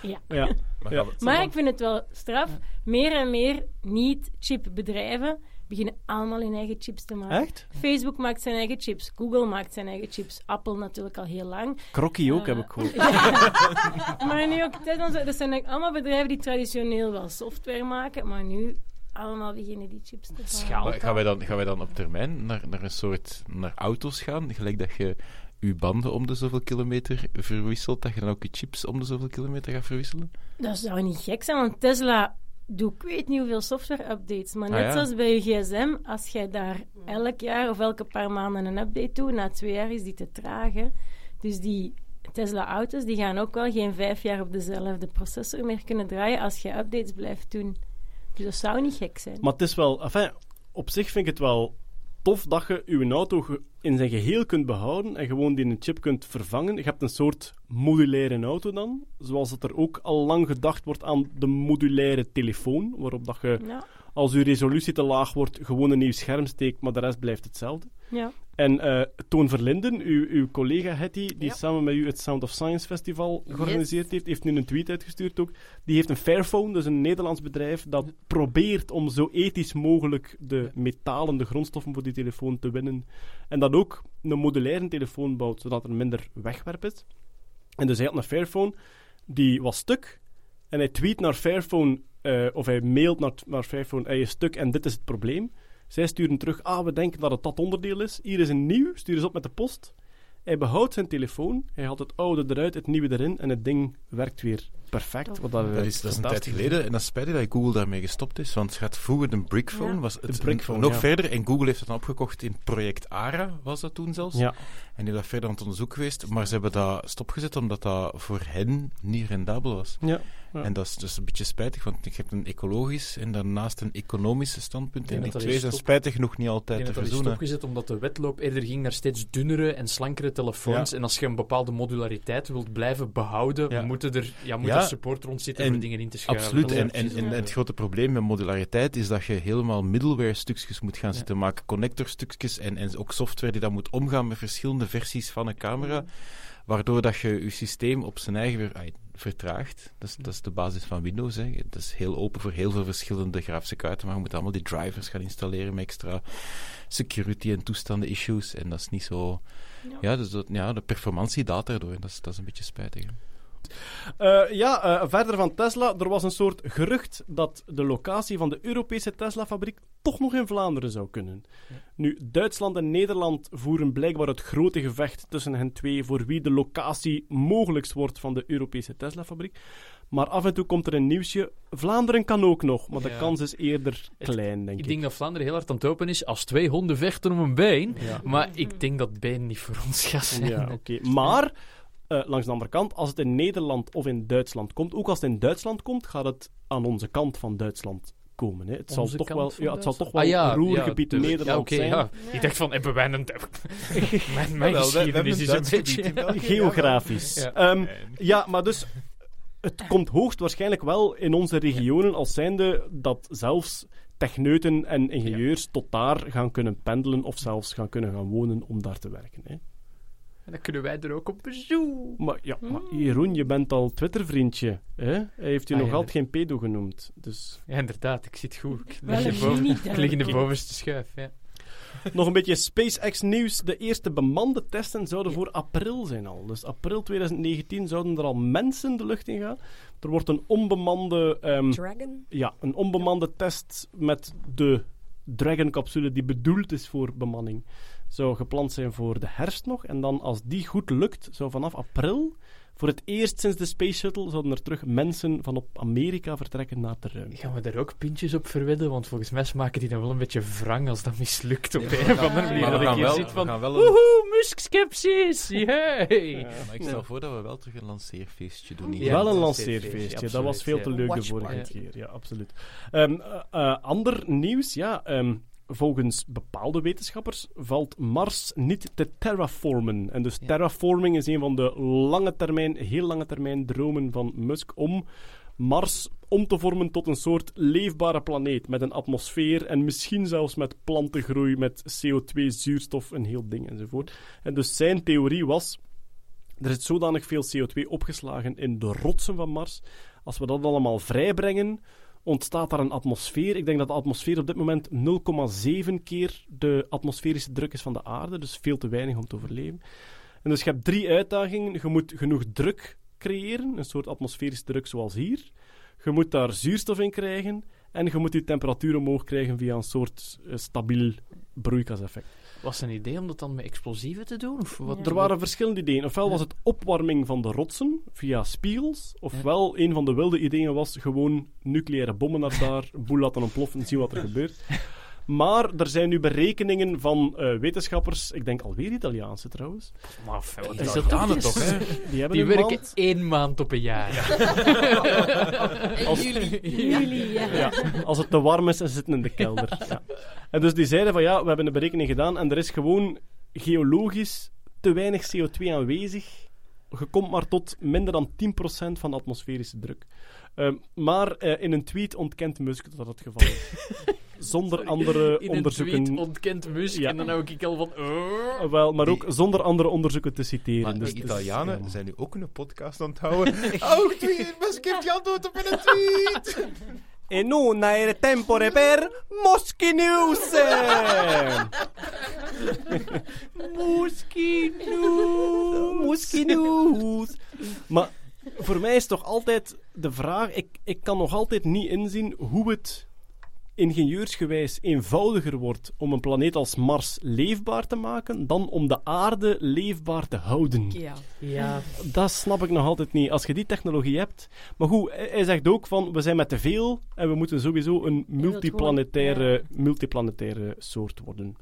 Ja. Ja. Maar ik vind het wel straf. Meer en meer niet-chipbedrijven beginnen allemaal hun eigen chips te maken. Echt? Facebook maakt zijn eigen chips, Google maakt zijn eigen chips, Apple natuurlijk al heel lang. Krokkie ook, Eh, heb ik gehoord. [LAUGHS] Maar nu ook Tesla, dat zijn eigenlijk allemaal bedrijven die traditioneel wel software maken, maar nu allemaal beginnen die chips te maken. Gaan wij dan, gaan wij dan op termijn naar, naar een soort naar auto's gaan? Gelijk dat je je banden om de zoveel kilometer verwisselt, dat je dan ook je chips om de zoveel kilometer gaat verwisselen? Dat zou niet gek zijn, want Tesla doet ik weet niet hoeveel software-updates. Maar net Ah, ja. zoals bij je gsm, als jij daar elk jaar of elke paar maanden een update doet, na twee jaar is die te traag. hè. Dus die Tesla-auto's die gaan ook wel geen vijf jaar op dezelfde processor meer kunnen draaien als je updates blijft doen. Dus dat zou niet gek zijn. Maar het is wel... Enfin, op zich vind ik het wel tof dat je je auto in zijn geheel kunt behouden en gewoon die een chip kunt vervangen. Je hebt een soort modulaire auto dan, zoals dat er ook al lang gedacht wordt aan de modulaire telefoon, waarop dat je, Ja, als je resolutie te laag wordt, gewoon een nieuw scherm steekt, maar de rest blijft hetzelfde. ja. En eh, Toon Verlinden, uw, uw collega Hetty, die Ja. samen met u het Sound of Science Festival georganiseerd heeft, heeft nu een tweet uitgestuurd ook. Die heeft een Fairphone, dus een Nederlands bedrijf, dat probeert om zo ethisch mogelijk de metalen, de grondstoffen voor die telefoon te winnen. En dat ook een modulaire telefoon bouwt, zodat er minder wegwerp is. En dus hij had een Fairphone, die was stuk. En hij tweet naar Fairphone, eh, of hij mailt naar, naar Fairphone, hij is stuk en dit is het probleem. Zij sturen terug, ah, we denken dat het dat onderdeel is. Hier is een nieuw, stuur eens op met de post. Hij behoudt zijn telefoon, hij haalt het oude eruit, het nieuwe erin en het ding werkt weer perfect. Wat dat, Dat is, dat is een tijd geleden en dat is spijtig dat Google daarmee gestopt is, want het gaat vroeger de Brickphone, Ja. was het De Brickphone, nog ja. verder en Google heeft het dan opgekocht in project ARA, was dat toen zelfs. Ja. En die dat verder aan het onderzoek geweest, maar ze hebben dat stopgezet omdat dat voor hen niet rendabel was. Ja. Ja. En dat is dus een beetje spijtig, want je hebt een ecologisch en daarnaast een economisch standpunt. En die dat dat twee is zijn stop- spijtig genoeg niet altijd te dat dat is verzoenen. stopgezet omdat de wedloop eerder ging naar steeds dunnere en slankere telefoons. Ja. En als je een bepaalde modulariteit wilt blijven behouden, Ja. moeten er, ja, moet Ja. support rond zitten En voor dingen in te schuiven. Absoluut. En, en, en het grote probleem met modulariteit is dat je helemaal middleware-stukjes moet gaan Ja. zitten maken, connectorstukjes en, en ook software die dan moet omgaan met verschillende versies van een camera, waardoor dat je je systeem op zijn eigen weer vertraagt. Dat is, dat is de basis van Windows. Hè. Dat is heel open voor heel veel verschillende grafische kaarten, maar je moet allemaal die drivers gaan installeren met extra security en toestanden issues. En dat is niet zo... Ja. Ja, dus dat, ja de performantie daalt daardoor. en Dat is, dat is een beetje spijtig. hè. Eh, ja, eh, verder van Tesla. Er was een soort gerucht dat de locatie van de Europese Tesla-fabriek toch nog in Vlaanderen zou kunnen. Nu, Duitsland en Nederland voeren blijkbaar het grote gevecht tussen hen twee voor wie de locatie mogelijkst wordt van de Europese Tesla-fabriek. Maar af en toe komt er een nieuwsje. Vlaanderen kan ook nog, maar de Ja. kans is eerder klein, denk Ik ik. denk dat Vlaanderen heel hard aan het open is als twee honden vechten om een been. Ja. Maar ik denk dat been niet voor ons gaat zijn. Ja, oké. Maar, eh, langs de andere kant, als het in Nederland of in Duitsland komt, ook als het in Duitsland komt, gaat het aan onze kant van Duitsland komen. Hè. Het, zal toch wel, van ja, het zal toch wel Ah, ja, roergebied ja. Nederland ja, oké, zijn. ja. Ik dacht van, hebben wij een... mijn mijn geschiedenis is een beetje... [LAUGHS] Geografisch. Ja. Ehm, ja, maar dus... Het komt hoogstwaarschijnlijk wel in onze regionen als zijnde dat zelfs techneuten en ingenieurs tot daar gaan kunnen pendelen of zelfs gaan kunnen gaan wonen om daar te werken. Hè. En dan kunnen wij er ook op bezoek. Maar ja, maar Jeroen, je bent al Twitter-vriendje. Hè? Hij heeft u Ah, nog ja. altijd geen pedo genoemd. Dus Ja, inderdaad, ik zit goed. Ik lig, in boven, genie, ik lig in de bovenste schuif. Ja. nog een beetje SpaceX-nieuws. De eerste bemande testen zouden voor april zijn al. Dus april 2019 zouden er al mensen de lucht in gaan. Er wordt een onbemande, ehm, Dragon? ja, een onbemande test met de Dragon-capsule die bedoeld is voor bemanning. Zou gepland zijn voor de herfst nog. En dan, als die goed lukt, zou vanaf april, voor het eerst sinds de Space Shuttle, zouden er terug mensen van op Amerika vertrekken naar de ruimte. Gaan we daar ook pintjes op verwedden? Want volgens mij maken die dan wel een beetje wrang als dat mislukt op een of andere manier. Maar Dat ik hier wel, zit we van... gaan wel een- Woehoe, Musk-skepsis! Yay! Maar ik stel voor dat we wel terug een lanceerfeestje doen. hier. Ja, wel een lanceerfeestje. absoluut, dat was veel te ja. leuk de vorige keer. Ja, absoluut. Eh, ander nieuws, ja. ehm, volgens bepaalde wetenschappers valt Mars niet te terraformen. En dus Ja. terraforming is een van de lange termijn, heel lange termijn dromen van Musk om Mars om te vormen tot een soort leefbare planeet met een atmosfeer en misschien zelfs met plantengroei, met CO2, zuurstof, een heel ding enzovoort. En dus zijn theorie was er zit zodanig veel CO2 opgeslagen in de rotsen van Mars. Als we dat allemaal vrijbrengen, ontstaat daar een atmosfeer. Ik denk dat de atmosfeer op dit moment 0,7 keer de atmosferische druk is van de aarde. Dus veel te weinig om te overleven. En dus je hebt drie uitdagingen. Je moet genoeg druk creëren, een soort atmosferische druk zoals hier. Je moet daar zuurstof in krijgen. En je moet je temperatuur omhoog krijgen via een soort eh, stabiel broeikaseffect. Was het een idee om dat dan met explosieven te doen? Of wat? Ja. Er waren verschillende ideeën. Ofwel was het opwarming van de rotsen via spiegels, ofwel een van de wilde ideeën was gewoon nucleaire bommen naar daar, een boel laten ontploffen en zien wat er [LAUGHS] gebeurt. Maar er zijn nu berekeningen van eh, wetenschappers, ik denk alweer Italiaanse trouwens, Maar wat Is dat het toch, hè? die hebben Die een werken maand- één maand op een jaar. [LAUGHS] Als- Jullie, ja. Ja, als het te warm is en ze zitten in de kelder. [LAUGHS] Ja. En dus die zeiden van ja, we hebben een berekening gedaan en er is gewoon geologisch te weinig CO2 aanwezig. Je komt maar tot minder dan 10% van de atmosferische druk. Ehm, maar eh, in een tweet ontkent Musk dat dat het geval is. [LAUGHS] Zonder andere In onderzoeken. een tweet ontkent Musk Ja. en dan hou ik al van... oh. Wel, maar ook zonder andere onderzoeken te citeren. Maar dus de Italianen ja. zijn nu ook een podcast aan het houden. [LAUGHS] oh, tweet, Musk heeft geantwoord op een tweet! E non è tempore per Moschi News! [LAUGHS] Moschi News! Maar voor mij is toch altijd de vraag... Ik, ik kan nog altijd niet inzien hoe het ingenieursgewijs eenvoudiger wordt om een planeet als Mars leefbaar te maken dan om de aarde leefbaar te houden. Ja. Ja, Dat snap ik nog altijd niet. Als je die technologie hebt. Maar goed, hij hij zegt ook van we zijn met te veel en we moeten sowieso een multiplanetaire, multiplanetaire soort worden.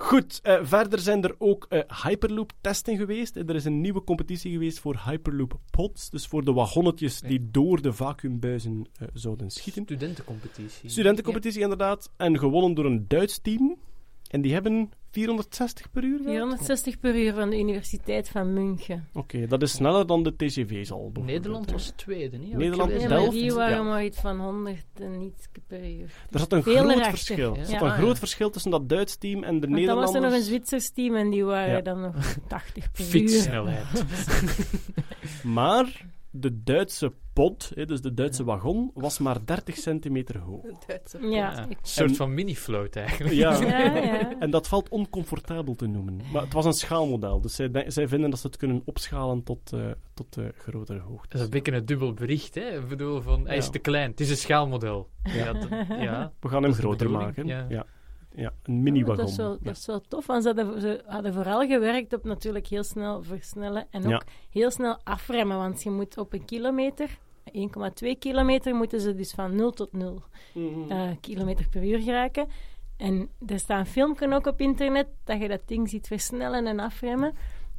Goed, eh, verder zijn er ook eh, Hyperloop-testen geweest. Er is een nieuwe competitie geweest voor Hyperloop-pods. Dus voor de wagonnetjes die door de vacuümbuizen eh, zouden schieten. studentencompetitie. Studentencompetitie inderdaad. En gewonnen door een Duits team. En die hebben 460 per uur gehad? 460 per uur van de Universiteit van München. Oké, dat is sneller dan de TGV's al. bijvoorbeeld, Nederland was tweede, niet? Nederland is Delft, die waren ja. maar iets van 100 en iets per uur. Er zat een Veel groot erachter, verschil. ja. Er zat een Ah, groot ja. verschil tussen dat Duits team en de Want dan was Nederlanders. er nog een Zwitsers team en die waren Ja. dan nog 80 per [LAUGHS] uur. Fietssnelheid. [LAUGHS] [LAUGHS] Maar de Duitse pod, hè, dus de Duitse wagon, was maar 30 centimeter hoog. Duitse Ja, Ja, een soort van mini-float eigenlijk. Ja. ja, ja. En dat valt oncomfortabel te noemen. Maar het was een schaalmodel, dus zij, zij vinden dat ze het kunnen opschalen tot, eh, tot eh, grotere Dat hoogte. is een beetje een dubbel bericht, hè? Ik bedoel, van, hij is Ja. te klein. Het is een schaalmodel. Ja, dat- ja. We gaan hem dat groter maken. ja. Ja. Een mini-wagon. Dat is, wel, dat is wel tof, want ze hadden, ze hadden vooral gewerkt op natuurlijk heel snel versnellen en ook heel snel afremmen, want je moet op een kilometer, 1,2 kilometer, moeten ze dus van 0 tot 0 Mhm. eh, kilometer per uur geraken. En er staat een filmpje ook op internet dat je dat ding ziet versnellen en afremmen.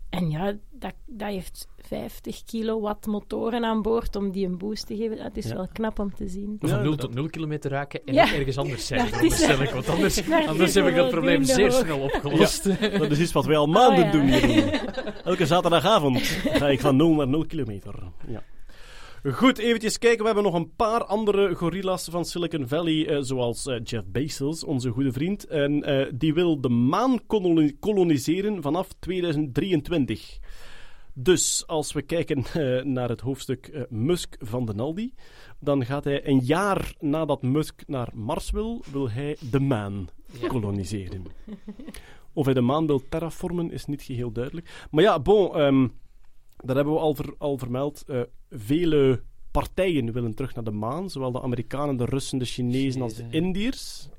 En ja, dat, dat heeft 50 kilowatt motoren aan boord om die een boost te geven. Dat is Ja. wel knap om te zien. Van Ja, 0 dat- tot 0 kilometer raken en Ja. ergens anders zijn. Ja, Ja, het is- stel ik, want anders, [LAUGHS] anders heb ik dat probleem zeer hoog. snel opgelost. [LAUGHS] Dat is iets wat wij al maanden Oh, ja. doen. [LAUGHS] Elke zaterdagavond ga ik van 0 naar 0 kilometer. Ja. Goed, eventjes kijken. We hebben nog een paar andere gorillas van Silicon Valley, eh, zoals eh, Jeff Bezos, onze goede vriend. En eh, die wil de maan koloni- koloniseren vanaf 2023. Dus als we kijken naar het hoofdstuk Musk van de Naldi, dan gaat hij een jaar nadat Musk naar Mars wil, wil hij de maan koloniseren. Of hij de maan wil terraformen, is niet geheel duidelijk. Maar ja, bon, ehm, dat hebben we al, ver- al vermeld. eh, vele partijen willen terug naar de maan, zowel de Amerikanen, de Russen, de Chinezen als de ja. Indiërs.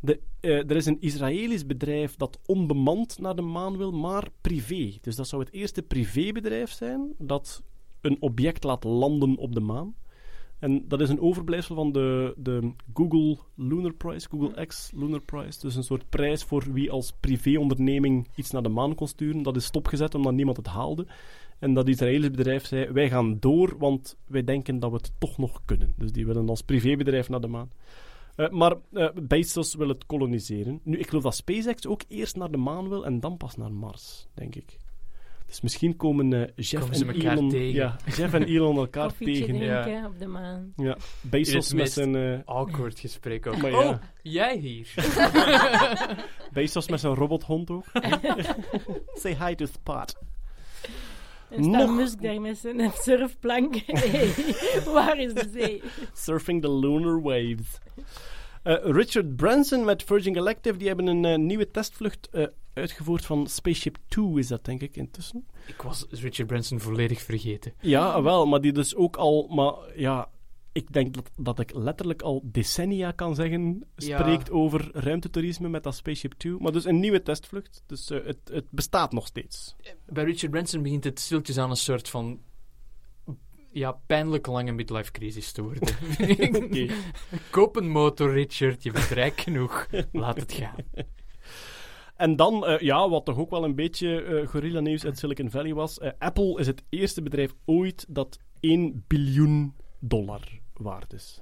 De, eh, er is een Israëlisch bedrijf dat onbemand naar de maan wil, maar privé. Dus dat zou het eerste privébedrijf zijn dat een object laat landen op de maan. En dat is een overblijfsel van de, de Google Lunar Prize, Google X Lunar Prize. Dus een soort prijs voor wie als privéonderneming iets naar de maan kon sturen. Dat is stopgezet omdat niemand het haalde. En dat Israëlisch bedrijf zei, wij gaan door, want wij denken dat we het toch nog kunnen. Dus die willen als privébedrijf naar de maan. Eh, maar eh, Bezos wil het koloniseren. Nu, ik geloof dat SpaceX ook eerst naar de maan wil en dan pas naar Mars, denk ik. Dus misschien komen eh, Jeff Komen en elkaar Elon... tegen. Ja, Jeff en Elon [LAUGHS] elkaar Koffietje tegen. drinken op de maan. Ja, Bezos met zijn... eh, awkward gesprek ook. Maar ja. Oh, jij hier. [LAUGHS] Bezos met zijn robothond ook. [LAUGHS] Say hi to Spot. En staat Nog- Musk daar met zijn surfplank. [LAUGHS] Hey, waar is de zee? Surfing the lunar waves. Eh, Richard Branson met Virgin Galactic, die hebben een eh, nieuwe testvlucht eh, uitgevoerd van Spaceship Two, is dat denk ik intussen. Ik was Richard Branson volledig vergeten. Ja, wel, maar die dus ook al, maar ja, ik denk dat, dat ik letterlijk al decennia kan zeggen, Ja. spreekt over ruimtetoerisme met dat Spaceship Two. Maar dus een nieuwe testvlucht, dus eh, het, het bestaat nog steeds. Bij Richard Branson begint het stiltjes aan een soort van... Ja, pijnlijk lange midlife crisis te worden. [LAUGHS] Koop een motor, Richard. Je bent rijk genoeg. Laat het gaan. En dan, eh, ja, wat toch ook wel een beetje eh gorilla nieuws uit Silicon Valley was. eh, Apple is het eerste bedrijf ooit dat 1 biljoen dollar waard is.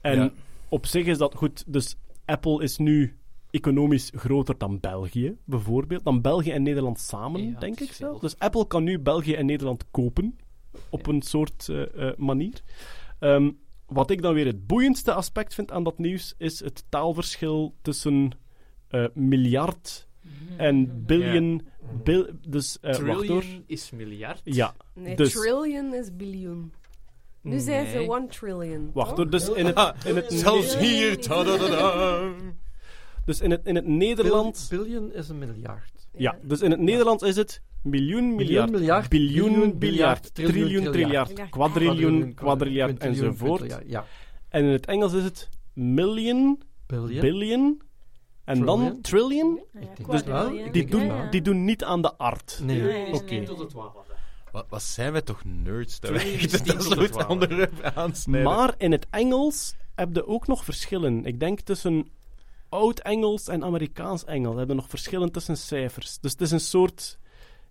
En Ja. op zich is dat goed. Dus Apple is nu economisch groter dan België, bijvoorbeeld. Dan België en Nederland samen, Ja, denk ik zelf. Dus Apple kan nu België en Nederland kopen. Op een soort eh, eh, manier. Ehm, wat ik dan weer het boeiendste aspect vind aan dat nieuws, is het taalverschil tussen eh, miljard en billion. bil- dus, eh, wacht hoor. Trillion is miljard. Ja, Nee, Dus- trillion is biljoen. Nu zijn ze Nee. one trillion. wacht. Dus in het, in het, Zelfs hier. dus in het, in het Nederlands. Billion is een miljard. Ja, dus in het Nederlands is het miljoen, miljard, miljard, biljoen, biljard, triljoen, triljoen, triljard. quadriljard quintiljoen, enzovoort. Ja. En in het Engels is het million, Billion. billion en dan Trillion. Ja, denk Dus die, denk doen, die doen niet aan de art. Nee. Nee, Oké. nee. Tot het twaalfde. Wat, wat zijn wij toch nerds dat wij dat soort onderwerpen aansnijden. Maar in het Engels heb je ook nog verschillen. Ik denk tussen Oud-Engels en Amerikaans-Engels hebben nog verschillen tussen cijfers. Dus het is een soort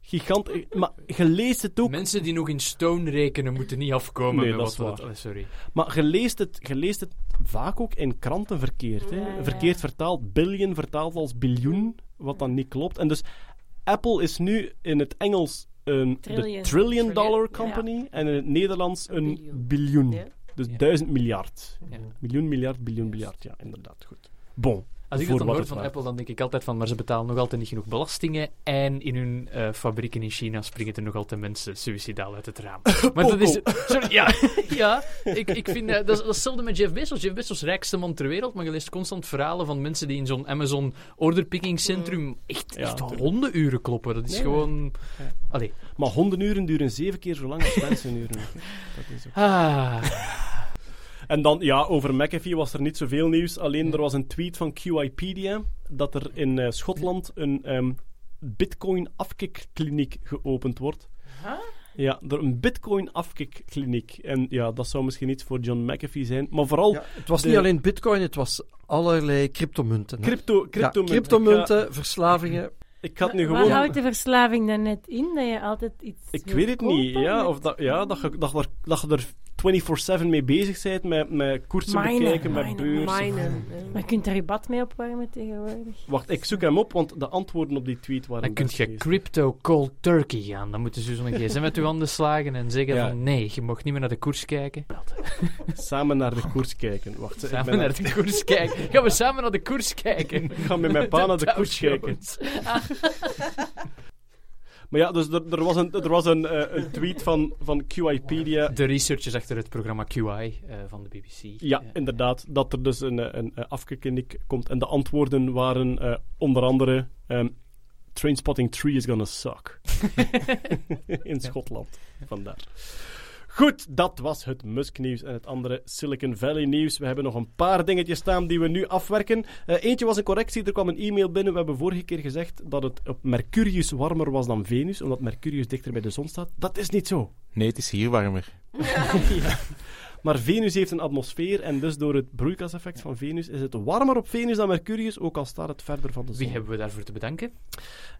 gigant... Maar je leest het ook... Mensen die nog in stone rekenen moeten niet afkomen Nee, met dat wat is waar. sorry. Maar je leest, het, je leest het vaak ook in kranten verkeerd. Hè? Verkeerd vertaald. Billion vertaald als biljoen, wat dan niet klopt. En dus Apple is nu in het Engels een de Trillion. trillion dollar Ja. company en in het Nederlands een Een biljoen. biljoen. Ja. Dus Ja. duizend miljard. Ja. Miljoen, miljard, biljoen, biljard. Ja, inderdaad. Goed. Bon. Als ik dat dan hoor van Apple, dan denk ik altijd van, maar ze betalen nog altijd niet genoeg belastingen en in hun eh, fabrieken in China springen er nog altijd mensen suicidaal uit het raam. [LAUGHS] Maar dat is... Sorry, ja, [LAUGHS] ja ik, ik vind... eh, dat, is, dat is hetzelfde met Jeff Bezos. Jeff Bezos, rijkste man ter wereld, maar je leest constant verhalen van mensen die in zo'n Amazon orderpicking centrum echt, Ja, echt hondenuren kloppen. Dat is Nee, gewoon... Allee. Maar hondenuren duren zeven keer zo lang als [LAUGHS] mensenuren. Dat is ook. Ah. En dan, ja, over McAfee was er niet zoveel nieuws. Alleen er was een tweet van QIpedia dat er in eh, Schotland een ehm, bitcoin-afkikkliniek geopend wordt. Ja, er een bitcoin-afkikkliniek. En ja, dat zou misschien iets voor John McAfee zijn. Maar vooral Ja, het was de- niet alleen bitcoin, het was allerlei cryptomunten. crypto, Ja, cryptomunten. cryptomunten, verslavingen. Ik had nu Waar gewoon... houdt de verslaving dan net in? Dat je altijd iets Ik weet het niet. Ja, of dat, ja, dat, je, dat, er, dat je er 24-7 mee bezig bent, met, met koersen Minen, bekijken, met beurzen. Minen. Maar je kunt er je bad mee opwarmen tegenwoordig. Wacht, ik zoek hem op, want de antwoorden op die tweet waren Dan kun best je crypto cold turkey gaan. Dan moeten ze zo'n [LAUGHS] gsm met uw handen slagen en zeggen Ja. van nee, je mag niet meer naar de koers kijken. [LAUGHS] Samen naar de koers kijken. Wacht, ik Samen ben naar de koers kijken. Gaan we samen naar de koers kijken? Ik ga met mijn pa naar de koers kijken. Maar ja, dus er, er was een, er was een, eh, een tweet van, van QIpedia. De researchers achter het programma QI eh, van de BBC. Ja, Eh, inderdaad, dat er dus een, een, een komt. En de antwoorden waren onder andere... ehm, Trainspotting 3 is gonna suck. [LAUGHS] [LAUGHS] In Schotland. Vandaar. Goed, dat was het Musk-nieuws en het andere Silicon Valley-nieuws. We hebben nog een paar dingetjes staan die we nu afwerken. Eh, eentje was een correctie, er kwam een e-mail binnen. We hebben vorige keer gezegd dat het op Mercurius warmer was dan Venus, omdat Mercurius dichter bij de zon staat. Dat is niet zo. Nee, het is hier warmer. Ja. [LAUGHS] [LAUGHS] Maar Venus heeft een atmosfeer en dus door het broeikaseffect van Venus is het warmer op Venus dan Mercurius, ook al staat het verder van de zon. Wie hebben we daarvoor te bedanken?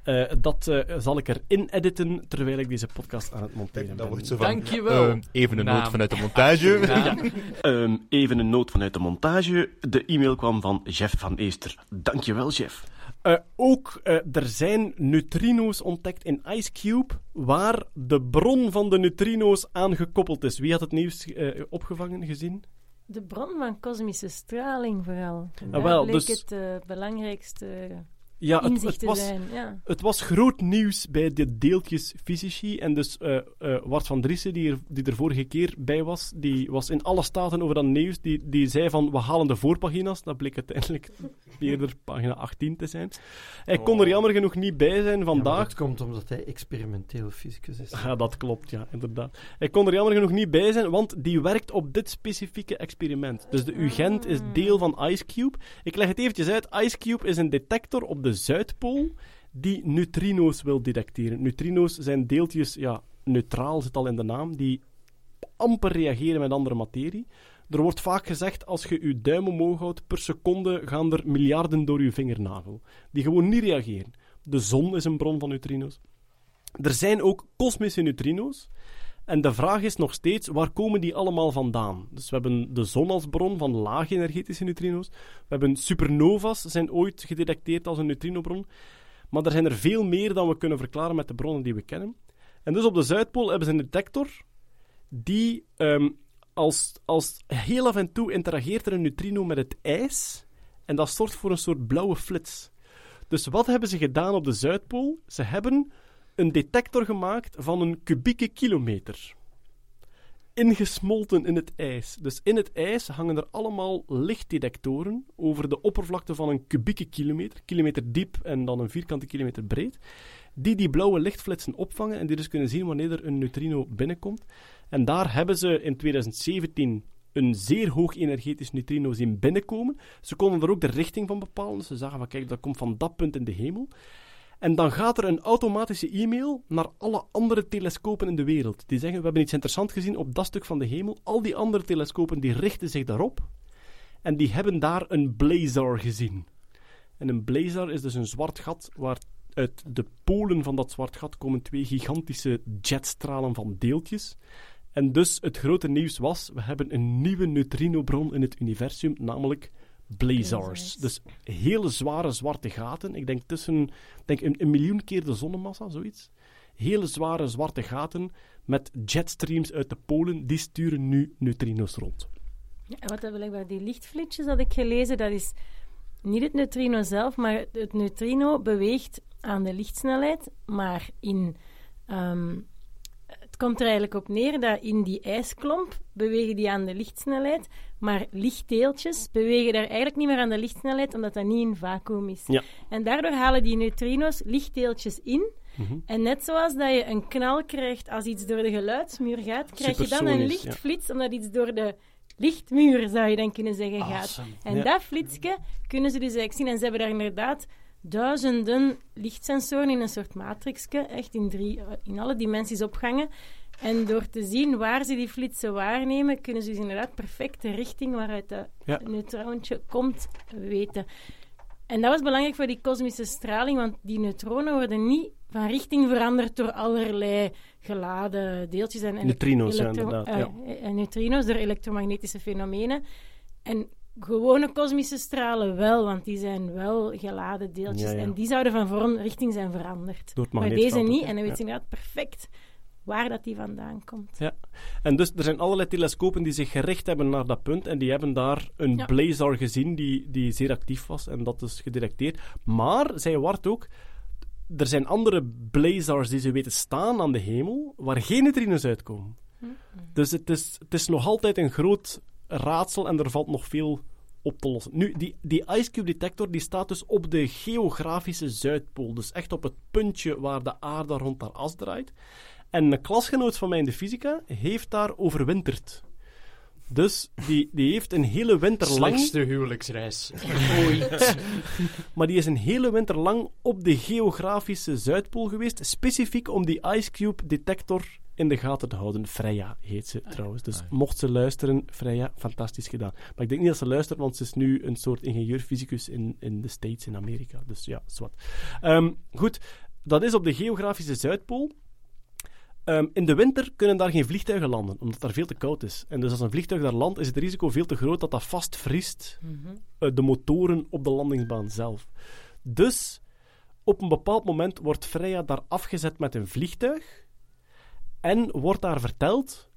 Eh, dat eh, zal ik erin editen terwijl ik deze podcast aan het monteren Dat ben. wordt zo van... Dankjewel. eh, even een Naam. noot vanuit de montage. [LAUGHS] Ehm, even een noot vanuit de montage. De e-mail kwam van Jeff van Eester. Dankjewel, Jeff. Eh, ook eh, er zijn neutrino's ontdekt in Ice Cube, waar de bron van de neutrino's aangekoppeld is. Wie had het nieuws eh, opgevangen, gezien? De bron van kosmische straling vooral. Ah, daar wel, bleek dus- het belangrijkste Ja, het, inzicht het te was, zijn. Ja. Het was groot nieuws bij de deeltjesfysici. En dus eh eh, Wart van Driessen, die er, die er vorige keer bij was, die was in alle staten over dat nieuws. Die, die zei van, we halen de voorpagina's. Dat bleek uiteindelijk [LAUGHS] eerder pagina 18 te zijn. Hij kon er jammer genoeg niet bij zijn Ja, vandaag. dat komt omdat hij experimenteel fysicus is. Ja, dat klopt, ja, inderdaad. Hij kon er jammer genoeg niet bij zijn, want die werkt op dit specifieke experiment. Dus de UGent is deel van IceCube. Ik leg het eventjes uit. IceCube is een detector op de Zuidpool die neutrino's wil detecteren. Neutrino's zijn deeltjes, ja, neutraal zit al in de naam, die amper reageren met andere materie. Er wordt vaak gezegd, als je je duim omhoog houdt, per seconde gaan er miljarden door je vingernagel. Die gewoon niet reageren. De zon is een bron van neutrino's. Er zijn ook kosmische neutrino's. En de vraag is nog steeds, waar komen die allemaal vandaan? Dus we hebben de zon als bron van lage energetische neutrino's. We hebben supernova's, zijn ooit gedetecteerd als een neutrinobron. Maar er zijn er veel meer dan we kunnen verklaren met de bronnen die we kennen. En dus op de Zuidpool hebben ze een detector die ehm, als, als heel af en toe interageert er een neutrino met het ijs. En dat zorgt voor een soort blauwe flits. Dus wat hebben ze gedaan op de Zuidpool? Ze hebben een detector gemaakt van een kubieke kilometer. Ingesmolten in het ijs. Dus in het ijs hangen er allemaal lichtdetectoren over de oppervlakte van een kubieke kilometer, kilometer diep en dan een vierkante kilometer breed, die die blauwe lichtflitsen opvangen en die dus kunnen zien wanneer er een neutrino binnenkomt. En daar hebben ze in 2017 een zeer hoog energetisch neutrino zien binnenkomen. Ze konden er ook de richting van bepalen. Dus ze zagen van kijk, dat komt van dat punt in de hemel. En dan gaat er een automatische e-mail naar alle andere telescopen in de wereld. Die zeggen, we hebben iets interessants gezien op dat stuk van de hemel. Al die andere telescopen die richten zich daarop. En die hebben daar een blazar gezien. En een blazar is dus een zwart gat waar uit de polen van dat zwart gat komen twee gigantische jetstralen van deeltjes. En dus het grote nieuws was, we hebben een nieuwe neutrinobron in het universum, namelijk blazars. Dus hele zware zwarte gaten. Ik denk tussen denk een, een miljoen keer de zonnemassa, zoiets. Hele zware zwarte gaten met jetstreams uit de polen, die sturen nu neutrino's rond. Ja, en wat blijkbaar die lichtflitsjes had ik gelezen, dat is niet het neutrino zelf, maar het neutrino beweegt aan de lichtsnelheid, maar in... ehm, komt er eigenlijk op neer dat in die ijsklomp bewegen die aan de lichtsnelheid, maar lichtdeeltjes bewegen daar eigenlijk niet meer aan de lichtsnelheid, omdat dat niet in vacuüm is. Ja. En daardoor halen die neutrino's lichtdeeltjes in. Mhm. En net zoals dat je een knal krijgt als iets door de geluidsmuur gaat, krijg je dan een ja. lichtflits omdat iets door de lichtmuur, zou je dan kunnen zeggen, gaat. Awesome. En Ja. dat flitsje kunnen ze dus eigenlijk zien. En ze hebben daar inderdaad duizenden lichtsensoren in een soort matrixje, echt in, drie, in alle dimensies opgangen. En door te zien waar ze die flitsen waarnemen, kunnen ze dus inderdaad perfect de richting waaruit dat Ja. neutroontje komt weten. En dat was belangrijk voor die kosmische straling, want die neutronen worden niet van richting verandert door allerlei geladen deeltjes en, en Neutrino's, ja, elektro- inderdaad, eh, ja. en neutrino's door elektromagnetische fenomenen. En gewone kosmische stralen wel, want die zijn wel geladen deeltjes. Ja, ja. En die zouden van vorm richting zijn veranderd. Door het maar deze niet. En dan weet je inderdaad perfect waar dat die vandaan komt. Ja. En dus er zijn allerlei telescopen die zich gericht hebben naar dat punt en die hebben daar een Ja. blazar gezien die, die zeer actief was en dat is gedetecteerd. Maar, zij Wart ook, er zijn andere blazars die ze weten staan aan de hemel waar geen neutrino's uitkomen. Dus het is, het is nog altijd een groot raadsel en er valt nog veel op te lossen. Nu, die, die Ice Cube detector die staat dus op de geografische Zuidpool. Dus echt op het puntje waar de aarde rond haar as draait. En een klasgenoot van mij in de fysica heeft daar overwinterd. Dus die, die heeft een hele winter lang... Slechtste huwelijksreis ooit. [LAUGHS] Maar die is een hele winter lang op de geografische Zuidpool geweest, specifiek om die Ice Cube detector in de gaten te houden. Freya heet ze trouwens. Dus mocht ze luisteren, Freya, fantastisch gedaan. Maar ik denk niet dat ze luistert, want ze is nu een soort ingenieur-fysicus in, in de States, in Amerika. Dus ja, zwart. Ehm, goed, dat is op de geografische Zuidpool. Ehm, in de winter kunnen daar geen vliegtuigen landen, omdat daar veel te koud is. En dus als een vliegtuig daar landt, is het risico veel te groot dat dat vastvriest eh, de motoren op de landingsbaan zelf. Dus op een bepaald moment wordt Freya daar afgezet met een vliegtuig en wordt daar verteld: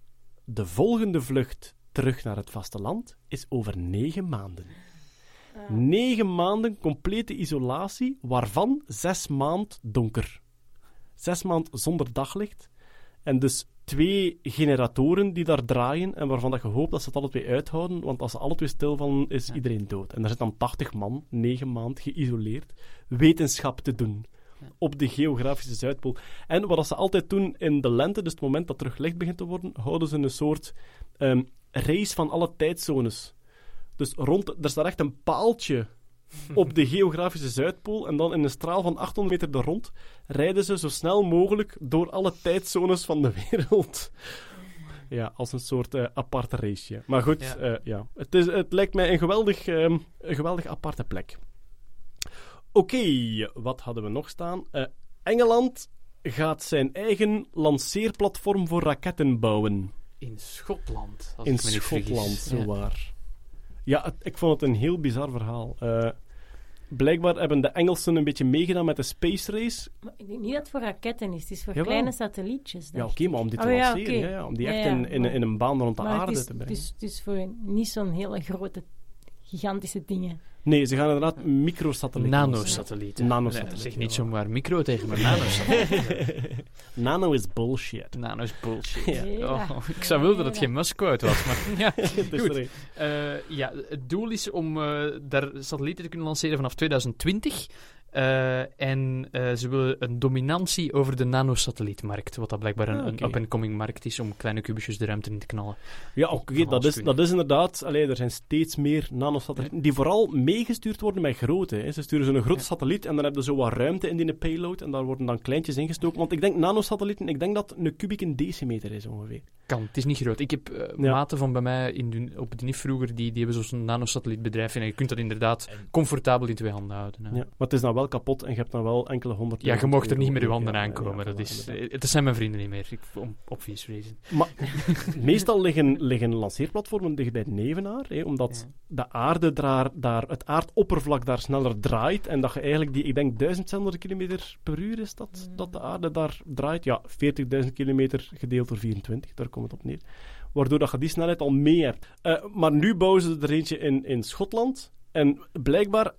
de volgende vlucht terug naar het vasteland is over negen maanden. Negen maanden complete isolatie, waarvan zes maand donker. Zes maand zonder daglicht. En dus twee generatoren die daar draaien en waarvan dat je hoopt dat ze het alle twee uithouden, want als ze alle twee stilvallen, is iedereen dood. En daar zit dan 80 man, negen maand, geïsoleerd, wetenschap te doen op de geografische Zuidpool. En wat ze altijd doen in de lente, dus het moment dat terug licht begint te worden, houden ze een soort ehm, race van alle tijdzones. Dus rond, er staat echt een paaltje [LAUGHS] op de geografische Zuidpool en dan in een straal van 800 meter er rond rijden ze zo snel mogelijk door alle tijdzones van de [LAUGHS] wereld. Ja, als een soort eh, aparte raceje. Maar goed, Ja. ja. ja. Het, is, het lijkt mij een geweldig, ehm, een geweldig aparte plek. Oké, wat hadden we nog staan? Eh, Engeland gaat zijn eigen lanceerplatform voor raketten bouwen. In Schotland, als In ik me niet Schotland, vergis. zo Ja. waar. Ja, het- ik vond het een heel bizar verhaal. Eh, blijkbaar hebben de Engelsen een beetje meegedaan met de space race. Maar ik denk niet dat het voor raketten is. Het is voor Jawel. kleine satellietjes. Ja, oké, maar om die te Oh, lanceren, ja, ja, om die echt ja, in, in, een baan rond de maar aarde is, te brengen. Het is, het is voor niet zo'n hele grote, gigantische dingen. Nee, ze gaan inderdaad microsatellieten. Nanosatellieten. Nanosatellieten, Nee, zeg niet zomaar micro tegen [LAUGHS] me. Nanosatellieten. [LAUGHS] Nano is bullshit. Nano is bullshit. Ja. Oh, ik zou willen dat het geen Musk-quote was, maar [LAUGHS] ja. Het is Goed. er. Eh, ja, het doel is om eh, daar satellieten te kunnen lanceren vanaf 2020. Eh, en eh, ze willen een dominantie over de nanosatellietmarkt, wat dat blijkbaar een, Ah, een up-and-coming markt is om kleine kubusjes de ruimte in te knallen. Ja, oké, dat, is, dat is inderdaad... Allee, er zijn steeds meer nanosatellieten die vooral meegestuurd worden met grote. Hè. Ze sturen zo'n grote satelliet en dan hebben ze zo wat ruimte in die payload en daar worden dan kleintjes ingestoken. Want ik denk nanosatellieten, ik denk dat een kubiek een decimeter is ongeveer. Kan, het is niet groot. Ik heb eh, Ja. maten van bij mij in de, op de NIF vroeger, die, die hebben zo'n nanosatellietbedrijf en je kunt dat inderdaad comfortabel in twee handen houden. hè. Ja. Maar het is dan wel kapot en je hebt dan wel enkele honderd Ja, je mocht er niet met je euro. handen aankomen. dat, is, inderdaad. eh, het zijn mijn vrienden niet meer, ik, om obvious reason. Maar [LAUGHS] meestal liggen, liggen lanceerplatformen dicht bij de nevenaar, hè, omdat de aarde daar, daar, het aardoppervlak daar sneller draait en dat je eigenlijk die, ik denk 1600 km per uur is dat, dat de aarde daar draait. Ja, 40.000 kilometer gedeeld door 24, daar komt het op neer. Waardoor dat je die snelheid al mee hebt. Eh, maar nu bouwen ze er eentje in, in Schotland en blijkbaar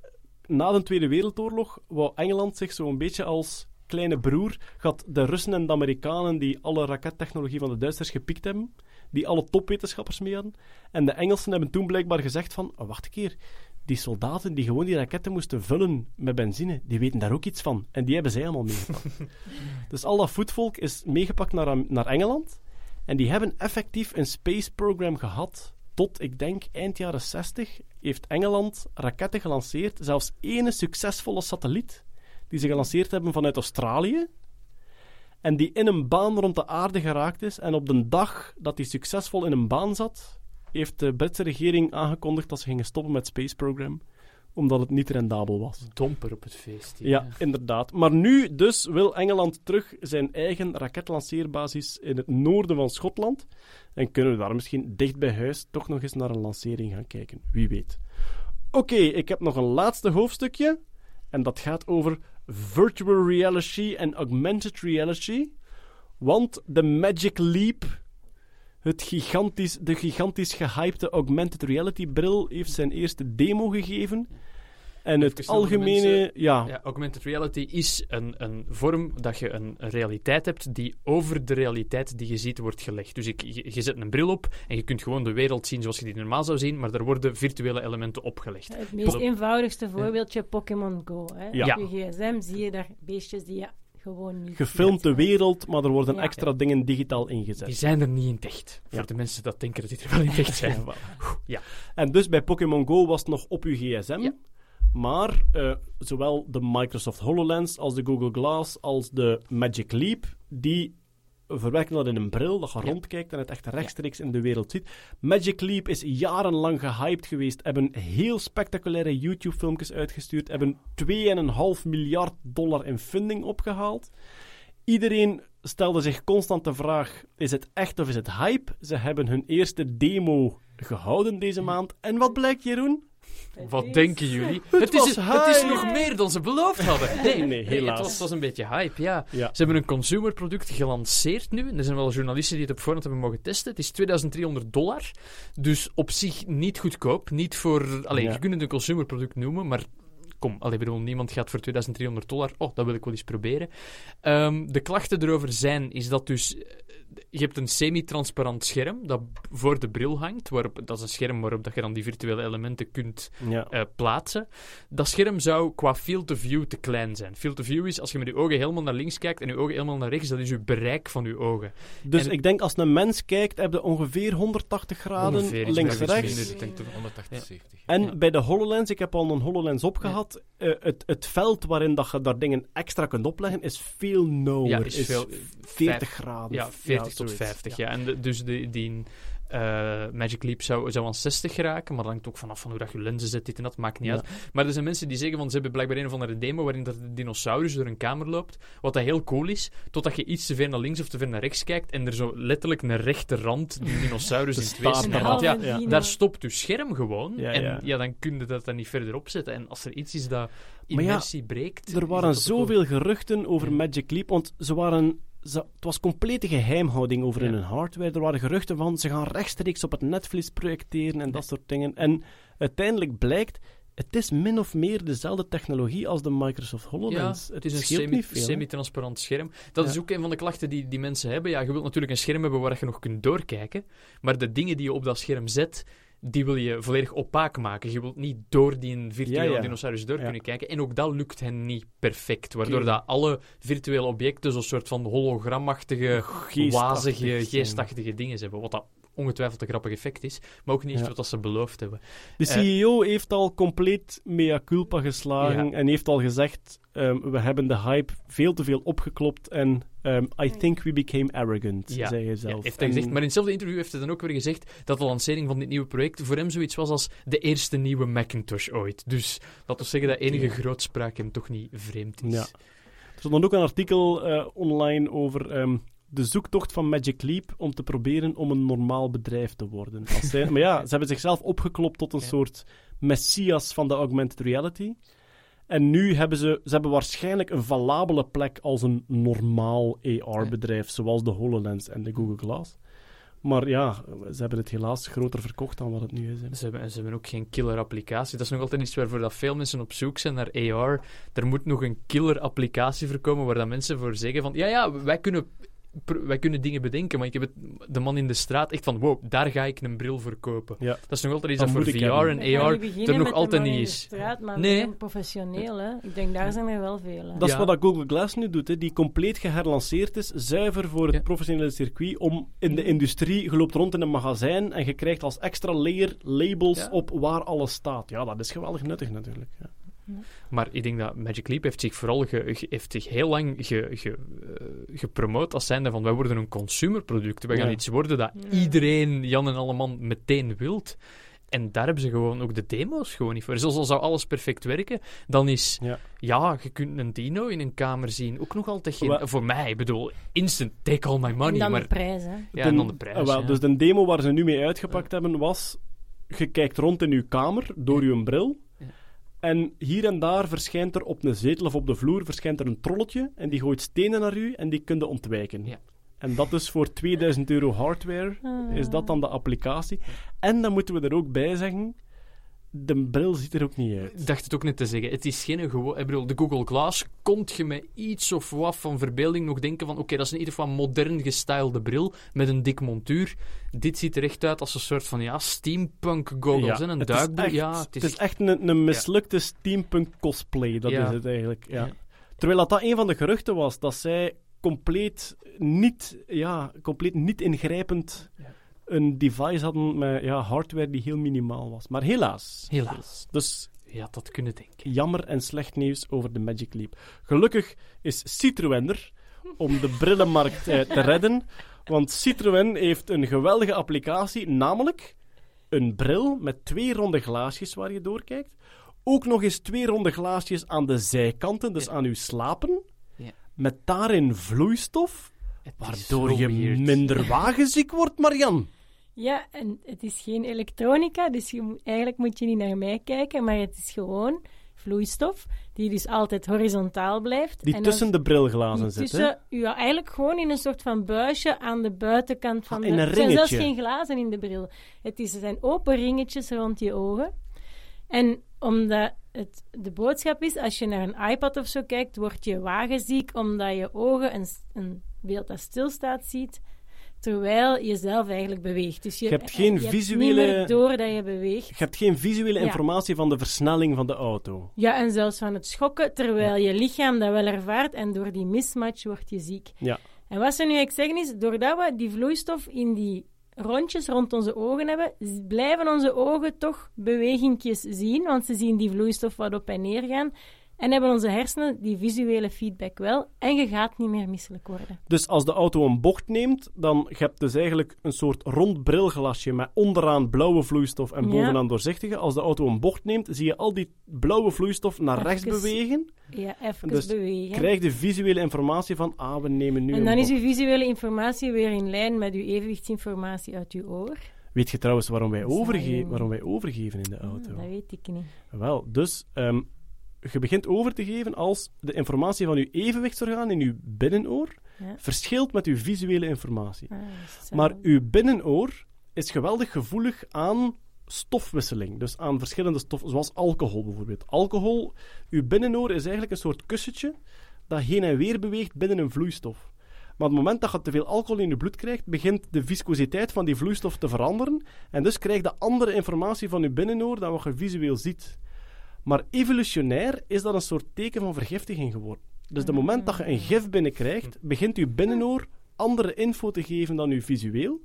na de Tweede Wereldoorlog wou Engeland zich zo'n beetje als kleine broer gaat de Russen en de Amerikanen die alle rakettechnologie van de Duitsers gepikt hebben, die alle topwetenschappers mee hadden. En de Engelsen hebben toen blijkbaar gezegd van, oh, wacht een keer, die soldaten die gewoon die raketten moesten vullen met benzine, die weten daar ook iets van. En die hebben zij allemaal meegepakt. [LAUGHS] dus al dat voetvolk is meegepakt naar, naar Engeland. En die hebben effectief een space program gehad. Tot, ik denk, eind jaren 60 heeft Engeland raketten gelanceerd. Zelfs ene succesvolle satelliet die ze gelanceerd hebben vanuit Australië. En die in een baan rond de aarde geraakt is. En op de dag dat die succesvol in een baan zat, heeft de Britse regering aangekondigd dat ze gingen stoppen met het Space Program. Omdat het niet rendabel was. Domper op het feest. hier, Ja, inderdaad. Maar nu dus wil Engeland terug zijn eigen raketlanceerbasis in het noorden van Schotland. En kunnen we daar misschien dicht bij huis toch nog eens naar een lancering gaan kijken. Wie weet. Oké, ik heb nog een laatste hoofdstukje. En dat gaat over virtual reality en augmented reality. Want de Magic Leap, het gigantisch, de gigantisch gehypte augmented reality bril, heeft zijn eerste demo gegeven. En het algemene... mensen. ja, Ja, augmented reality is een, een vorm dat je een, een realiteit hebt die over de realiteit die je ziet wordt gelegd. Dus ik, je, je zet een bril op en je kunt gewoon de wereld zien zoals je die normaal zou zien, maar er worden virtuele elementen opgelegd. Het meest eenvoudigste voorbeeldje, Pokémon Go. Hè. Ja. Op je gsm zie je daar beestjes die je gewoon niet gefilmd de wereld, maar er worden Ja. extra dingen digitaal ingezet. Die zijn er niet in. Ja. Voor de mensen dat denken dat die er wel in echt zijn. [LAUGHS] Ja. En dus bij Pokémon Go was het nog op uw gsm. Ja. Maar eh, zowel de Microsoft HoloLens als de Google Glass als de Magic Leap, die verwerken dat in een bril, dat je Ja. rondkijkt en het echt rechtstreeks in de wereld ziet. Magic Leap is jarenlang gehyped geweest, hebben heel spectaculaire YouTube-filmpjes uitgestuurd, hebben 2,5 miljard dollar in funding opgehaald. Iedereen stelde zich constant de vraag: is het echt of is het hype? Ze hebben hun eerste demo gehouden deze maand. En wat blijkt, Jeroen? Wat denken jullie? Het Het, is, het is nog meer dan ze beloofd hadden. [LAUGHS] Nee, Nee, helaas. Het was, het was een beetje hype, ja. Ja. Ze hebben een consumerproduct gelanceerd nu. En er zijn wel journalisten die het op voorhand hebben mogen testen. Het is 2300 dollar. Dus op zich niet goedkoop. Niet voor... Allee, Ja. je kunt het een consumerproduct noemen, maar... Kom, allee, bedoel, niemand gaat voor 2300 dollar. Oh, dat wil ik wel eens proberen. Ehm, de klachten erover zijn, is dat dus... Je hebt een semi-transparant scherm dat voor de bril hangt. Waarop, dat is een scherm waarop dat je dan die virtuele elementen kunt Ja. eh, plaatsen. Dat scherm zou qua field of view te klein zijn. Field of view is als je met je ogen helemaal naar links kijkt en je ogen helemaal naar rechts, dat is je bereik van je ogen. Dus En- ik denk als een mens kijkt, heb je ongeveer 180 graden Ongeveer iets links minder, rechts. minder, ik denk toch 180, 70. En Ja. bij de HoloLens, ik heb al een HoloLens opgehad, eh, het, het veld waarin dat je daar dingen extra kunt opleggen is veel nauwer. Ja, is veel- 40 vijf- graden. Ja, 40 tot zoiets. 50. Ja. En de- dus de, die eh, Magic Leap zou, zou aan 60 geraken, maar dat hangt ook vanaf van hoe dat je lenzen zet, dit en dat, maakt niet Ja. uit. Maar er zijn mensen die zeggen, van ze hebben blijkbaar een of andere demo waarin dat de dinosaurus door een kamer loopt, wat dat heel cool is, totdat je iets te ver naar links of te ver naar rechts kijkt en er zo letterlijk een rechte rand die dinosaurus [LAUGHS] in twee snijdt. Ja, daar stopt je scherm gewoon. En ja. dan kun je dat dan niet verder opzetten. En als er iets is dat Maar ja, immersie breekt... Er waren zoveel geruchten over. Magic Leap, want ze waren... Ze, het was complete geheimhouding over Ja. hun hardware. Er waren geruchten van, ze gaan rechtstreeks op het netvlies projecteren en dat soort dingen. En uiteindelijk blijkt, het is min of meer dezelfde technologie als de Microsoft HoloLens. Ja, het is een semi- semi-transparant scherm. Dat is ook een van de klachten die, die mensen hebben. Ja, je wilt natuurlijk een scherm hebben waar je nog kunt doorkijken. Maar de dingen die je op dat scherm zet, die wil je volledig opaak maken. Je wilt niet door die virtuele Ja, ja. dinosaurus door Ja. kunnen kijken. En ook dat lukt hen niet perfect. Waardoor dat alle virtuele objecten zo'n soort van hologramachtige, wazige, geestachtige dingen hebben. Wat dat ongetwijfeld een grappig effect is. Maar ook niet Ja. wat ze beloofd hebben. De Eh, CEO heeft al compleet mea culpa geslagen Ja. en heeft al gezegd: ehm, we hebben de hype veel te veel opgeklopt en ehm, I think we became arrogant, Ja, zei hij Ja, zelf. heeft hij En- gezegd. Maar in hetzelfde interview heeft hij dan ook weer gezegd dat de lancering van dit nieuwe project voor hem zoiets was als de eerste nieuwe Macintosh ooit. Dus laten we zeggen dat enige grootspraak hem toch niet vreemd is. Ja. Er stond dan ook een artikel eh, online over ehm, de zoektocht van Magic Leap om te proberen om een normaal bedrijf te worden. Als zij- [LAUGHS] maar ja, ze hebben zichzelf opgeklopt tot een Ja. soort messias van de augmented reality. En nu hebben ze, ze hebben waarschijnlijk een valabele plek als een normaal AR-bedrijf, zoals de HoloLens en de Google Glass. Maar ja, ze hebben het helaas groter verkocht dan wat het nu is. hè. Ze hebben, ze hebben ook geen killer applicatie. Dat is nog altijd iets waarvoor dat veel mensen op zoek zijn naar AR. Er moet nog een killer applicatie voor komen waar dat mensen voor zeggen van ja, ja, wij kunnen, wij kunnen dingen bedenken, maar ik heb het, de man in de straat echt van wow, daar ga ik een bril voor kopen. Ja. Dat is nog altijd iets Dat dat, voor VR hebben. en AR er nog met de altijd man niet in de is. straat, maar Nee. professioneel, hè. Ik denk, daar zijn er wel veel, hè. Dat is Ja. wat dat Google Glass nu doet, hè, die compleet geherlanceerd is, zuiver voor het Ja. professionele circuit, om in de industrie, je loopt rond in een magazijn en je krijgt als extra layer labels Ja. op waar alles staat. Ja, dat is geweldig nuttig natuurlijk. Ja. Maar ik denk dat Magic Leap heeft zich vooral ge- ge- heeft zich heel lang ge, ge, eh, gepromoot als zijnde van wij worden een consumerproduct. Wij gaan Ja. iets worden dat Ja. iedereen, Jan en Alleman, meteen wilt. En daar hebben ze gewoon ook de demo's gewoon niet voor. Zelfs al zou alles perfect werken, dan is... Ja. Ja, je kunt een dino in een kamer zien. Ook nog altijd geen... Voor mij, ik bedoel, instant take all my money. En dan maar, de prijs, hè. Ja, en dan de prijs. Ja. Dus de demo waar ze nu mee uitgepakt hebben was... Je kijkt rond in je kamer door je bril. En hier en daar verschijnt er op een zetel of op de vloer verschijnt er een trolletje. En die gooit stenen naar u en die kun je ontwijken. Ja. En dat is voor 2000 euro hardware. Ah. Is dat dan de applicatie? En dan moeten we er ook bij zeggen... De bril ziet er ook niet uit. Ik dacht het ook net te zeggen. Het is geen gewoon... Ik bedoel, de Google Glass, kon je met iets of wat van verbeelding nog denken van oké, dat is een ieder geval modern gestylede bril met een dik montuur. Dit ziet er echt uit als een soort van, ja, steampunk goggles, hè, een duikbril. Ja, het is echt een, een mislukte steampunk cosplay, dat Ja. is het eigenlijk. Ja. Ja. Terwijl dat, dat een van de geruchten was, dat zij compleet niet, ja, compleet niet ingrijpend een device hadden met ja, hardware die heel minimaal was. Maar helaas. Helaas. Dus Ja, dat kunnen denken. jammer en slecht nieuws over de Magic Leap. Gelukkig is Citroën er om de brillenmarkt eh, te redden. Want Citroën heeft een geweldige applicatie, namelijk een bril met twee ronde glaasjes waar je doorkijkt. Ook nog eens twee ronde glaasjes aan de zijkanten, dus Ja. aan uw slapen. Ja. Met daarin vloeistof, waardoor je minder wagenziek wordt, Marian. Ja, en het is geen elektronica, dus je, eigenlijk moet je niet naar mij kijken, maar het is gewoon vloeistof, die dus altijd horizontaal blijft. Die En tussen de brilglazen zit. hè? tussen, ja, eigenlijk gewoon in een soort van buisje aan de buitenkant van Ah, de... in een Er zijn zelfs ringetje. geen glazen in de bril. Het is, er zijn open ringetjes rond je ogen. En omdat het de boodschap is, als je naar een iPad of zo kijkt, word je wagenziek omdat je ogen een, een beeld dat stilstaat ziet, terwijl je zelf eigenlijk beweegt. Dus je, Je hebt geen je hebt visuele- niet meer door dat je beweegt. Je hebt geen visuele Ja. informatie van de versnelling van de auto. Ja, en zelfs van het schokken, terwijl je lichaam dat wel ervaart en door die mismatch word je ziek. Ja. En wat ze nu eigenlijk zeggen is, doordat we die vloeistof in die rondjes rond onze ogen hebben, blijven onze ogen toch bewegingjes zien, want ze zien die vloeistof wat op en neer gaan. En hebben onze hersenen die visuele feedback wel. En je gaat niet meer misselijk worden. Dus als de auto een bocht neemt, dan je hebt dus eigenlijk een soort rond brilglasje met onderaan blauwe vloeistof en Ja. bovenaan doorzichtige. Als de auto een bocht neemt, zie je al die blauwe vloeistof naar Even rechts bewegen. Ja, even Dus bewegen. Krijg de visuele informatie van, ah, we nemen nu En een dan is uw visuele informatie weer in lijn met uw evenwichtsinformatie uit uw oor. Weet je trouwens waarom wij, overge waarom wij overgeven in de auto? dat weet ik niet. Wel, dus ehm, je begint over te geven als de informatie van je evenwichtsorgaan in je binnenoor Ja. verschilt met uw visuele informatie. Ah. Maar uw binnenoor is geweldig gevoelig aan stofwisseling. Dus aan verschillende stoffen, zoals alcohol bijvoorbeeld. Alcohol, uw binnenoor is eigenlijk een soort kussentje dat heen en weer beweegt binnen een vloeistof. Maar op het moment dat je te veel alcohol in je bloed krijgt, begint de viscositeit van die vloeistof te veranderen. En dus krijg je andere informatie van je binnenoor dan wat je visueel ziet. Maar evolutionair is dat een soort teken van vergiftiging geworden. Dus het moment dat je een gif binnenkrijgt, begint je binnenoor andere info te geven dan uw visueel.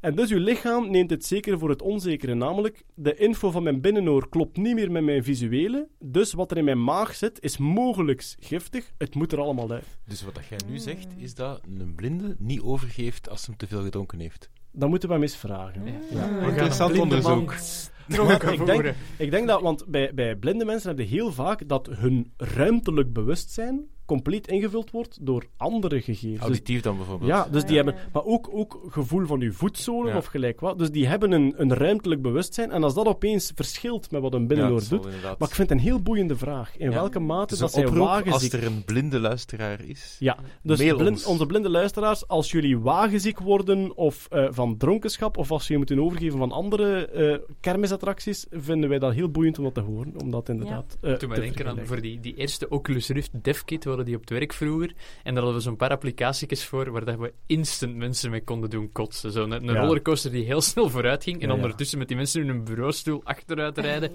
En dus uw lichaam neemt het zeker voor het onzekere, namelijk de info van mijn binnenoor klopt niet meer met mijn visuele, dus wat er in mijn maag zit is mogelijk giftig, het moet er allemaal uit. Dus wat dat jij nu zegt, is dat een blinde niet overgeeft als hij hem te veel gedronken heeft. Dat moeten we hem eens vragen. Ja. Interessant onderzoek. [LAUGHS] Ik, denk, ik denk dat, want bij, bij blinde mensen heb je heel vaak dat hun ruimtelijk bewustzijn compleet ingevuld wordt door andere gegevens. Dus- Auditief dan bijvoorbeeld. ja, dus die Ja, hebben, ja. maar ook, ook gevoel van uw voetzolen Ja. of gelijk wat. Dus die hebben een, een ruimtelijk bewustzijn. En als dat opeens verschilt met wat een Ja, zal doet. inderdaad- Maar ik vind het een heel boeiende vraag. In Ja. welke mate is dat zij wagenziek... als er een blinde luisteraar is. Ja, dus Mail blind- ons. onze blinde luisteraars, als jullie wagenziek worden of eh, van dronkenschap, of als je je moeten overgeven van andere eh, kermisattracties, vinden wij dat heel boeiend om dat te horen. Omdat inderdaad. eh, Toen te mij denken aan voor die, die eerste Oculus Rift DevKit, we hadden die op het werk vroeger. En daar hadden we zo'n paar applicaties voor waar dat we instant mensen mee konden doen kotsen. Zo'n een Ja. rollercoaster die heel snel vooruit ging en Ja, ja. ondertussen met die mensen in een bureaustoel achteruit rijden.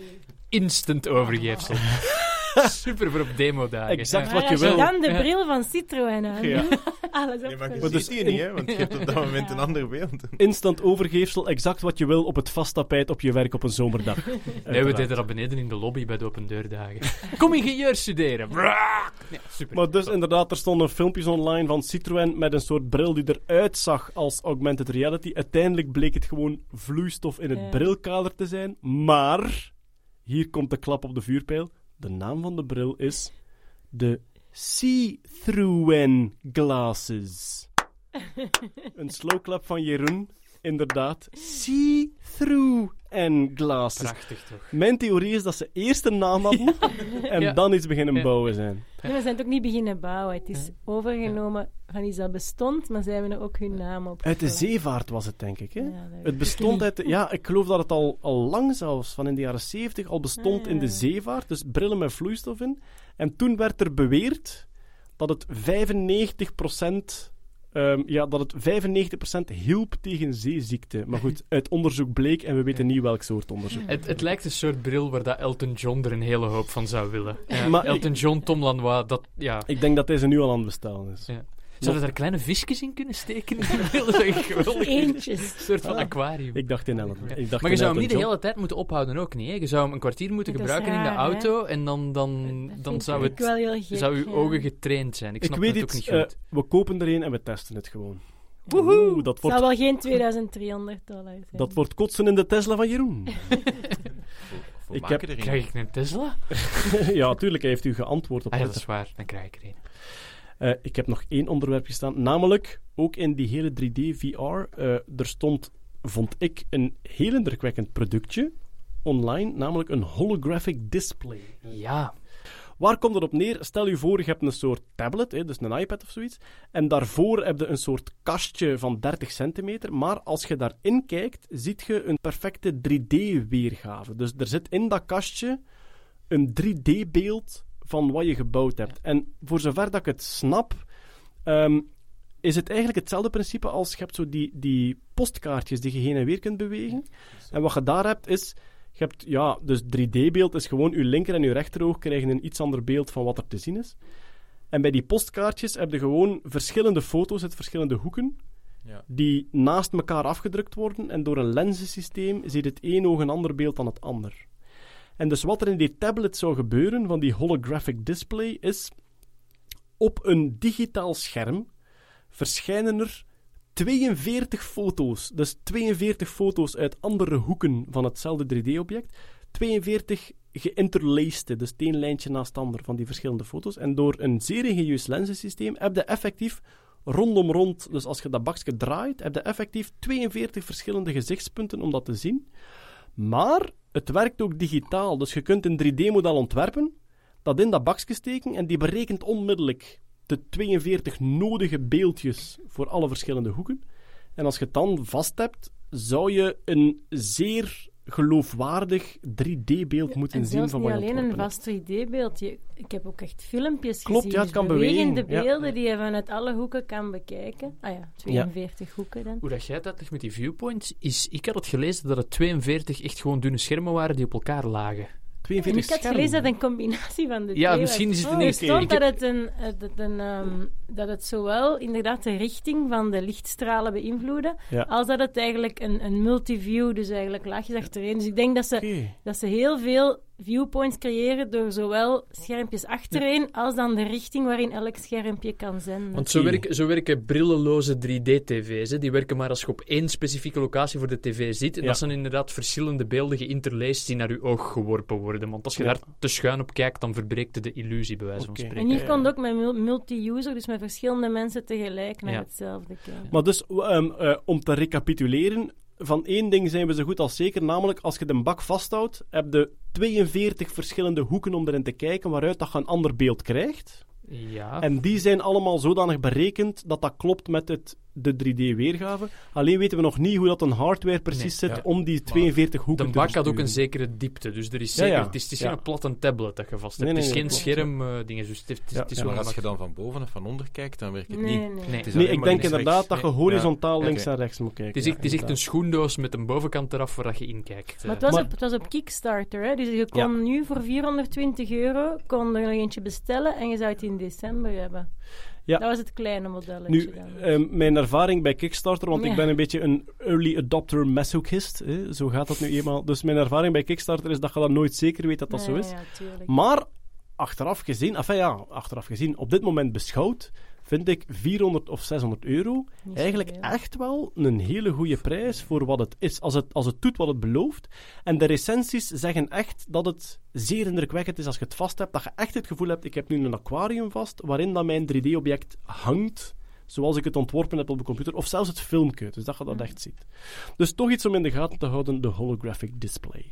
Instant overgeefsel. [LAUGHS] [LAUGHS] Super voor op demo-dagen. Exact wat je wil. dan de bril van Citroën aan Ja. [LAUGHS] Alles Nee, maar je opgeschreven. dus ziet die niet, hè? Want je hebt op dat moment een ander beeld. Instant overgeefsel, exact wat je wil op het vasttapijt op je werk op een zomerdag. [LAUGHS] Nee, we deden dat beneden in de lobby bij de open deurdagen. Kom ingenieur studeren. Ja, super. Maar dus inderdaad, er stonden filmpjes online van Citroën met een soort bril die eruit zag als augmented reality. Uiteindelijk bleek het gewoon vloeistof in het Ja. brilkader te zijn. Maar, hier komt de klap op de vuurpijl. De naam van de bril is de See-Through Glasses. [LAUGHS] een slowclap van Jeroen. Inderdaad, See-Through Glasses. Prachtig toch? Mijn theorie is dat ze eerst een naam hadden [LAUGHS] en Ja. dan iets beginnen Ja. bouwen zijn. Nee, we zijn het ook niet beginnen bouwen. Het is overgenomen van iets dat bestond, maar zij hebben er ook hun naam op. Uit de zeevaart was het, denk ik. Hè? Ja, het bestond uit... de- ja, ik geloof dat het al, al lang zelfs, van in de jaren 70, al bestond Ah, in de zeevaart. Dus brillen met vloeistof in. En toen werd er beweerd dat het 95%... ehm, ja, dat het 95% hielp tegen zeeziekte. Maar goed, [LAUGHS] uit onderzoek bleek, en we weten niet welk soort onderzoek. Het, het lijkt een soort bril waar dat Elton John er een hele hoop van zou willen. Ja, Maar Elton John, Tom Lanois, dat... Ja. Ik denk dat deze nu al aan het bestellen is. Ja. Zouden daar kleine visjes in kunnen steken? [LAUGHS] Eentjes. Een soort van Ah. aquarium. Ik dacht in Ellen. Ik dacht Maar je zou hem niet de hele tijd moeten ophouden ook niet. Hè? Je zou hem een kwartier moeten Dat gebruiken in de hè? auto en dan, dan, Dat dan zou, het, gek, zou uw ogen getraind zijn. Ik Ik snap weet het ook niet eh, goed. we kopen er een en we testen het gewoon. Woehoe, dat Het wordt, zal wel geen 2300 dollar zijn. dat wordt kotsen in de Tesla van Jeroen. [LAUGHS] Voor Ik heb-. Krijg ik een Tesla? [LAUGHS] ja, tuurlijk, hij heeft u geantwoord op Ah, ja, dat is waar. Dan krijg ik er een. Eh, ik heb nog één onderwerp gestaan, namelijk ook in die hele 3D VR. eh, er stond, vond ik, een heel indrukwekkend productje online, namelijk een holographic display. Ja. Waar komt het op neer? Stel je voor, je hebt een soort tablet, hè, dus een iPad of zoiets, en daarvoor heb je een soort kastje van 30 centimeter, maar als je daarin kijkt, ziet je een perfecte 3D-weergave. Dus er zit in dat kastje een 3D-beeld van wat je gebouwd hebt. En voor zover dat ik het snap, ehm, is het eigenlijk hetzelfde principe als je hebt zo die, die postkaartjes die je heen en weer kunt bewegen. En wat je daar hebt is, je hebt, ja, dus 3D-beeld is gewoon je linker en je rechteroog krijgen een iets ander beeld van wat er te zien is. En bij die postkaartjes heb je gewoon verschillende foto's uit verschillende hoeken, Ja. die naast elkaar afgedrukt worden. En door een lenzensysteem ziet het een oog een ander beeld dan het ander. En dus wat er in die tablet zou gebeuren, van die holographic display, is op een digitaal scherm verschijnen er 42 foto's. Dus 42 foto's uit andere hoeken van hetzelfde 3D-object. 42 geïnterlaced, dus een lijntje naast ander van die verschillende foto's. En door een zeer ingenieus lenzensysteem heb je effectief rondom rond, dus als je dat bakje draait, heb je effectief 42 verschillende gezichtspunten om dat te zien. Maar het werkt ook digitaal, dus je kunt een 3D-model ontwerpen, dat in dat bakje steken en die berekent onmiddellijk de 42 nodige beeldjes voor alle verschillende hoeken. En als je het dan vast hebt, zou je een zeer geloofwaardig 3D-beeld moeten en zien van wat je alleen een vast 3D-beeld. Je- Ik heb ook echt filmpjes Klopt, gezien. ja, het dus kan bewegen, bewegende ja. beelden die je vanuit alle hoeken kan bekijken. Ah ja, 42 hoeken dan. Hoe dat jij het uitlegt met die viewpoints, is... Ik had het gelezen dat het 42 echt gewoon dunne schermen waren die op elkaar lagen. 42 En ik had gelezen dat een combinatie van de Ja, twee misschien was. is het Oh, een er eerste- stond dat het, een, dat, een, ehm, dat het zowel inderdaad de richting van de lichtstralen beïnvloedde, Ja. als dat het eigenlijk een, een multiview, dus eigenlijk laagjes achterin. Dus ik denk dat ze, dat ze heel veel viewpoints creëren door zowel schermpjes achterin, als dan de richting waarin elk schermpje kan zenden. Want zo, werken, zo werken brillenloze 3D-tv's. hè. Die werken maar als je op één specifieke locatie voor de tv zit. En Ja. dat zijn inderdaad verschillende beelden geïnterlaced die naar je oog geworpen worden. Want als je Ja. daar te schuin op kijkt, dan verbreekt je de illusie, bij wijze van Oké. spreken. en hier kon het ook met mul- multi-user, dus met verschillende mensen tegelijk naar Ja. hetzelfde kijken. Maar dus, ehm, eh, om te recapituleren, van één ding zijn we zo goed als zeker, namelijk als je de bak vasthoudt, heb je 42 verschillende hoeken om erin te kijken, waaruit dat je een ander beeld krijgt. Ja. En die zijn allemaal zodanig berekend dat dat klopt met het, de 3D-weergave. Alleen weten we nog niet hoe dat een hardware precies Nee, zit ja. om die 42 hoeken de te bak had ook een zekere diepte, dus er is Ja, zeker, ja. het is, het is Ja. geen platte tablet dat je vast hebt. Nee, nee, het is geen klopt, scherm, eh, dingen, dus het, is, Ja, het ja. als je dan van boven of van onder kijkt, dan werkt het Nee, niet. nee. Nee. Het ik denk inderdaad rechts. dat je horizontaal Ja. links en rechts moet kijken. Het is, ja, echt, het is echt een schoendoos met een bovenkant eraf waar dat je in kijkt. Maar het was, Maar- op, het was op Kickstarter, hè? dus je kon nu voor 420 euro kon er nog eentje bestellen en je zou het in december hebben. Ja. Dat was het kleine modelletje. Nu, ehm, mijn ervaring bij Kickstarter, want Ja. ik ben een beetje een early adopter masochist, hè, zo gaat dat nu eenmaal. Dus mijn ervaring bij Kickstarter is dat je dat nooit zeker weet dat dat zo is. ja. Maar achteraf gezien, enfin ja, achteraf gezien, op dit moment beschouwd, vind ik 400 of 600 euro Niet eigenlijk echt wel een hele goede prijs voor wat het is. Als het, als het doet wat het belooft. En de recensies zeggen echt dat het zeer indrukwekkend is als je het vast hebt. Dat je echt het gevoel hebt, ik heb nu een aquarium vast, waarin dat mijn 3D-object hangt zoals ik het ontworpen heb op de computer, of zelfs het filmpje, dus dat je dat echt ziet. Dus toch iets om in de gaten te houden, de holographic display.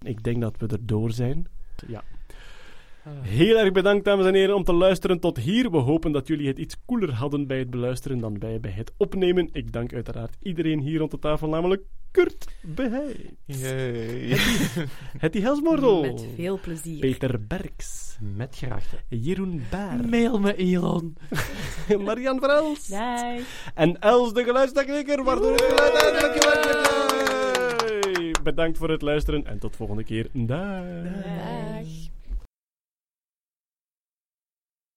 Ik denk dat we er door zijn. Ja. Heel erg bedankt, dames en heren, om te luisteren tot hier. We hopen dat jullie het iets cooler hadden bij het beluisteren dan wij bij het opnemen. Ik dank uiteraard iedereen hier rond de tafel, namelijk Kurt Beheid, Yay. Hetty Helsmordel, Met veel plezier. Peter Berks, Met graagte. Jeroen Baer, Mail me, Elon. [LAUGHS] Marian Verels Dag. en Els de geluidstechnieker, waardoor het geluid eindelijk. Bedankt voor het luisteren en tot volgende keer. Dag. Dag.